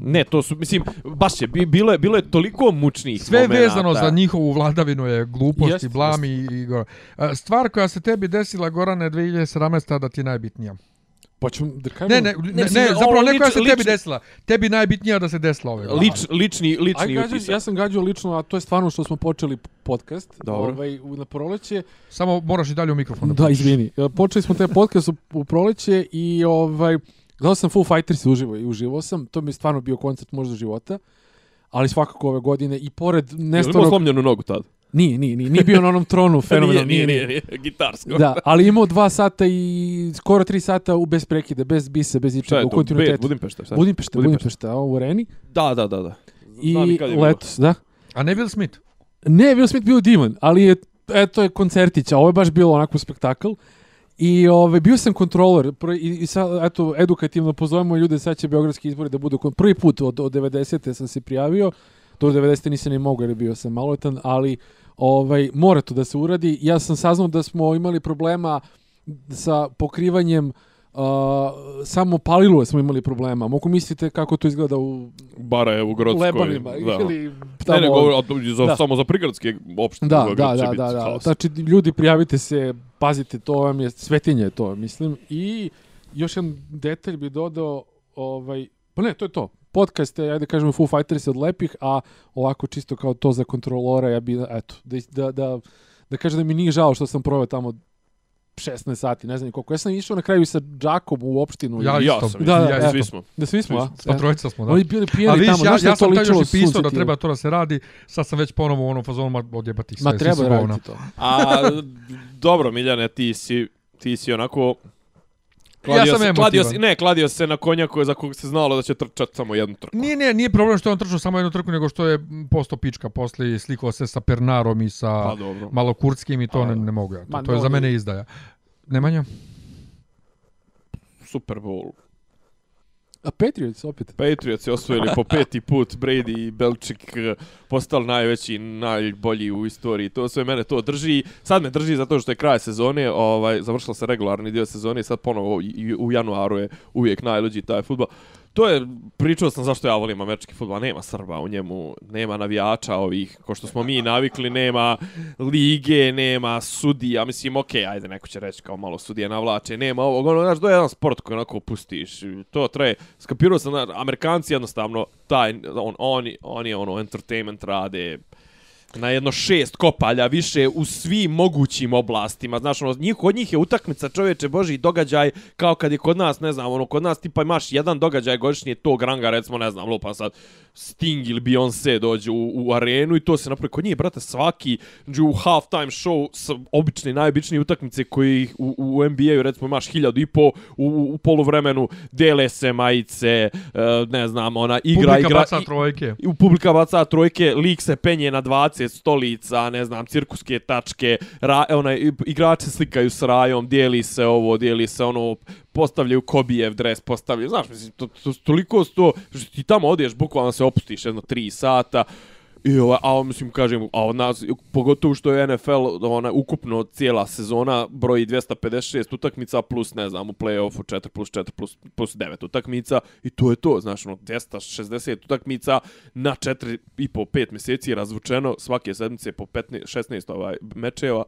[SPEAKER 3] Ne, to su, mislim, baš je, bi- bilo je, bilo je toliko mučnih
[SPEAKER 1] sve
[SPEAKER 3] momenata.
[SPEAKER 1] vezano za njihovu vladavinu je glupost
[SPEAKER 4] Jest,
[SPEAKER 1] i blam i, A, Stvar koja se tebi desila, Gorane, 2017. da ti je najbitnija.
[SPEAKER 4] Pa ću da kažem...
[SPEAKER 1] Ne, ne, ne, ne, zapravo
[SPEAKER 3] ovo
[SPEAKER 1] ne koja
[SPEAKER 3] lič-
[SPEAKER 1] se tebi desila. Tebi najbitnija da se desila ove godine.
[SPEAKER 3] Lič, lični,
[SPEAKER 4] Aj,
[SPEAKER 3] lični utisak.
[SPEAKER 4] ja sam gađao lično, a to je stvarno što smo počeli podcast.
[SPEAKER 3] Dobro.
[SPEAKER 4] Ovaj, u- na proleće.
[SPEAKER 1] Samo moraš i dalje u mikrofon.
[SPEAKER 4] Da, izvini. E, Počeli smo taj podcast u, u proleće i ovaj, gledao sam Foo Fighters uživo i uživao sam. To mi je stvarno bio koncert možda života. Ali svakako ove godine i pored
[SPEAKER 3] Jel imao
[SPEAKER 4] Nestorog...
[SPEAKER 3] slomljenu nogu tad?
[SPEAKER 4] Nije, nije, nije, nije bio na onom tronu fenomenalno.
[SPEAKER 3] nije, nije, nije, nije, gitarsko.
[SPEAKER 4] Da, ali imao dva sata i skoro tri sata u bez prekida, bez bisa, bez
[SPEAKER 3] Šta
[SPEAKER 4] ičega,
[SPEAKER 3] je
[SPEAKER 4] u
[SPEAKER 3] to? Bed,
[SPEAKER 4] kontinuitetu.
[SPEAKER 3] Budimpešta, šta?
[SPEAKER 4] Budimpešta,
[SPEAKER 3] Budimpešta.
[SPEAKER 4] Budimpešta, a u Areni.
[SPEAKER 3] Da, da, da, da. Znam
[SPEAKER 4] I
[SPEAKER 3] je
[SPEAKER 4] letos, da.
[SPEAKER 1] A ne Will Smith?
[SPEAKER 4] Ne, Will Smith bio divan, ali je, eto je koncertić, a ovo je baš bilo onako spektakl. I ove, bio sam kontroler, i, i sad, eto, edukativno pozovemo ljude, sad će Beogradski izbori da budu, prvi put od, od 90. sam se prijavio, do 90. nisam ni mogao jer bio sam maloletan, ali ovaj, mora to da se uradi. Ja sam saznao da smo imali problema sa pokrivanjem Uh, samo palilo smo imali problema. Mogu mislite kako to izgleda u
[SPEAKER 3] Barajevu, Grodskoj.
[SPEAKER 4] Lebanima
[SPEAKER 3] da.
[SPEAKER 4] ili
[SPEAKER 3] Ne,
[SPEAKER 4] tamo...
[SPEAKER 3] ne, govor, to je za,
[SPEAKER 4] Da.
[SPEAKER 3] samo za prigradske opštine.
[SPEAKER 4] Da, da, da, da, da. Znači, ljudi, prijavite se, pazite, to vam je svetinje to, mislim. I još jedan detalj bi dodao, ovaj, pa ne, to je to. Podcast je, ajde kažemo, Foo Fighters od lepih, a ovako čisto kao to za kontrolora, ja bi, eto, da, da, da, da kažem da mi nije žao što sam proveo tamo 16 sati, ne znam ni koliko. Ja sam išao na kraju i sa Džakom u opštinu.
[SPEAKER 1] Ja
[SPEAKER 4] i,
[SPEAKER 3] ja
[SPEAKER 1] isto.
[SPEAKER 3] sam,
[SPEAKER 4] Da, da,
[SPEAKER 3] ja, svi smo.
[SPEAKER 4] da svi smo, a?
[SPEAKER 1] Pa trojica smo, da.
[SPEAKER 4] Oni bili pijeni
[SPEAKER 1] vidiš,
[SPEAKER 4] tamo,
[SPEAKER 1] ja, ja
[SPEAKER 4] to
[SPEAKER 1] sam
[SPEAKER 4] ličilo
[SPEAKER 1] još i pisao da treba to da se radi, sad sam već ponovo u onom fazonu odjebati sve.
[SPEAKER 4] Ma
[SPEAKER 1] svi
[SPEAKER 4] treba raditi to.
[SPEAKER 3] A, dobro, Miljane, ti si, ti si onako...
[SPEAKER 1] Ja sam
[SPEAKER 3] se,
[SPEAKER 1] emotivan.
[SPEAKER 3] kladio se, ne, kladio se na konja koji, za kog se znalo da će trčati samo jednu trku.
[SPEAKER 1] Nije, nije, nije problem što je on trčao samo jednu trku, nego što je posto pička posle i slikao se sa Pernarom i sa
[SPEAKER 3] Pa.
[SPEAKER 1] Malokurskim i to
[SPEAKER 3] A,
[SPEAKER 1] ne, ne mogu ja. To,
[SPEAKER 4] Ma,
[SPEAKER 1] to je za mene izdaja. Nemanja?
[SPEAKER 3] Super Bowl.
[SPEAKER 4] A Patriots opet.
[SPEAKER 3] Patriots je osvojili po peti put, Brady i Belčik eh, postali najveći, najbolji u istoriji. To sve mene to drži. Sad me drži zato što je kraj sezone, ovaj završila se regularni dio sezone i sad ponovo u januaru je uvijek najluđi taj fudbal to je, pričao sam zašto ja volim američki futbol, nema Srba u njemu, nema navijača ovih, ko što smo mi navikli, nema lige, nema sudija, mislim, okej, ajde, neko će reći kao malo sudije navlače, nema ovog, ono, znaš, to je jedan sport koji onako pustiš, to traje, skapirao sam, znaš, Amerikanci jednostavno, taj, on, oni, oni, ono, entertainment rade, na jedno šest kopalja više u svim mogućim oblastima. Znaš, ono, njih, kod njih je utakmica čovječe Boži događaj kao kad je kod nas, ne znam, ono, kod nas tipa imaš jedan događaj godišnje tog ranga, recimo, ne znam, lupa sad, Sting ili Beyoncé dođe u, u arenu i to se napravi kod njih, brate, svaki u halftime show s obične, najobičnije utakmice koji u, u NBA-u, recimo, imaš hiljadu i po u, u poluvremenu, dele se majice, uh, ne znam, ona igra,
[SPEAKER 1] Publika
[SPEAKER 3] igra,
[SPEAKER 1] baca trojke.
[SPEAKER 3] i, u publika baca trojke, lik se penje na 20 stolica, ne znam, cirkuske tačke, ra, onaj, igrači slikaju s rajom, dijeli se ovo, dijeli se ono, postavljaju Kobijev dres, postavljaju, znaš, mislim, to, to, toliko sto, što ti tamo odeš, bukvalno se opustiš jedno 3 sata, I ovaj, a mislim, kažem, a od nas, pogotovo što je NFL, ona, ukupno cijela sezona broji 256 utakmica plus, ne znam, u play-offu 4 plus 4 plus, plus 9 utakmica i to je to, znaš, ono, 260 utakmica na 4 i po 5 mjeseci razvučeno, svake sedmice po 15, 16 ovaj, mečeva,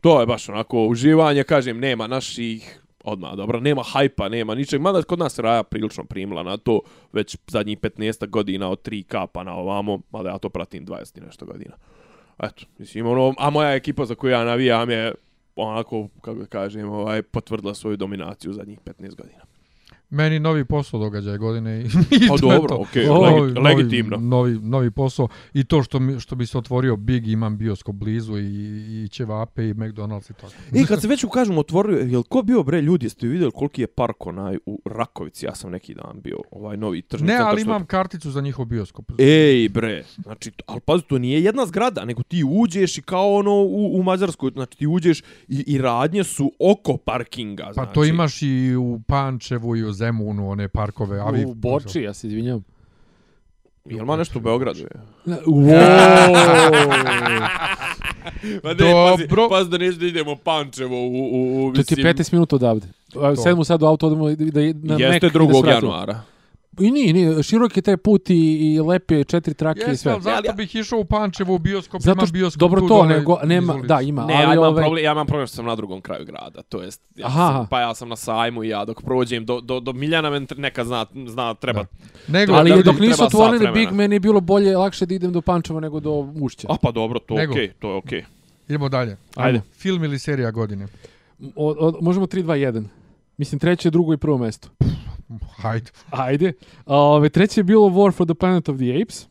[SPEAKER 3] to je baš onako uživanje, kažem, nema naših odmah, dobro, nema hajpa, nema ničeg, mada kod nas Raja prilično primila na to, već zadnjih 15 godina od 3K pa na ovamo, mada ja to pratim 20 i nešto godina. Eto, mislim, ono, a moja ekipa za koju ja navijam je onako, kako da kažem, ovaj, potvrdila svoju dominaciju zadnjih 15 godina.
[SPEAKER 1] Meni novi posao događaj godine i, i
[SPEAKER 3] Pa
[SPEAKER 1] to je
[SPEAKER 3] dobro,
[SPEAKER 1] to.
[SPEAKER 3] okej,
[SPEAKER 1] Novi-
[SPEAKER 3] legi-
[SPEAKER 1] novi-
[SPEAKER 3] legitimno.
[SPEAKER 1] Novi, novi posao i to što, mi, što bi se otvorio Big, imam bioskop blizu i, i Ćevape i McDonald's i tako.
[SPEAKER 3] I kad se već ukažem otvorio, jel ko bio bre ljudi, jeste vidjeli koliki je park onaj u Rakovici, ja sam neki dan bio, ovaj novi tržni
[SPEAKER 1] Ne,
[SPEAKER 3] centar
[SPEAKER 1] ali
[SPEAKER 3] što-
[SPEAKER 1] imam karticu za njihov bioskop.
[SPEAKER 3] Ej bre, znači, ali pazi, to nije jedna zgrada, nego ti uđeš i kao ono u, u Mađarskoj, znači ti uđeš i, i radnje su oko parkinga,
[SPEAKER 1] Pa
[SPEAKER 3] znači.
[SPEAKER 1] to imaš i u Pančevu i u Zemunu, one parkove.
[SPEAKER 4] U Borči, ja se izvinjam.
[SPEAKER 3] Jel ma nešto u Beogradu? Je? Ma
[SPEAKER 1] ne, pazi- Dobro.
[SPEAKER 3] pazi da neću da idemo Pančevo u, u, u
[SPEAKER 4] To ti je 15 minuta odavde. A, Sedmo sad u auto, odemo da, da, na Mek
[SPEAKER 3] Jeste
[SPEAKER 4] i da
[SPEAKER 3] 2.
[SPEAKER 4] se vratimo.
[SPEAKER 3] januara.
[SPEAKER 4] I nije, nije, širok je taj put i, i lep je četiri trake i
[SPEAKER 1] Jeste,
[SPEAKER 4] sve.
[SPEAKER 1] ali zato bih išao u Pančevo u bioskop,
[SPEAKER 4] Zato
[SPEAKER 1] ima
[SPEAKER 4] što,
[SPEAKER 1] bioskop
[SPEAKER 4] dobro
[SPEAKER 1] tu
[SPEAKER 4] to,
[SPEAKER 1] dole
[SPEAKER 4] nego, nema, da, ima,
[SPEAKER 3] Ne, ja
[SPEAKER 4] ali
[SPEAKER 3] imam,
[SPEAKER 4] ovaj,
[SPEAKER 3] problem, ja imam problem što sam na drugom kraju grada, to jest, ja
[SPEAKER 4] Aha.
[SPEAKER 3] sam, pa ja sam na sajmu i ja dok prođem do, do, do Miljana me neka zna, zna treba.
[SPEAKER 1] Nego,
[SPEAKER 4] ali
[SPEAKER 3] da
[SPEAKER 4] dok nisu otvorili. Big, meni je bilo bolje, lakše da idem do Pančeva nego do Ušća.
[SPEAKER 3] A pa dobro, to
[SPEAKER 1] Nego.
[SPEAKER 3] okej, to je okej.
[SPEAKER 1] idemo dalje.
[SPEAKER 3] Ajde.
[SPEAKER 1] Film ili serija godine?
[SPEAKER 4] O, o, možemo 3, 2, 1. Mislim, treće, drugo i prvo mesto.
[SPEAKER 1] Hajde.
[SPEAKER 4] Ajde. A, Ove, treće je bilo War for the Planet of the Apes. A,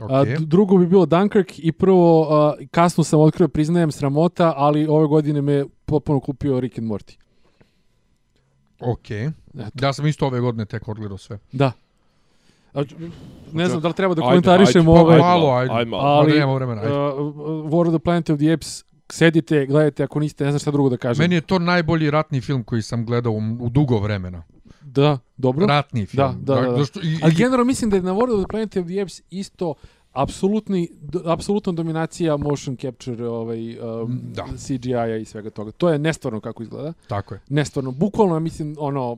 [SPEAKER 1] Okay.
[SPEAKER 4] d- drugo bi bilo Dunkirk i prvo, a, kasno sam otkrio, priznajem, sramota, ali ove godine me potpuno kupio Rick and Morty.
[SPEAKER 1] ok.
[SPEAKER 4] Eto.
[SPEAKER 1] Ja sam isto ove godine tek odgledao sve.
[SPEAKER 4] Da. A, ne znam da li treba da
[SPEAKER 3] Ajde,
[SPEAKER 4] komentarišemo
[SPEAKER 3] ajde,
[SPEAKER 1] Pa
[SPEAKER 4] ovaj...
[SPEAKER 1] malo, ajde.
[SPEAKER 3] ajde malo.
[SPEAKER 1] Ali, vremena, ajde.
[SPEAKER 4] Uh, War of the Planet of the Apes, sedite, gledajte, ako niste, ne znam šta drugo da kažem.
[SPEAKER 1] Meni je to najbolji ratni film koji sam gledao u, u dugo vremena.
[SPEAKER 4] Da, dobro.
[SPEAKER 1] Ratni film.
[SPEAKER 4] Da, da, da, da.
[SPEAKER 1] Zašto- i-
[SPEAKER 4] Ali
[SPEAKER 1] i-
[SPEAKER 4] generalno mislim da je na War of the Planet of the Apes isto apsolutni, apsolutna dominacija motion capture, ovaj, um,
[SPEAKER 1] Da.
[SPEAKER 4] CGI-a i svega toga. To je nestvarno kako izgleda.
[SPEAKER 1] Tako je.
[SPEAKER 4] Nestvarno. Bukvalno, mislim, ono,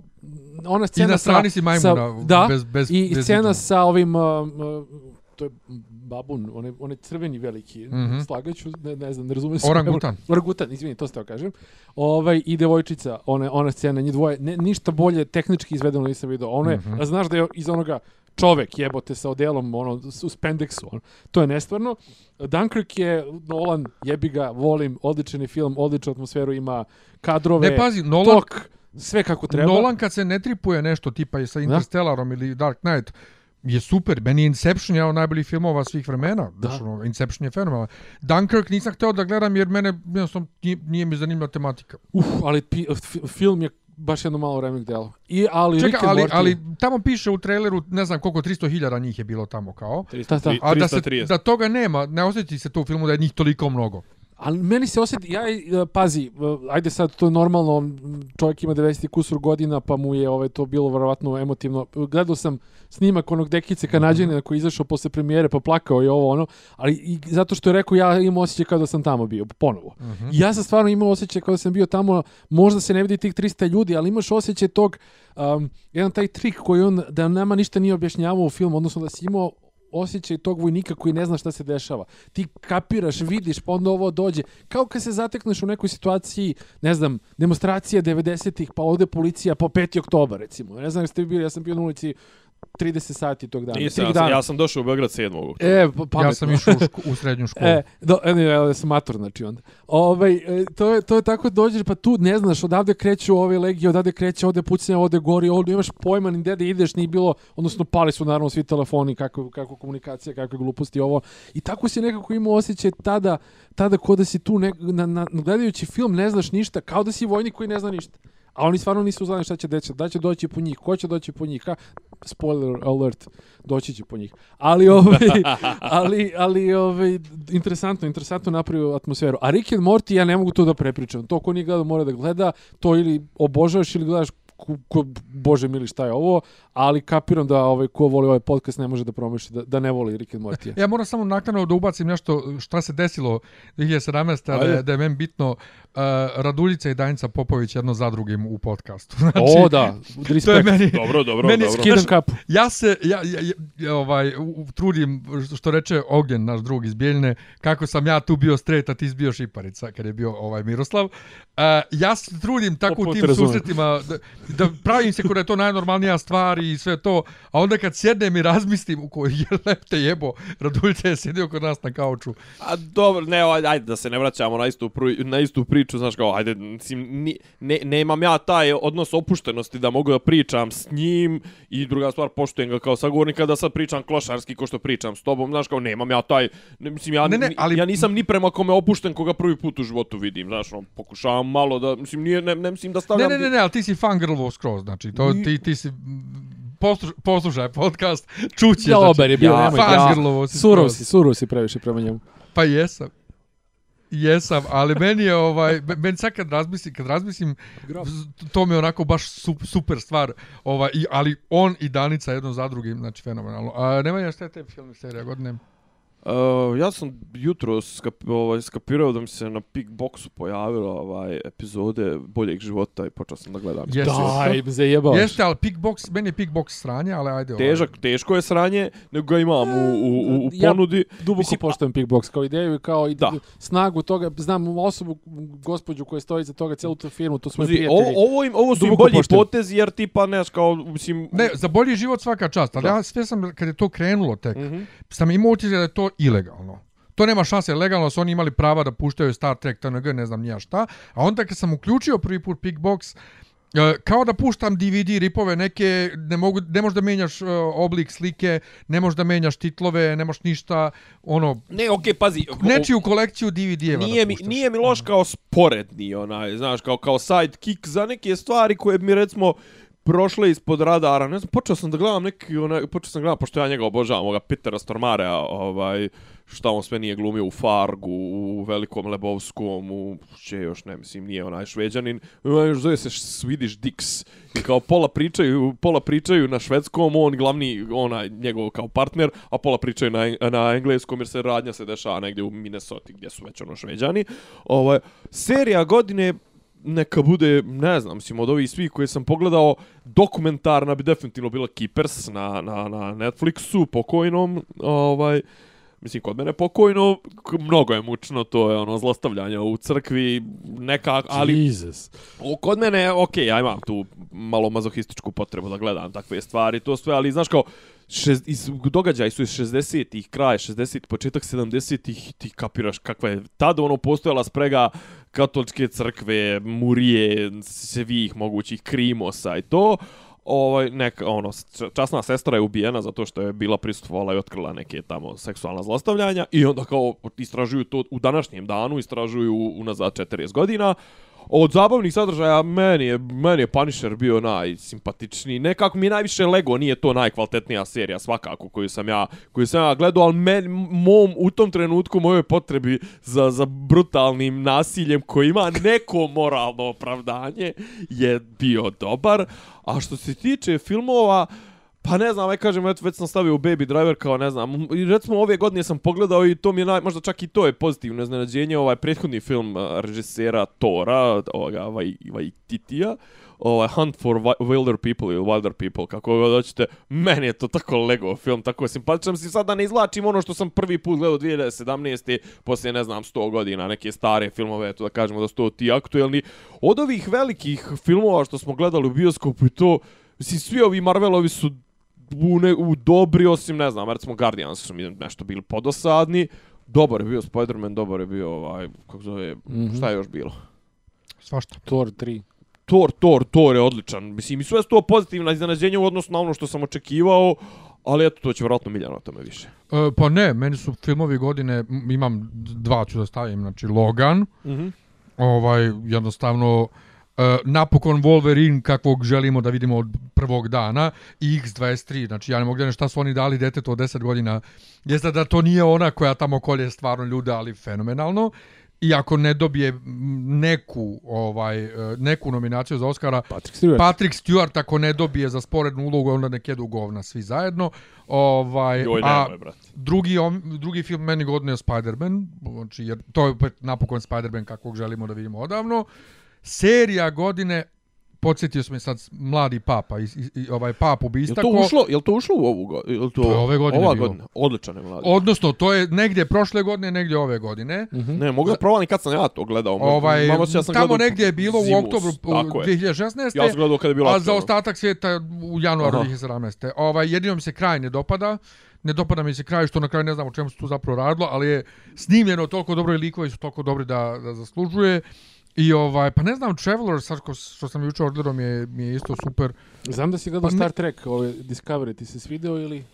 [SPEAKER 4] ona
[SPEAKER 1] I
[SPEAKER 4] scena
[SPEAKER 1] na strani
[SPEAKER 4] sa,
[SPEAKER 1] si majmuna.
[SPEAKER 4] sa, da,
[SPEAKER 1] bez, bez,
[SPEAKER 4] i
[SPEAKER 1] bez
[SPEAKER 4] scena
[SPEAKER 1] videa.
[SPEAKER 4] sa ovim, um, uh, to je babun, onaj, onaj crveni veliki, mm. -hmm. slagaću, ne, ne znam, ne razumijem se.
[SPEAKER 1] Orangutan.
[SPEAKER 4] Orangutan, izvini, to ste kažem. Ovaj, I devojčica, ona, ona scena, njih dvoje, ne, ništa bolje tehnički izvedeno nisam vidio. Ono je, mm. -hmm. znaš da je iz onoga čovek jebote sa odelom ono, u spendeksu. Ono. To je nestvarno. Dunkirk je Nolan, jebi ga, volim, odličan je film, odličnu atmosferu ima, kadrove,
[SPEAKER 1] Ne, pazi, Nolan,
[SPEAKER 4] tok, sve kako treba.
[SPEAKER 1] Nolan kad se ne tripuje nešto tipa i sa Interstellarom ili Dark Knight, je super. Meni je Inception jedan od najboljih filmova svih vremena.
[SPEAKER 4] Da.
[SPEAKER 1] Da. Ono, Inception je fenomenalan. Dunkirk nisam hteo da gledam jer mene jednostavno nije, nije mi zanimljiva tematika.
[SPEAKER 4] Uf, ali pi, f- film je baš jedno malo remek delo. I, ali
[SPEAKER 1] Čekaj, ali,
[SPEAKER 4] Morty-
[SPEAKER 1] ali tamo piše u traileru, ne znam koliko, 300.000 njih je bilo tamo kao.
[SPEAKER 4] Ta, ta.
[SPEAKER 1] A da, se,
[SPEAKER 3] 330.
[SPEAKER 1] da toga nema, ne osjeti se to u filmu da je njih toliko mnogo.
[SPEAKER 4] Ali meni se osjeti, ja, e, pazi, e, ajde sad, to je normalno, čovjek ima 90 kusur godina, pa mu je ovaj, to bilo verovatno emotivno. Gledao sam snimak onog dekice kanadjanina koji je izašao posle premijere, pa plakao i ovo ono, ali i zato što je rekao, ja imam osjećaj kao da sam tamo bio, ponovo. I ja sam stvarno imao osjećaj kao da sam bio tamo, možda se ne vidi tih 300 ljudi, ali imaš osjećaj tog, um, jedan taj trik koji on, da nama ništa nije objašnjavao u filmu, odnosno da si imao osjećaj tog vojnika koji ne zna šta se dešava. Ti kapiraš, vidiš, pa onda ovo dođe. Kao kad se zatekneš u nekoj situaciji, ne znam, demonstracije 90-ih, pa ovde policija po 5. oktober, recimo. Ne znam jeste vi bili, ja sam bio na ulici 30 sati tog dana.
[SPEAKER 3] Nisam, ja, sam,
[SPEAKER 4] dana.
[SPEAKER 3] ja sam došao u Beograd 7.
[SPEAKER 4] E, pa, pametno.
[SPEAKER 1] Ja sam išao u, ško, u srednju školu.
[SPEAKER 4] E, do, e, ne, ja sam mator, znači onda. Ovaj, e, to, je, to je tako dođeš, pa tu ne znaš, odavde kreću ove legije, odavde kreće, ovde pucnje, ovde gori, ovde imaš pojma ni gde da ideš, ni bilo, odnosno pali su naravno svi telefoni, kako, kako komunikacija, kakve gluposti ovo. I tako si nekako imao osjećaj tada, tada ko da si tu, ne, na, na, gledajući film, ne znaš ništa, kao da si vojnik koji ne zna ništa. A oni stvarno nisu znali šta će deći, da će doći po njih, ko će doći po njih, ha, spoiler alert, doći će po njih. Ali, ovaj, ali, ali ovaj, interesantno, interesantno napravio atmosferu. A Rick and Morty, ja ne mogu to da prepričam. To ko nije gledao mora da gleda, to ili obožavaš ili gledaš ko, ko, bože mili šta je ovo, ali kapiram da ovaj ko voli ovaj podcast ne može da promaši da, da ne voli Rick and Morty.
[SPEAKER 1] Ja moram samo naknadno da ubacim nešto šta se desilo 2017. Da,
[SPEAKER 3] Ajde.
[SPEAKER 1] je- da je meni bitno uh, Raduljica i Danica Popović jedno za drugim u podcastu. Znači,
[SPEAKER 4] o da,
[SPEAKER 1] to je
[SPEAKER 4] respekt.
[SPEAKER 1] meni,
[SPEAKER 3] Dobro, dobro,
[SPEAKER 1] Meni
[SPEAKER 3] dobro.
[SPEAKER 4] Skidam kapu.
[SPEAKER 1] ja se ja, ja, ja ovaj u- trudim što reče Ognjen naš drug iz Bijeljne kako sam ja tu bio straight a ti si bio šiparica kad je bio ovaj Miroslav uh, ja se trudim tako u
[SPEAKER 4] Potpuno
[SPEAKER 1] tim
[SPEAKER 4] razumem.
[SPEAKER 1] susretima da, da pravim se kao da je to najnormalnija stvar i sve to a onda kad sjednem i razmislim u kojoj je lepte jebo Raduljica je sjedio kod nas na kauču
[SPEAKER 3] A dobro, ne, ajde, da se ne vraćamo na istu, pri, na istu priču, znaš kao, ajde, mislim, ni, ne, nemam ja taj odnos opuštenosti da mogu da pričam s njim i druga stvar, poštujem ga kao sagovornika da sad pričam klošarski ko što pričam s tobom, znaš kao, nemam ja taj, ne, mislim, ja,
[SPEAKER 1] Ne, ne,
[SPEAKER 3] ni-
[SPEAKER 1] ali-
[SPEAKER 3] ja nisam ni prema kome opušten koga prvi put u životu vidim, znaš, ono, pokušavam malo da, mislim, nije, ne, ne mislim da
[SPEAKER 1] ne
[SPEAKER 3] stavljam...
[SPEAKER 1] ne ne ne ali ti si fangirlovo skroz znači to ti ti si poslušaj, poslušaj podcast čuće
[SPEAKER 4] Ja,
[SPEAKER 1] znači,
[SPEAKER 4] ober je bio,
[SPEAKER 3] ja,
[SPEAKER 4] nemoj.
[SPEAKER 1] fangirlovo si
[SPEAKER 4] Surov
[SPEAKER 1] skroz.
[SPEAKER 4] si, surov si previše prema njemu.
[SPEAKER 1] Pa jesam. Jesam, ali meni je ovaj meni sad kad razmislim, kad razmislim to mi je onako baš su- super stvar. Ovaj i ali on i Danica jedno za drugim, znači fenomenalno. A nema ja šta je te film serija godine?
[SPEAKER 3] Uh, ja sam jutro skap, ovaj, skapirao da mi se na Pickboxu pojavila ovaj, epizode boljeg života i počeo sam da gledam.
[SPEAKER 1] Jeste.
[SPEAKER 4] Daj, zajebavaš.
[SPEAKER 1] Jeste, ali Pickbox, meni je Pickbox sranje, ali ajde. ovaj.
[SPEAKER 3] Težak, teško je sranje, nego ga imam u, u, u, u
[SPEAKER 4] Ja-
[SPEAKER 3] ponudi.
[SPEAKER 4] Duboko
[SPEAKER 3] Mislim,
[SPEAKER 4] poštujem Pickbox kao ideju i kao i
[SPEAKER 3] Da.
[SPEAKER 4] snagu toga. Znam osobu, gospođu koja stoji za toga, celu tu firmu, to
[SPEAKER 3] Pazi,
[SPEAKER 4] prijatelji.
[SPEAKER 3] ovo, ovo, im, ovo su im bolji
[SPEAKER 4] poštujem.
[SPEAKER 3] potezi jer tipa, ne kao, mislim...
[SPEAKER 1] Ne, za bolji život svaka čast, ali
[SPEAKER 3] Da.
[SPEAKER 1] ja sve sam, kad je to krenulo tek,
[SPEAKER 3] Mhm.
[SPEAKER 1] sam imao da je to ilegalno. To nema šanse, legalno su oni imali prava da puštaju Star Trek, TNG, ne znam nija šta. A onda kad sam uključio prvi put Pickbox, e, kao da puštam DVD ripove neke, ne, mogu, ne možeš da menjaš e, oblik slike, ne možeš da menjaš titlove, ne možeš ništa, ono,
[SPEAKER 3] Ne, okej, pazi. o-
[SPEAKER 1] nečiju kolekciju DVD-eva
[SPEAKER 3] Nije mi, nije mi loš kao sporedni, onaj, znaš, kao, kao sidekick za neke stvari koje mi, recimo, prošle ispod radara. Ne znam, počeo sam da gledam neki, onaj, počeo sam gledam, pošto ja njega obožavam, ovoga Petera Stormarea, ovaj, šta on sve nije glumio u Fargu, u Velikom Lebovskom, u, će još ne, mislim, nije onaj šveđanin, onaj još zove se Swedish Dix, i kao pola pričaju, pola pričaju na švedskom, on glavni, onaj, njegov kao partner, a pola pričaju na, na engleskom, jer se radnja se dešava negdje u Minnesota, gdje su već ono šveđani. Ovaj, serija godine neka bude, ne znam, mislim, od ovih svih koje sam pogledao, dokumentarna bi definitivno bila Keepers na, na, na Netflixu, pokojnom, ovaj, mislim, kod mene pokojno, mnogo je mučno, to je ono zlostavljanje u crkvi, neka, ali
[SPEAKER 4] Jesus.
[SPEAKER 3] kod mene, okej, ja imam tu malo mazohističku potrebu da gledam takve stvari, to sve, ali znaš kao, šest, iz, događaj su iz 60-ih, kraj 60-ih, početak 70-ih, ti kapiraš kakva je. Tada ono postojala sprega katoličke crkve, murije, svih mogućih krimosa i to, ovaj neka ono časna sestra je ubijena zato što je bila prisutvovala i otkrila neke tamo seksualna zlostavljanja i onda kao istražuju to u današnjem danu istražuju unazad 40 godina. Od zabavnih sadržaja meni je, meni je Punisher bio najsimpatičniji. Nekako mi je najviše Lego, nije to najkvalitetnija serija svakako koju sam ja, koju sam ja gledao, ali men, mom, u tom trenutku mojoj potrebi za, za brutalnim nasiljem koji ima neko moralno opravdanje je bio dobar. A što se tiče filmova, Pa ne znam, aj kažem, eto, već sam stavio u Baby Driver kao, ne znam, i recimo ove godine sam pogledao i to mi je naj, možda čak i to je pozitivno iznenađenje, ovaj prethodni film uh, režisera Tora, ovoga, ovaj, ovaj Titija, ovaj Hunt for Wilder People ili Wilder People, kako god hoćete, meni je to tako Lego film, tako je simpatičan, si sad da ne izlačim ono što sam prvi put gledao 2017. poslije, ne znam, 100 godina, neke stare filmove, eto da kažemo da su to ti aktuelni. Od ovih velikih filmova što smo gledali u bioskopu i to, mislim, svi ovi Marvelovi su u, ne, u dobri, osim, ne znam, recimo Guardians su mi nešto bili podosadni. Dobar je bio Spider-Man, dobar je bio ovaj, kako zove, mm. -hmm. šta je još bilo?
[SPEAKER 1] Svašta.
[SPEAKER 4] Thor 3.
[SPEAKER 3] Thor, Thor, Thor je odličan. Mislim, i sve su to pozitivna iznenađenja u odnosu na ono što sam očekivao, ali eto, to će vjerojatno Miljano o tome više.
[SPEAKER 1] E, pa ne, meni su filmovi godine, imam dva ću da stavim, znači Logan,
[SPEAKER 3] Mm -hmm.
[SPEAKER 1] ovaj, jednostavno, e, napokon Wolverine kakvog želimo da vidimo od prvog dana i X23, znači ja ne mogu da ne šta su oni dali detetu od 10 godina, jeste da to nije ona koja tamo kolje stvarno ljude, ali fenomenalno, i ako ne dobije neku ovaj e, neku nominaciju za Oscara
[SPEAKER 4] Patrick Stewart.
[SPEAKER 1] Patrick Stewart ako ne dobije za sporednu ulogu onda nek jedu govna svi zajedno ovaj
[SPEAKER 3] Joj,
[SPEAKER 1] a
[SPEAKER 3] nemoj, brate.
[SPEAKER 1] drugi drugi film meni godine je Spider-Man znači jer to je opet napokon Spider-Man kakvog želimo da vidimo odavno serija godine podsjetio sam me sad mladi papa i, i, i ovaj papu bi
[SPEAKER 3] Jel to ušlo, jel to ušlo u ovu godinu? Jel to,
[SPEAKER 1] To je ove godine
[SPEAKER 3] ova
[SPEAKER 1] bilo.
[SPEAKER 3] godina. Odličan je mladi.
[SPEAKER 1] odnosno to je negdje prošle godine negdje ove godine
[SPEAKER 4] Mhm.
[SPEAKER 3] Ne, mogu da provalim kad sam ja to gledao.
[SPEAKER 1] ovaj
[SPEAKER 3] osjećaj da sam
[SPEAKER 1] tamo
[SPEAKER 3] gledao
[SPEAKER 1] negdje je bilo
[SPEAKER 3] zimu,
[SPEAKER 1] u oktobru
[SPEAKER 3] tako je.
[SPEAKER 1] 2016
[SPEAKER 3] Ja sam gledao kada je bilo
[SPEAKER 1] a za ostatak svijeta u januaru
[SPEAKER 3] Aha.
[SPEAKER 1] 2017. Ovaj, jedino mi se kraj ne dopada. Ne dopada mi se kraj što na kraju ne znam o čemu se tu zapravo radilo, ali je snimljeno toliko dobro i likovi su toliko dobri da, da zaslužuje. I ovaj, pa ne znam, Traveler, sad ko- što sam jučer odgledao mi je, mi je isto super.
[SPEAKER 4] Znam da si gledao
[SPEAKER 1] Pa ne-
[SPEAKER 4] Star Trek, ove Discovery, ti se svidio ili...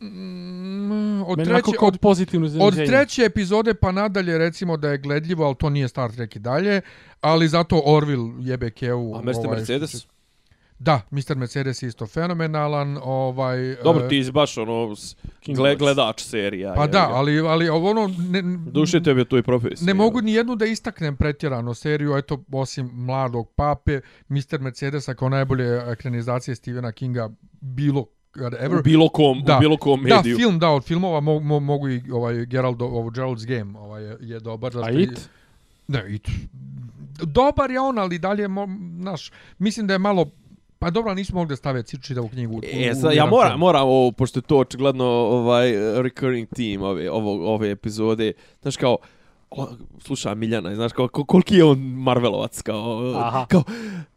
[SPEAKER 1] Mm, od,
[SPEAKER 4] Meni
[SPEAKER 1] treće, od,
[SPEAKER 4] pozitivno
[SPEAKER 1] od treće epizode pa nadalje recimo da je gledljivo, ali to nije Star Trek i dalje, ali zato Orville jebe Keu.
[SPEAKER 3] A Mr. Mercedes?
[SPEAKER 1] Da, Mr. Mercedes je isto fenomenalan. Ovaj,
[SPEAKER 3] Dobro,
[SPEAKER 1] e,
[SPEAKER 3] ti si baš ono gle, gledač serija.
[SPEAKER 1] Pa
[SPEAKER 3] jebi
[SPEAKER 1] da, ali, ali ono... Ne,
[SPEAKER 3] Duše tebi je to i profesija.
[SPEAKER 1] Ne mogu ni jednu da istaknem pretjerano seriju, eto, osim mladog pape, Mr. Mercedesa kao najbolje ekranizacije Stephena Kinga bilo ever.
[SPEAKER 3] U bilo kom,
[SPEAKER 1] Da.
[SPEAKER 3] u bilo kom
[SPEAKER 1] Da,
[SPEAKER 3] mediju.
[SPEAKER 1] film, da, od filmova mo, mo, mogu i ovaj Gerald, ovo Gerald's Game, ovaj je, je dobar.
[SPEAKER 4] A
[SPEAKER 1] zato
[SPEAKER 4] It?
[SPEAKER 1] Ne, It. Dobar je on, ali dalje, mo, naš, mislim da je malo Pa dobro, nismo mogli da stave čitavu knjigu. u-
[SPEAKER 3] E,
[SPEAKER 1] u
[SPEAKER 3] sad, ja moram, moram ovo, pošto je to očigledno ovaj recurring theme ove, ovo, ove epizode, znaš kao, o, sluša Miljana, znaš kao, ko- koliki je on Marvelovac, kao,
[SPEAKER 4] Aha.
[SPEAKER 3] kao,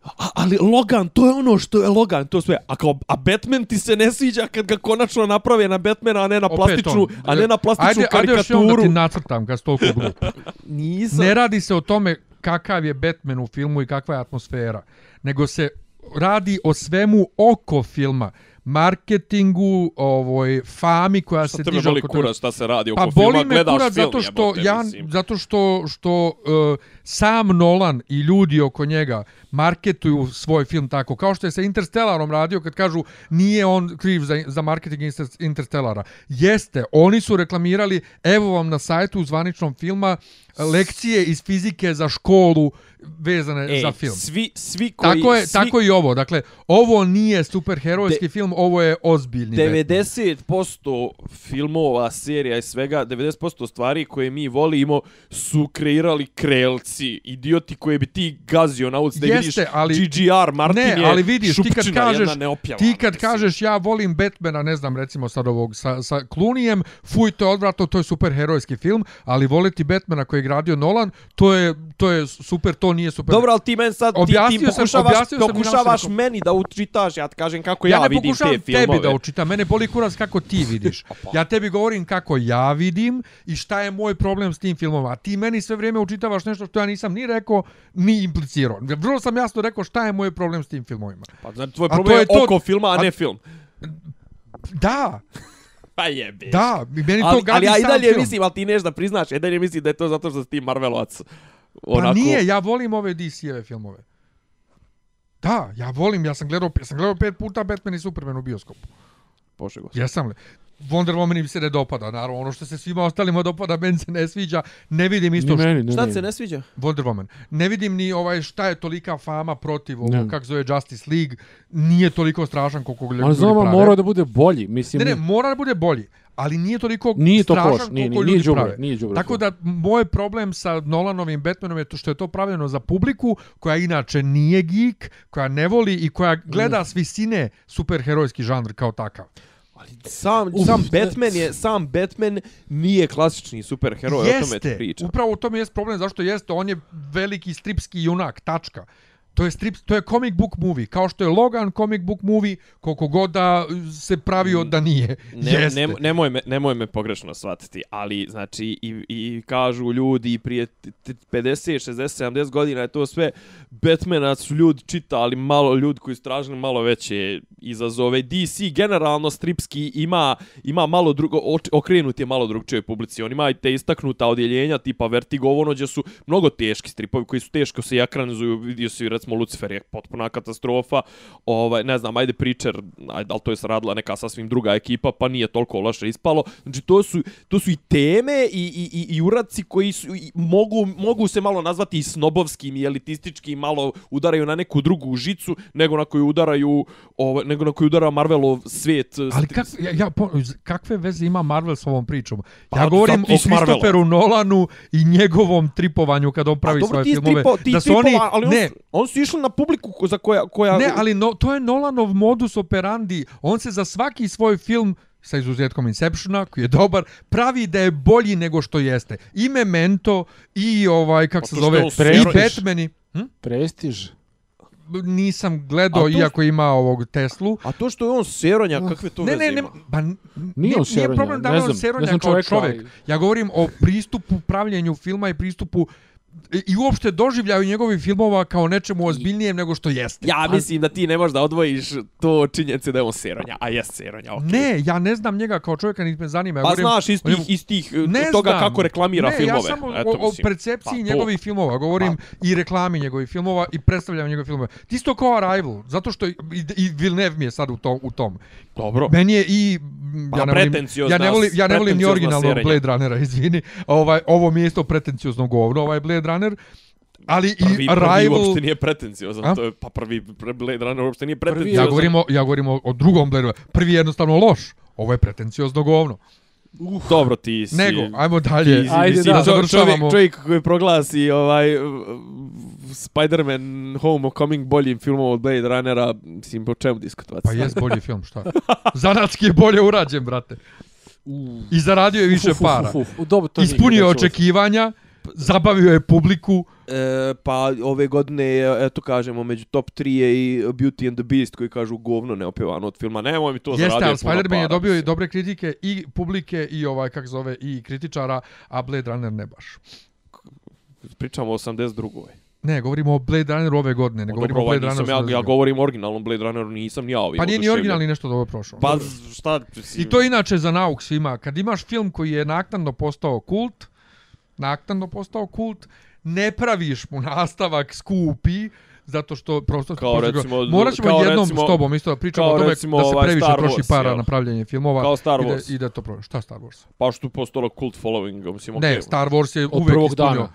[SPEAKER 3] a, ali Logan, to je ono što je Logan, to sve, a kao, a Batman ti se ne sviđa kad ga konačno naprave na Batmana, a ne na
[SPEAKER 1] Opet
[SPEAKER 3] plastičnu,
[SPEAKER 1] on.
[SPEAKER 3] a ne na plastičnu
[SPEAKER 1] ajde, Ajde još da
[SPEAKER 3] karikaturu.
[SPEAKER 1] ti nacrtam kad si toliko glup.
[SPEAKER 3] Nisam.
[SPEAKER 1] Ne radi se o tome kakav je Batman u filmu i kakva je atmosfera, nego se radi o svemu oko filma, marketingu, ovoj fami koja
[SPEAKER 3] Šta
[SPEAKER 1] se diže
[SPEAKER 3] boli
[SPEAKER 1] oko toga.
[SPEAKER 3] kurac, šta se radi oko
[SPEAKER 1] Pa
[SPEAKER 3] filma,
[SPEAKER 1] boli me
[SPEAKER 3] gledaš film,
[SPEAKER 1] zato što
[SPEAKER 3] jebote,
[SPEAKER 1] ja
[SPEAKER 3] mislim.
[SPEAKER 1] zato što što uh, sam Nolan i ljudi oko njega marketuju svoj film tako kao što je sa Interstellarom radio kad kažu nije on kriv za za marketing Inter- Interstellara. Jeste, oni su reklamirali evo vam na sajtu zvaničnom filma lekcije iz fizike za školu vezane
[SPEAKER 3] Ej,
[SPEAKER 1] za film.
[SPEAKER 3] Svi, svi koji...
[SPEAKER 1] Tako je,
[SPEAKER 3] svi,
[SPEAKER 1] tako i ovo. Dakle, ovo nije superherojski film, ovo je ozbiljni Batman.
[SPEAKER 3] 90% filmova, serija i svega, 90% stvari koje mi volimo su kreirali krelci, idioti koje bi ti gazio na ulici da
[SPEAKER 1] Jeste,
[SPEAKER 3] vidiš
[SPEAKER 1] ali-
[SPEAKER 3] GGR, Martin
[SPEAKER 1] ne,
[SPEAKER 3] je
[SPEAKER 1] ali vidiš, ti kad kažeš,
[SPEAKER 3] jedna neopjava,
[SPEAKER 1] ti kad
[SPEAKER 3] mislim.
[SPEAKER 1] kažeš ja volim Batmana, ne znam, recimo sad ovog sa, sa Clooneyem, fuj, to je odvratno, to je superherojski film, ali voliti Batmana koji je gradio Nolan, to je, to je super, to nije super.
[SPEAKER 3] Dobro, ali ti meni sad, ti,
[SPEAKER 1] Objasnio
[SPEAKER 3] ti
[SPEAKER 1] sam-
[SPEAKER 3] pokušavaš,
[SPEAKER 1] objasnio sam
[SPEAKER 3] pokušavaš
[SPEAKER 1] našem-
[SPEAKER 3] meni da učitaš, ja ti kažem kako ja,
[SPEAKER 1] ja, ne
[SPEAKER 3] vidim
[SPEAKER 1] pokušavam
[SPEAKER 3] te filmove.
[SPEAKER 1] tebi da učitam, mene boli kurac kako ti vidiš. Ja tebi govorim kako ja vidim i šta je moj problem s tim filmom, a ti meni sve vrijeme učitavaš nešto što ja nisam ni rekao, ni implicirao. Vrlo sam jasno rekao šta je moj problem s tim filmovima.
[SPEAKER 3] Pa znači, tvoj
[SPEAKER 1] A
[SPEAKER 3] problem je
[SPEAKER 1] je to-
[SPEAKER 3] oko filma, a,
[SPEAKER 1] a-
[SPEAKER 3] ne film.
[SPEAKER 1] Da,
[SPEAKER 3] Pa jebe.
[SPEAKER 1] da, meni to
[SPEAKER 3] ali,
[SPEAKER 1] gadi
[SPEAKER 3] ali ja i
[SPEAKER 1] sam
[SPEAKER 3] dalje
[SPEAKER 1] film.
[SPEAKER 3] mislim, ali ti neš da priznaš, ja i dalje mislim da je to zato što si ti Marvelovac onako...
[SPEAKER 1] Pa nije, ja volim ove DC-eve filmove. Da, ja volim, ja sam gledao, ja sam gledao pet puta Batman i Superman u bioskopu.
[SPEAKER 3] Bože gospod.
[SPEAKER 1] Jesam li? Wonder Woman mi se ne dopada, naravno, ono što se svima ostalima dopada, meni se ne sviđa, ne vidim isto
[SPEAKER 4] Ni meni, ni
[SPEAKER 3] Šta
[SPEAKER 4] meni.
[SPEAKER 3] se ne sviđa?
[SPEAKER 1] Wonder Woman. Ne vidim ni ovaj šta je tolika fama protiv ovog,
[SPEAKER 4] Ne.
[SPEAKER 1] kako zove Justice League, nije toliko strašan koliko ljudi
[SPEAKER 4] Ali znam,
[SPEAKER 1] prave.
[SPEAKER 4] mora da bude bolji. Mislim,
[SPEAKER 1] Ne, ne, mora da bude bolji, ali nije toliko
[SPEAKER 4] Nije to
[SPEAKER 1] strašan
[SPEAKER 4] koš, nije,
[SPEAKER 1] koliko
[SPEAKER 4] nije, nije
[SPEAKER 1] ljudi prave.
[SPEAKER 4] nije đubre.
[SPEAKER 1] Tako da moj problem sa Nolanovim Batmanom je to što je to pravljeno za publiku koja inače nije geek, koja ne voli i koja gleda s visine superherojski žanr kao takav.
[SPEAKER 3] Sam,
[SPEAKER 4] Uf,
[SPEAKER 3] sam Batman je, sam Batman nije klasični superheroj, o tome ti
[SPEAKER 1] jeste,
[SPEAKER 3] pričam.
[SPEAKER 1] upravo u tome jest problem, zašto jeste, on je veliki stripski junak, tačka. To je strip, to je comic book movie, kao što je Logan comic book movie, koliko god da se pravio da nije.
[SPEAKER 3] Ne,
[SPEAKER 1] jeste.
[SPEAKER 3] ne, nemoj, me, nemoj me pogrešno shvatiti, ali znači i, i kažu ljudi prije t- t- 50, 60, 70 godina je to sve Batmana su ljudi čitali malo ljudi koji su tražili malo veće izazove. DC generalno stripski ima ima malo drugo okrenut je malo drugčijoj publici. On ima i te istaknuta odjeljenja tipa Vertigo ono gdje su mnogo teški stripovi koji su teško se i ekranizuju. Vidio si recimo Lucifer je potpuna katastrofa. Ovaj ne znam, ajde Preacher, ajde, ali to je radila neka sasvim druga ekipa, pa nije toliko loše ispalo. Znači to su to su i teme i i i, i uradci koji su i mogu mogu se malo nazvati i snobovskim i elitističkim, malo udaraju na neku drugu žicu nego na koju udaraju ovaj nego na koju udara Marvelov svijet.
[SPEAKER 1] Ali kak, ja, ja, po- kakve veze ima Marvel s ovom pričom?
[SPEAKER 3] Pa,
[SPEAKER 1] Ja govorim o. Christopheru Nolanu i njegovom tripovanju kad on pravi svoje
[SPEAKER 3] ti
[SPEAKER 1] filmove.
[SPEAKER 3] ti
[SPEAKER 1] da su
[SPEAKER 3] stripova,
[SPEAKER 1] oni,
[SPEAKER 3] ali on,
[SPEAKER 1] ne,
[SPEAKER 3] on su išli na publiku za koja... koja
[SPEAKER 1] ne, ali no, to je Nolanov modus operandi. On se za svaki svoj film sa izuzetkom Inceptiona, koji je dobar, pravi da je bolji nego što jeste. I Memento, i ovaj, kako
[SPEAKER 3] Pa
[SPEAKER 1] se zove, i Batmani. Hm?
[SPEAKER 4] Prestiž.
[SPEAKER 1] Nisam gledao,
[SPEAKER 3] to-
[SPEAKER 1] iako ima ovog Teslu.
[SPEAKER 3] A to što je on seronja, kakve to
[SPEAKER 1] Ne,
[SPEAKER 3] veze
[SPEAKER 1] ne, ne,
[SPEAKER 3] ima?
[SPEAKER 1] ba, n-
[SPEAKER 4] Nije
[SPEAKER 1] nije,
[SPEAKER 4] on
[SPEAKER 1] nije
[SPEAKER 4] seronja,
[SPEAKER 1] problem da
[SPEAKER 4] ne
[SPEAKER 1] je on seronja
[SPEAKER 4] ne znam
[SPEAKER 1] kao čovjek.
[SPEAKER 4] ali-
[SPEAKER 1] Ja govorim o pristupu pravljenju filma i pristupu i- uopšte doživljaju njegovih filmova kao nečemu ozbiljnijem nego što jeste.
[SPEAKER 3] Ja mislim da ti ne možeš da odvojiš to činjenice da je on seronja, a jest seronja, okej.
[SPEAKER 1] Ne, ja ne znam njega kao čovjeka, niti me zanima. Ja
[SPEAKER 3] Pa
[SPEAKER 1] govorim
[SPEAKER 3] znaš iz tih, iz tih
[SPEAKER 1] Ne
[SPEAKER 3] toga
[SPEAKER 1] znam.
[SPEAKER 3] kako reklamira
[SPEAKER 1] ne,
[SPEAKER 3] filmove.
[SPEAKER 1] ja samo
[SPEAKER 3] Eto,
[SPEAKER 1] o, o percepciji
[SPEAKER 3] Pa to.
[SPEAKER 1] njegovih filmova govorim i reklami njegovih filmova i predstavljanju njegovih filmova. Isto kao Arrival, zato što i, i Villeneuve mi je sad u, to, u tom.
[SPEAKER 3] Dobro.
[SPEAKER 1] Meni je i
[SPEAKER 3] Pa
[SPEAKER 1] ja ne volim, ja ne volim, ja ne volim ni originalnog. Blade Runnera, izvini. Ovaj ovo mi je isto pretenciozno govno, ovaj Blade Runner. Ali
[SPEAKER 3] Prvi,
[SPEAKER 1] i
[SPEAKER 3] prvi
[SPEAKER 1] Arrival
[SPEAKER 3] uopšte nije pretenciozan,
[SPEAKER 1] A?
[SPEAKER 3] to je, pa prvi Blade Runner uopšte nije
[SPEAKER 4] Prvi je-
[SPEAKER 3] pretenciozan.
[SPEAKER 1] Ja govorim o, ja govorim o, o drugom Blade Runneru. Prvi je jednostavno loš. Ovo je pretenciozno govno.
[SPEAKER 3] Dobro ti si...
[SPEAKER 1] Nego, ajmo dalje.
[SPEAKER 3] Ti
[SPEAKER 4] Ajde,
[SPEAKER 3] mislim,
[SPEAKER 4] da.
[SPEAKER 1] završavamo.
[SPEAKER 3] Čovjek, čovjek koji proglasi ovaj uh, Spider-Man Homecoming boljim filmom od Blade Runnera, mislim, po čemu diskutovati?
[SPEAKER 1] Pa jest bolji film, šta? Zanatski je bolje urađen, brate. I zaradio je više
[SPEAKER 4] Uf, uf,
[SPEAKER 1] para.
[SPEAKER 4] uf, uf. Dobro, to
[SPEAKER 1] Ispunio očekivanja, zabavio je publiku.
[SPEAKER 3] E, pa ove godine je, eto kažemo, među top 3 je i Beauty and the Beast koji kažu govno neopjevano od filma. Nemoj mi to
[SPEAKER 1] Jeste,
[SPEAKER 3] zaradio
[SPEAKER 1] ali
[SPEAKER 3] puno
[SPEAKER 1] Spider-Man je dobio i dobre kritike i publike i ovaj, kako zove, i kritičara, a Blade Runner ne baš.
[SPEAKER 3] Pričamo o 82.
[SPEAKER 1] Ne, govorimo o Blade Runneru ove godine, ne govorimo
[SPEAKER 3] Dobro,
[SPEAKER 1] o Blade Runneru.
[SPEAKER 3] ja, ja govorim o originalnom Blade Runneru, nisam ni ja ovim
[SPEAKER 1] pa nije ni originalni nešto dobro prošao.
[SPEAKER 3] Pa šta...
[SPEAKER 1] I to inače za nauk svima. Kad imaš film koji je naknadno postao kult, naknadno postao kult, ne praviš mu nastavak skupi, zato što prosto
[SPEAKER 3] Kao
[SPEAKER 1] prosto-
[SPEAKER 3] recimo-
[SPEAKER 1] morat ćemo jednom
[SPEAKER 3] recimo-
[SPEAKER 1] s tobom isto da pričamo
[SPEAKER 3] kao
[SPEAKER 1] o tome
[SPEAKER 3] recimo
[SPEAKER 1] da se
[SPEAKER 3] ovaj
[SPEAKER 1] previše
[SPEAKER 3] Star
[SPEAKER 1] troši
[SPEAKER 3] Wars,
[SPEAKER 1] para
[SPEAKER 3] jel?
[SPEAKER 1] na pravljanje filmova
[SPEAKER 3] Kao Star
[SPEAKER 1] i da,
[SPEAKER 3] Wars.
[SPEAKER 1] i da to pro... šta Star Wars
[SPEAKER 3] Pa što je postalo kult following, mislim,
[SPEAKER 1] ne
[SPEAKER 3] okej.
[SPEAKER 1] Star Wars je
[SPEAKER 4] Od
[SPEAKER 1] uvek
[SPEAKER 4] prvog
[SPEAKER 1] ispunio
[SPEAKER 4] dana.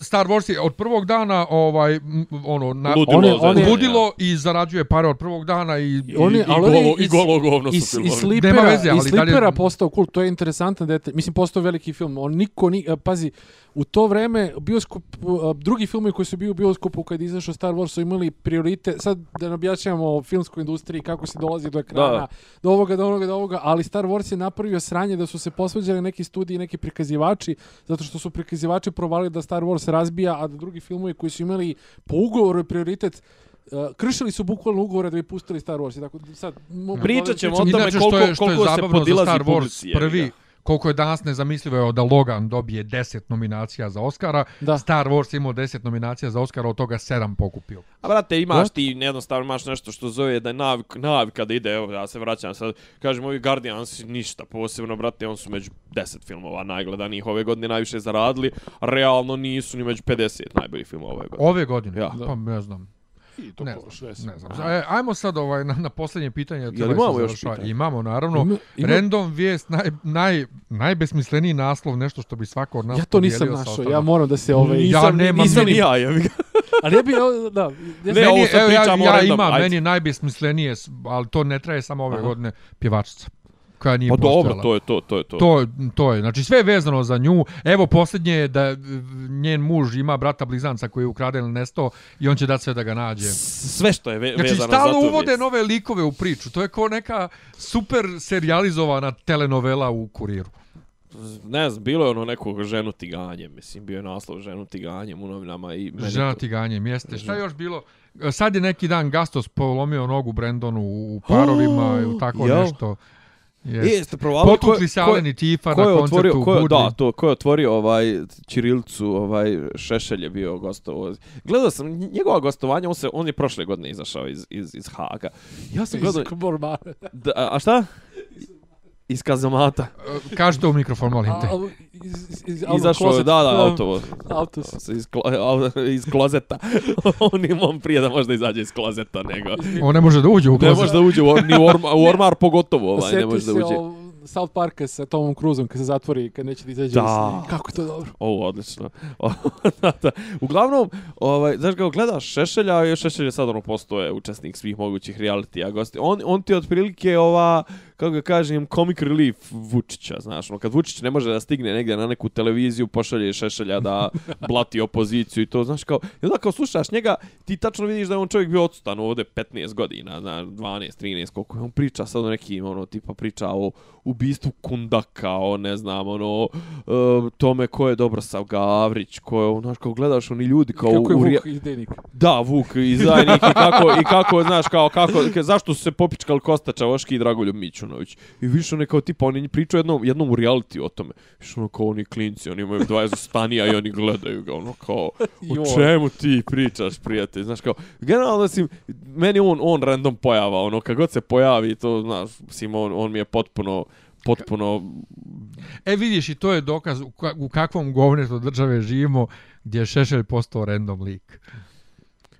[SPEAKER 1] Star Wars je od prvog dana ovaj ono na,
[SPEAKER 3] Ludilo,
[SPEAKER 4] On je- on je-
[SPEAKER 1] ludilo i zarađuje pare od prvog dana i,
[SPEAKER 4] I on je-
[SPEAKER 3] I, golo, i golo govno
[SPEAKER 4] I,
[SPEAKER 3] su
[SPEAKER 4] i
[SPEAKER 3] filmovi.
[SPEAKER 4] Slipera,
[SPEAKER 1] Nema veze, ali
[SPEAKER 4] i Slipera
[SPEAKER 1] dalje-
[SPEAKER 4] postao kult, to je interesantan detalj. Mislim, postao veliki film. On niko, ni, e, pazi, u to vreme bioskop, uh, drugi filmovi koji su bili u bioskopu kad je izašao Star Wars su imali prioritet, sad da ne objašnjamo o filmskoj industriji, kako se dolazi do ekrana,
[SPEAKER 3] Da.
[SPEAKER 4] do ovoga, do ovoga, do ovoga, ali Star Wars je napravio sranje da su se posvađali neki studiji i neki prikazivači, zato što su prikazivači provali da Star Wars razbija, a da drugi filmovi koji su imali po ugovoru prioritet Uh, kršili su bukvalno ugovore da bi pustili Star Wars. i Tako, sad, mogu
[SPEAKER 3] Pričat ćemo o tome koliko-
[SPEAKER 1] je, je
[SPEAKER 3] koliko se podilazi
[SPEAKER 1] Star Wars
[SPEAKER 3] publici,
[SPEAKER 1] prvi, koliko je danas nezamislivo je da Logan dobije 10 nominacija za Oscara,
[SPEAKER 4] Da.
[SPEAKER 1] Star Wars imao 10 nominacija za Oscara, od toga 7 pokupio.
[SPEAKER 3] A brate, imaš ti jednostavno imaš nešto što zove da je navik, navika da ide, evo ja se vraćam sad, kažem ovi Guardians ništa posebno, brate, on su među 10 filmova najgledanijih ove godine najviše zaradili, realno nisu ni među 50 najboljih filmova ove godine.
[SPEAKER 1] Ove godine?
[SPEAKER 3] Ja.
[SPEAKER 1] Pa ne znam.
[SPEAKER 4] I to
[SPEAKER 1] Ne znam, ne znam. E, ajmo sad ovaj, na, na posljednje pitanje.
[SPEAKER 3] Jel
[SPEAKER 1] treba
[SPEAKER 3] imamo još pitanja?
[SPEAKER 1] Imamo, naravno.
[SPEAKER 4] Ima- ima-
[SPEAKER 1] Random vijest, naj, naj, najbesmisleniji naslov, nešto što bi svako od nas
[SPEAKER 4] Ja to nisam našao, ja moram da se ovaj...
[SPEAKER 1] Nisam- ja nemam
[SPEAKER 3] nisam
[SPEAKER 1] ni-
[SPEAKER 3] ja, jebi ga.
[SPEAKER 4] A ne bi, da, ja
[SPEAKER 3] Ne,
[SPEAKER 4] sam-
[SPEAKER 3] ovo sad
[SPEAKER 1] evo, ja,
[SPEAKER 3] pričamo o
[SPEAKER 1] ja
[SPEAKER 3] random,
[SPEAKER 1] imam,
[SPEAKER 3] ajde.
[SPEAKER 1] meni je najbesmislenije, ali to ne traje samo ove
[SPEAKER 3] Aha.
[SPEAKER 1] godine, pjevačica. Koja nije
[SPEAKER 3] Pa dobro,
[SPEAKER 1] postojala.
[SPEAKER 3] to je to, to je to.
[SPEAKER 1] To, to je, znači sve je vezano za nju. Evo posljednje je da njen muž ima brata blizanca koji je ukraden ili nesto i on će dati sve da ga nađe.
[SPEAKER 3] Sve što je ve
[SPEAKER 1] Znači
[SPEAKER 3] vezano za
[SPEAKER 1] stalno
[SPEAKER 3] to
[SPEAKER 1] uvode
[SPEAKER 3] vijest.
[SPEAKER 1] nove likove u priču. To je kao neka super serijalizovana telenovela u kuriru.
[SPEAKER 3] Ne znam, bilo je ono nekog ženu tiganjem, mislim, bio je naslov ženu tiganjem u novinama i meni
[SPEAKER 1] Žena
[SPEAKER 3] to-
[SPEAKER 1] tiganjem, jeste. Šta je još bilo? Sad je neki dan Gastos polomio nogu Brendonu u parovima i u tako
[SPEAKER 3] Jel?
[SPEAKER 1] nešto.
[SPEAKER 3] E,
[SPEAKER 1] Jeste.
[SPEAKER 3] provali
[SPEAKER 1] Potukli se Alen i Tifa
[SPEAKER 3] ko
[SPEAKER 1] na
[SPEAKER 3] je otvorio,
[SPEAKER 1] koncertu
[SPEAKER 3] ko
[SPEAKER 1] u
[SPEAKER 3] je,
[SPEAKER 1] Budvi.
[SPEAKER 3] da, to, ko je otvorio ovaj Ćirilcu, ovaj Šešelj je bio gostovo. Gledao sam njegova gostovanja, on se on je prošle godine izašao iz iz iz Haga. Ja sam gledao
[SPEAKER 4] Iz
[SPEAKER 3] da, a šta? Iz kazamata.
[SPEAKER 1] E, Kažite u mikrofon, molim te.
[SPEAKER 4] A, a, iz, iz, iz,
[SPEAKER 3] Izašao je, da, da, autovo.
[SPEAKER 4] Autos.
[SPEAKER 3] Iz, klo, iz klozeta. on imam prije da možda izađe iz klozeta, nego...
[SPEAKER 1] On ne može da uđe u
[SPEAKER 3] Ne
[SPEAKER 1] klozet.
[SPEAKER 3] može da uđe u, ni u, orma, u ormar pogotovo, ovaj, ne može da uđe.
[SPEAKER 4] o South Parka sa Tomom Cruiseom kad se zatvori, kad neće da izađe
[SPEAKER 3] Da.
[SPEAKER 4] iz... Kako je to dobro.
[SPEAKER 3] Ovo, odlično. da, da. Uglavnom, ovaj, znaš kako gledaš Šešelja, i Šešelj je sad ono postoje učesnik svih mogućih realitija gosti. On, on ti je otprilike ova, kako ga kažem, comic relief Vučića, znaš, ono, kad Vučić ne može da stigne negdje na neku televiziju, pošalje Šešelja da blati opoziciju i to, znaš, kao, i onda kao slušaš njega, ti tačno vidiš da je on čovjek bio odsutan ovdje 15 godina, znaš, 12, 13, koliko je on priča sad o nekim, ono, tipa priča o ubistvu Kundaka, o ne znam, ono, e, tome ko je Dobrosav Gavrić, ko je, znaš, kao gledaš oni ljudi kao
[SPEAKER 4] Kako je
[SPEAKER 3] u,
[SPEAKER 4] Vuk idejnik.
[SPEAKER 3] Da, Vuk izdajnik i kako, i kako, znaš, kao, kako, zašto su se popičkali Kosta Čavoški i Dragoljub Mićunović. I više ono kao tipa, oni pričaju jednom, jednom u reality o tome. Više ono kao oni klinci, oni imaju 20 stanija i oni gledaju ga, ono kao, o čemu ti pričaš, prijatelj, znaš, kao, generalno, mislim, meni on, on random pojava, ono, kad god se pojavi, to, znaš, mislim, on, on mi je potpuno, potpuno,
[SPEAKER 1] E vidiš i to je dokaz u, ka- u kakvom govnetu države živimo gdje je Šešelj postao random lik.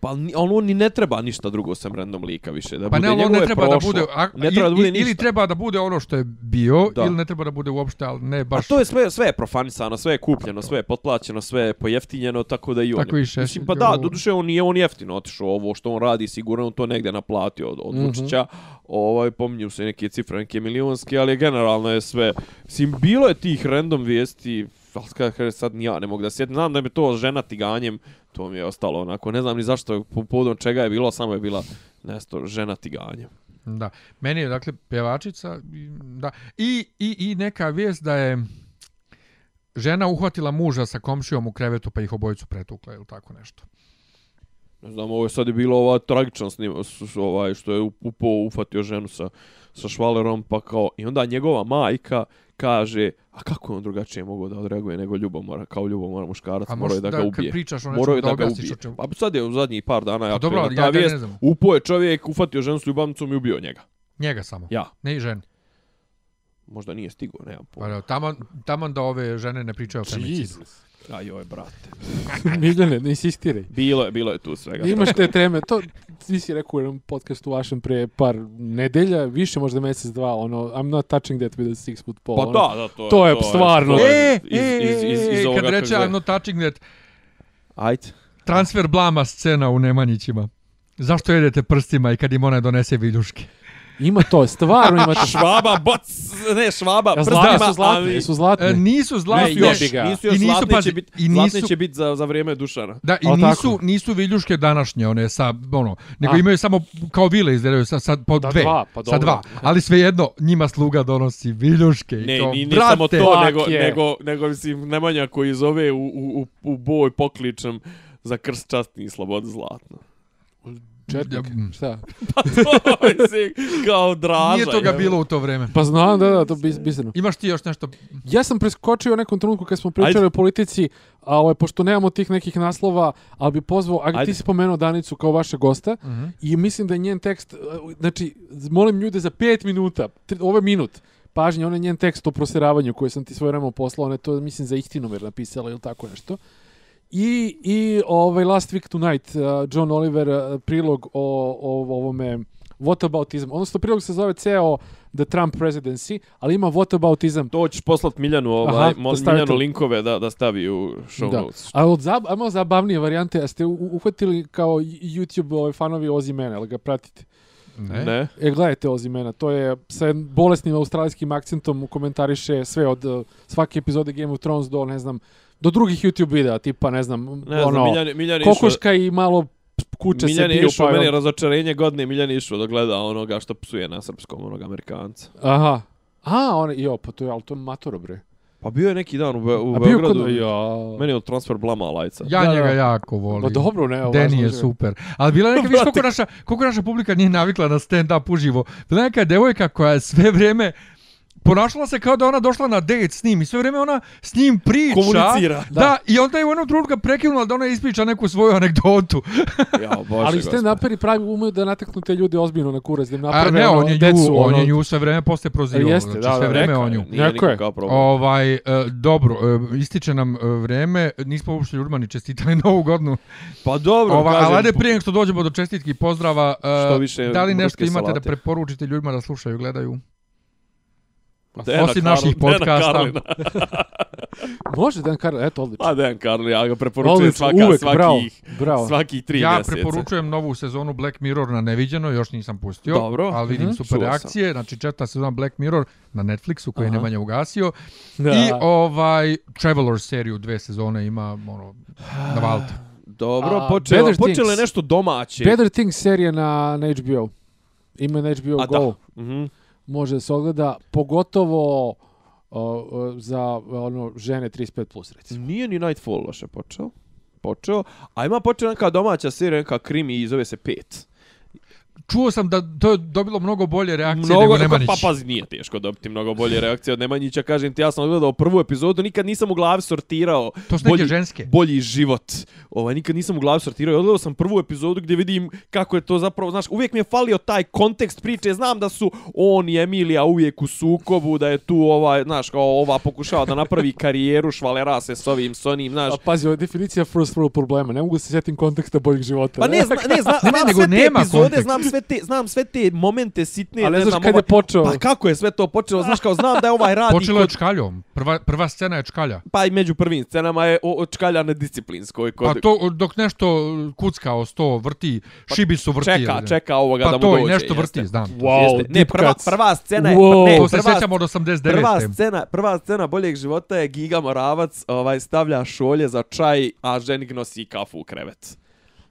[SPEAKER 3] Pa ni- on, on ni ne treba ništa drugo sem random lika više, da
[SPEAKER 1] Pa
[SPEAKER 3] bude
[SPEAKER 1] ne, ali on
[SPEAKER 3] njegovo
[SPEAKER 1] ne treba da
[SPEAKER 3] prošlo.
[SPEAKER 1] bude, a,
[SPEAKER 3] ne treba da bude
[SPEAKER 1] ili, ili treba da bude ono što je bio,
[SPEAKER 3] Da.
[SPEAKER 1] ili ne treba da bude uopšte, ali ne
[SPEAKER 3] A
[SPEAKER 1] baš...
[SPEAKER 3] to je sve, sve je profanisano, sve je kupljeno, sve je potplaćeno, sve je pojeftinjeno, tako da i on.
[SPEAKER 1] Tako
[SPEAKER 3] je-
[SPEAKER 1] i Šešelj,
[SPEAKER 3] Mislim, pa da,
[SPEAKER 1] ovo-
[SPEAKER 3] doduše on nije on jeftino otišao ovo što on radi, sigurno on to negdje naplatio od, od
[SPEAKER 4] Mhm.
[SPEAKER 3] Vučića. Ovaj, pominju se neke cifre, neke milionske, ali generalno je sve. Mislim, bilo je tih random vijesti, ali sad ni ja ne mogu da sjetim, znam da je to žena tiganjem, to mi je ostalo onako, ne znam ni zašto, po povodom čega je bilo, samo je bila nesto žena tiganjem.
[SPEAKER 1] Da. Meni je, dakle, pjevačica, da. I, i, i neka vijest da je žena uhvatila muža sa komšijom u krevetu pa ih obojicu pretukla ili tako nešto.
[SPEAKER 3] Ne znam, ovo je sad je bilo ova tragična snima, ovaj, što je upo ufatio ženu sa, sa švalerom, pa kao, i onda njegova majka kaže, a kako je on drugačije mogao da odreaguje nego ljubomora, kao ljubomora muškarac,
[SPEAKER 1] A
[SPEAKER 3] morao je da,
[SPEAKER 1] da,
[SPEAKER 3] ga ubije.
[SPEAKER 1] pričaš o
[SPEAKER 3] Morao
[SPEAKER 1] nečemu
[SPEAKER 3] je
[SPEAKER 1] da
[SPEAKER 3] da ga ubije.
[SPEAKER 1] čemu.
[SPEAKER 3] Pa sad je u zadnjih par dana
[SPEAKER 1] Pa
[SPEAKER 3] ja
[SPEAKER 1] dobro,
[SPEAKER 3] ta
[SPEAKER 1] ja ga ne
[SPEAKER 3] vijest,
[SPEAKER 1] znam.
[SPEAKER 3] upo je čovjek, ufatio ženu s ljubavnicom i ubio njega.
[SPEAKER 1] Njega samo.
[SPEAKER 3] Ja,
[SPEAKER 1] Ne i ženi.
[SPEAKER 3] možda nije stigao, nemam
[SPEAKER 1] Pa
[SPEAKER 3] pojma.
[SPEAKER 1] da, taman, taman da ove žene ne pričaju o femicidu.
[SPEAKER 4] Jesus.
[SPEAKER 3] A joj, brate.
[SPEAKER 4] Miljane, ne insistiraj.
[SPEAKER 3] Bilo je, bilo je tu svega.
[SPEAKER 4] Imaš te teme, to ti si rekao u jednom podcastu vašem pre par nedelja, više možda mjesec, dva, ono, I'm not touching that with a six foot pole.
[SPEAKER 3] Pa
[SPEAKER 4] ono.
[SPEAKER 3] da, da, to,
[SPEAKER 4] to je stvarno-
[SPEAKER 3] to
[SPEAKER 1] E,
[SPEAKER 3] je iz, iz, iz, iz,
[SPEAKER 1] e,
[SPEAKER 3] ovoga,
[SPEAKER 1] kad reče. I'm not touching that,
[SPEAKER 3] Ajde.
[SPEAKER 1] transfer blama scena u Nemanjićima. Zašto jedete prstima i kad im ona donese viljuške?
[SPEAKER 4] Ima to, stvarno ima to.
[SPEAKER 3] Švaba, boc, ne, švaba,
[SPEAKER 4] Ja,
[SPEAKER 3] prstima,
[SPEAKER 4] zlatne su zlatne,
[SPEAKER 3] ali-
[SPEAKER 4] jesu zlatne.
[SPEAKER 1] E, nisu zlatne.
[SPEAKER 3] Nisu još,
[SPEAKER 4] ga.
[SPEAKER 3] nisu još
[SPEAKER 1] I nisu,
[SPEAKER 3] zlatne
[SPEAKER 1] pazi,
[SPEAKER 3] će biti,
[SPEAKER 1] i
[SPEAKER 3] zlatne
[SPEAKER 1] nisu-
[SPEAKER 3] će biti za, za vrijeme Dušana.
[SPEAKER 1] Da, i
[SPEAKER 4] Ali
[SPEAKER 1] nisu,
[SPEAKER 4] tako?
[SPEAKER 1] nisu viljuške današnje, one sa, ono, nego
[SPEAKER 4] A.
[SPEAKER 1] imaju samo kao vile izgledaju sa, sa po
[SPEAKER 4] Da,
[SPEAKER 1] dve.
[SPEAKER 4] dva, pa
[SPEAKER 1] sa
[SPEAKER 4] dobro.
[SPEAKER 1] dva. Ali svejedno, njima sluga donosi viljuške. i
[SPEAKER 3] Ne,
[SPEAKER 1] kao,
[SPEAKER 3] ni, ni
[SPEAKER 1] brate,
[SPEAKER 3] samo to, nego,
[SPEAKER 4] je.
[SPEAKER 3] nego, nego, mislim, Nemanja koji zove u, u, u, u boj pokličem za krst častni i slobodu zlatno.
[SPEAKER 4] Četnik,
[SPEAKER 1] Mm.
[SPEAKER 4] šta?
[SPEAKER 3] Pa to je si kao draža.
[SPEAKER 1] Nije toga
[SPEAKER 3] jel?
[SPEAKER 1] bilo u to vreme.
[SPEAKER 4] Pa znam, da, da, to bi bisano.
[SPEAKER 1] Imaš ti još nešto?
[SPEAKER 4] Ja sam preskočio u nekom trenutku kad smo pričali
[SPEAKER 3] Ajde.
[SPEAKER 4] o politici, a ovaj, pošto nemamo tih nekih naslova, ali bi pozvao, a ti si spomenuo Danicu kao vašeg gosta,
[SPEAKER 1] Mhm.
[SPEAKER 4] i mislim da je njen tekst, uh, znači, molim ljude za pet minuta, tri, ovo je minut, pažnje, on je njen tekst o proseravanju koji sam ti svoje vremena poslao, ona je to, mislim, za Ihtinomer napisala ili tako nešto. I, i ovaj Last Week Tonight, uh, John Oliver, uh, prilog o, o ovome whataboutism, odnosno prilog se zove ceo The Trump Presidency, ali ima whataboutism
[SPEAKER 3] To ćeš poslat Miljanu, ovaj,
[SPEAKER 4] Aha,
[SPEAKER 3] mo-
[SPEAKER 4] da
[SPEAKER 3] Miljanu
[SPEAKER 4] to.
[SPEAKER 3] linkove da, da stavi u show
[SPEAKER 4] Da.
[SPEAKER 3] notes.
[SPEAKER 4] A od zab, ajmo zabavnije varijante, a ste u- uhvatili kao YouTube ovaj, fanovi Ozimena, ali ga pratite?
[SPEAKER 1] Ne.
[SPEAKER 3] Ne?
[SPEAKER 4] E, gledajte Ozimena, to je sa bolesnim australijskim akcentom komentariše sve od uh, svake epizode Game of Thrones do, ne znam, do drugih YouTube videa, tipa, ne znam,
[SPEAKER 3] Ne
[SPEAKER 4] ono,
[SPEAKER 3] znam, Miljan, Miljan je išao...
[SPEAKER 4] kokoška i malo kuće
[SPEAKER 3] Miljan
[SPEAKER 4] se
[SPEAKER 3] je
[SPEAKER 4] pišu.
[SPEAKER 3] po meni
[SPEAKER 4] jel?
[SPEAKER 3] razočarenje godine, Miljan je išao da gleda onoga što psuje na srpskom, onog Amerikanca.
[SPEAKER 4] Aha. A, on, jo, pa to je, ali to je matoro, bre.
[SPEAKER 3] Pa bio je neki dan u, Be u
[SPEAKER 4] A
[SPEAKER 3] Beogradu.
[SPEAKER 4] kod... Ja.
[SPEAKER 3] Meni je od transfer blama lajca.
[SPEAKER 1] Ja
[SPEAKER 4] Da,
[SPEAKER 1] njega
[SPEAKER 4] da.
[SPEAKER 1] jako volim.
[SPEAKER 4] Pa dobro, ne,
[SPEAKER 1] Deni je
[SPEAKER 4] je.
[SPEAKER 1] super. Ali bila je neka, viš koliko naša, koliko naša publika nije navikla na stand-up uživo. Bila je neka devojka koja je sve vrijeme ponašala se kao da ona došla na date s njim i sve vrijeme ona s njim priča.
[SPEAKER 3] Komunicira.
[SPEAKER 1] Da. i onda je u jednom trenutku prekinula da ona ispriča neku svoju anegdotu.
[SPEAKER 3] Ja, bože,
[SPEAKER 4] Ali stand uperi pravi umeju da nateknu te ljude ozbiljno na kurac, da im
[SPEAKER 1] A ne,
[SPEAKER 4] ono,
[SPEAKER 1] on je
[SPEAKER 4] decu,
[SPEAKER 1] nju, on
[SPEAKER 4] ono,
[SPEAKER 1] je nju sve vrijeme posle prozivao.
[SPEAKER 4] Jeste,
[SPEAKER 1] znači,
[SPEAKER 4] da,
[SPEAKER 1] sve
[SPEAKER 4] da,
[SPEAKER 1] vrijeme on
[SPEAKER 3] je,
[SPEAKER 1] nju.
[SPEAKER 3] Nije nikom
[SPEAKER 4] je.
[SPEAKER 1] Ovaj, e, dobro, e, ističe nam e, vreme, nismo uopšte ljudima ni čestitali novu godinu.
[SPEAKER 3] Pa dobro,
[SPEAKER 1] Ova,
[SPEAKER 3] kažem,
[SPEAKER 1] ali ajde prije nego što dođemo do čestitki pozdrava, e,
[SPEAKER 3] Što više
[SPEAKER 1] da li nešto imate da
[SPEAKER 3] salate.
[SPEAKER 1] preporučite ljudima da slušaju, gledaju?
[SPEAKER 3] Dejana
[SPEAKER 1] osim
[SPEAKER 3] Karl-
[SPEAKER 1] naših podcasta.
[SPEAKER 4] Može, Dan Karl, eto, odlično.
[SPEAKER 3] Pa Dejan Karli, ja ga preporučujem
[SPEAKER 4] Odlično,
[SPEAKER 3] svaka,
[SPEAKER 4] uvek, bravo,
[SPEAKER 3] svakih,
[SPEAKER 4] bravo.
[SPEAKER 3] svakih tri
[SPEAKER 1] ja
[SPEAKER 3] mjeseca.
[SPEAKER 1] preporučujem novu sezonu Black Mirror na Neviđeno, još nisam pustio,
[SPEAKER 3] Dobro.
[SPEAKER 1] ali vidim
[SPEAKER 4] Mhm.
[SPEAKER 1] super
[SPEAKER 3] Čuo sam.
[SPEAKER 1] reakcije. Znači četvrta sezona Black Mirror na Netflixu koji je. Nemanja ugasio.
[SPEAKER 4] Da.
[SPEAKER 1] I ovaj Traveler seriju dve sezone ima ono, na Valta.
[SPEAKER 3] Dobro,
[SPEAKER 4] A,
[SPEAKER 3] počelo,
[SPEAKER 4] Better
[SPEAKER 3] počelo je nešto domaće.
[SPEAKER 4] Better Things serija na, na HBO. Ima na HBO
[SPEAKER 3] A
[SPEAKER 4] Go.
[SPEAKER 3] da. Mhm.
[SPEAKER 4] Može da se ogleda, pogotovo uh, za ono žene 35+, plus, recimo.
[SPEAKER 3] Nije ni Nightfall loše počeo. Počeo. A ima počeo neka domaća serija, neka krimi i zove se Pet.
[SPEAKER 1] Čuo sam da to je dobilo mnogo bolje reakcije
[SPEAKER 3] Mnogo,
[SPEAKER 1] nego Nemanjić.
[SPEAKER 3] pa pazi, nije teško dobiti mnogo bolje reakcije od Nemanjića. Kažem ti, ja sam odgledao prvu epizodu, nikad nisam u glavi sortirao
[SPEAKER 1] To
[SPEAKER 3] bolji,
[SPEAKER 1] ženske.
[SPEAKER 3] bolji život. Ovaj, nikad nisam u glavi sortirao. Odgledao sam prvu epizodu gdje vidim kako je to zapravo, znaš, uvijek mi je falio taj kontekst priče. Znam da su on i Emilija uvijek u sukobu, da je tu ovaj, znaš, kao ova pokušava da napravi karijeru, švalera se s ovim, s onim, znaš.
[SPEAKER 4] A pazi, ovo je definicija first world problema. Ne mogu se sjetim konteksta boljeg života.
[SPEAKER 3] Pa ne, zna, ne, zna,
[SPEAKER 1] Ne, ne,
[SPEAKER 3] znam
[SPEAKER 1] nego
[SPEAKER 3] sve te
[SPEAKER 1] nema
[SPEAKER 3] epizode,
[SPEAKER 1] kontekst.
[SPEAKER 3] znam sve te, znam sve te momente sitne.
[SPEAKER 4] Ali ne znaš
[SPEAKER 3] znam,
[SPEAKER 4] kad je
[SPEAKER 3] ovaj-
[SPEAKER 4] počeo.
[SPEAKER 3] Pa kako je sve to počelo? Znaš, kao znam da je ovaj radi
[SPEAKER 1] Počelo je
[SPEAKER 3] kod,
[SPEAKER 1] čkaljom. Prva, prva scena je čkalja.
[SPEAKER 3] pa i među prvim scenama je o, od čkalja nedisciplinskoj. Kod,
[SPEAKER 1] Pa to dok nešto kucka o sto vrti, šibicu vrti.
[SPEAKER 3] Pa čeka,
[SPEAKER 1] ili-
[SPEAKER 3] čeka ovoga
[SPEAKER 1] Pa
[SPEAKER 3] da mu
[SPEAKER 1] to
[SPEAKER 3] dođe.
[SPEAKER 1] i nešto
[SPEAKER 3] jeste.
[SPEAKER 1] vrti, znam.
[SPEAKER 4] Wow,
[SPEAKER 3] Jeste. Ne, prva, prva scena je...
[SPEAKER 4] Wow.
[SPEAKER 3] Ne,
[SPEAKER 1] To se
[SPEAKER 3] prva,
[SPEAKER 1] sjećamo od 89.
[SPEAKER 3] Prva scena, prva scena boljeg života je Giga Moravac ovaj, stavlja šolje za čaj, a ženik nosi kafu u krevet.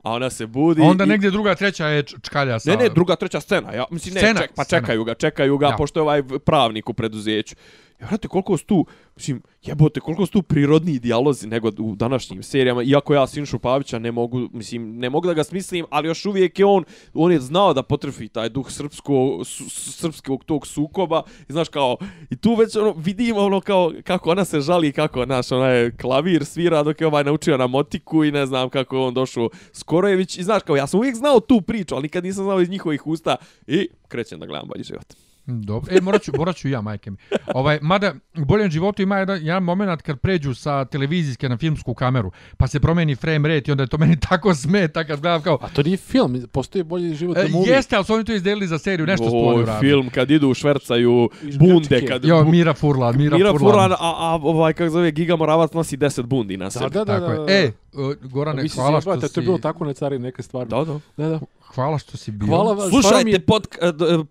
[SPEAKER 3] A ona se budi...
[SPEAKER 1] A onda
[SPEAKER 3] i-
[SPEAKER 1] negdje druga, treća je čkalja sa...
[SPEAKER 3] Ne, ne, druga, treća scena. Ja, mislim, ne,
[SPEAKER 1] Scena,
[SPEAKER 3] ček, pa
[SPEAKER 1] scena.
[SPEAKER 3] čekaju ga, čekaju ga,
[SPEAKER 1] Ja.
[SPEAKER 3] pošto je ovaj pravnik u preduzeću. Ja, vrate, koliko su tu, mislim, jebote, koliko su tu prirodni dijalozi nego u današnjim serijama, iako ja Sinšu Pavića ne mogu, mislim, ne mogu da ga smislim, ali još uvijek je on, on je znao da potrfi taj duh srpsko, srpskog tog sukoba, i znaš, kao, i tu već ono, vidimo ono kao, kako ona se žali, kako, naš, ona je klavir svira dok je ovaj naučio na motiku i ne znam kako je on došao Skorojević, i znaš, kao, ja sam uvijek znao tu priču, ali nikad nisam znao iz njihovih usta, i krećem da gledam bolji život.
[SPEAKER 1] Dobro. E, morat ću, morat ću ja, majke mi. Ovaj, mada, u boljem životu ima jedan, jedan moment kad pređu sa televizijske na filmsku kameru, pa se promeni frame rate i onda je to meni tako smeta kad gledam kao...
[SPEAKER 4] A to nije film, postoji bolji život
[SPEAKER 1] E,
[SPEAKER 4] na movie.
[SPEAKER 1] jeste, ali su oni to izdelili za seriju, nešto su oni
[SPEAKER 3] film kad idu u švercaju bunde, kad
[SPEAKER 1] Jo, Mira Furlan, Mira,
[SPEAKER 3] Mira
[SPEAKER 1] Furlan.
[SPEAKER 3] Furlan, a, a ovaj, kako zove, Giga Moravac nosi 10 bundi na
[SPEAKER 4] Da,
[SPEAKER 3] sebi.
[SPEAKER 4] da, da, da, da.
[SPEAKER 1] je. E, Gorane, hvala što si...
[SPEAKER 4] to je bilo tako na cari neke stvari.
[SPEAKER 3] Da, da.
[SPEAKER 4] Da, da.
[SPEAKER 1] Hvala što si bio.
[SPEAKER 4] Hvala vam. mi
[SPEAKER 3] Slušajte,
[SPEAKER 4] je-
[SPEAKER 3] pod,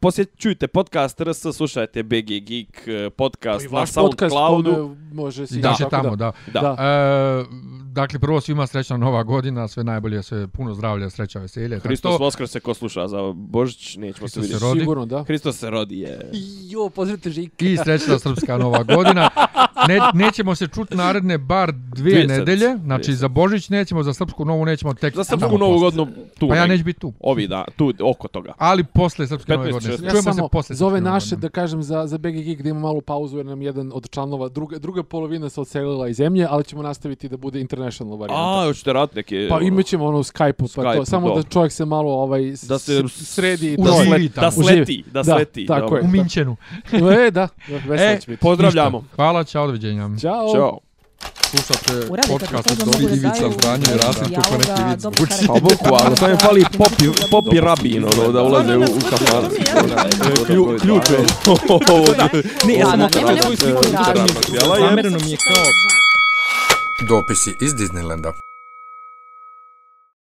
[SPEAKER 3] posjećujte podcast RS, slušajte BG Geek eh, podcast na Soundcloudu.
[SPEAKER 4] može si
[SPEAKER 1] Da,
[SPEAKER 4] tako
[SPEAKER 1] tamo, da.
[SPEAKER 3] Da.
[SPEAKER 4] Da.
[SPEAKER 1] E, dakle, prvo svima srećna nova godina, sve najbolje, sve puno zdravlja, sreća, veselje.
[SPEAKER 3] Hristos
[SPEAKER 1] to.
[SPEAKER 3] Vaskrse ko sluša za Božić, nećemo se
[SPEAKER 1] Hristos se
[SPEAKER 3] vidjeti.
[SPEAKER 1] rodi.
[SPEAKER 4] Sigurno, da.
[SPEAKER 3] Hristos se rodi je.
[SPEAKER 4] Jo, pozdravite Žika.
[SPEAKER 1] I srećna srpska nova godina. ne, nećemo se čuti naredne bar dvije,
[SPEAKER 3] Dvije
[SPEAKER 1] nedelje. Znači,
[SPEAKER 3] Dvije
[SPEAKER 1] za Božić nećemo, za Srpsku novu nećemo tek...
[SPEAKER 3] Za srpsku novu godinu tu.
[SPEAKER 1] Pa ja neću biti tu.
[SPEAKER 3] Ovi da, tu oko toga.
[SPEAKER 1] Ali posle Srpske
[SPEAKER 3] 15,
[SPEAKER 1] nove godine.
[SPEAKER 3] 16.
[SPEAKER 4] Ja
[SPEAKER 1] Čujemo se posle
[SPEAKER 4] za ove naše,
[SPEAKER 1] godine.
[SPEAKER 4] da kažem, za, za BG Geek da ima malu pauzu jer nam jedan od članova, druga, druga polovina se odselila iz zemlje, ali ćemo nastaviti da bude international varijanta.
[SPEAKER 3] A, hoćete rad neke...
[SPEAKER 4] Pa imat ćemo ono Skype-u, pa to,
[SPEAKER 3] Skype-u,
[SPEAKER 4] samo da čovjek se malo ovaj,
[SPEAKER 3] Da se
[SPEAKER 4] sredi.
[SPEAKER 3] da,
[SPEAKER 4] to.
[SPEAKER 1] Uživi
[SPEAKER 3] slet,
[SPEAKER 1] tamo.
[SPEAKER 3] da sleti, da
[SPEAKER 4] Da,
[SPEAKER 3] sleti.
[SPEAKER 4] tako
[SPEAKER 3] dobro.
[SPEAKER 4] je.
[SPEAKER 1] U Minčenu.
[SPEAKER 4] E, da, veselo
[SPEAKER 3] E,
[SPEAKER 4] će biti.
[SPEAKER 3] pozdravljamo.
[SPEAKER 1] Hvala, čao, doviđenja.
[SPEAKER 4] Ćao.
[SPEAKER 3] Ćao.
[SPEAKER 1] Slušate podcast od Dobri Ivica Zdanje i Rasim kako neki zvuči.
[SPEAKER 3] Pa bukvalno, samo im fali popi, popi rabin, ono, da ulaze u, u kafan. Klju- Ključ je.
[SPEAKER 2] Ne, ja sam svoju
[SPEAKER 6] nekog
[SPEAKER 2] sliku
[SPEAKER 3] je.
[SPEAKER 2] Zamereno mi je kao
[SPEAKER 5] Dopisi iz Disneylanda.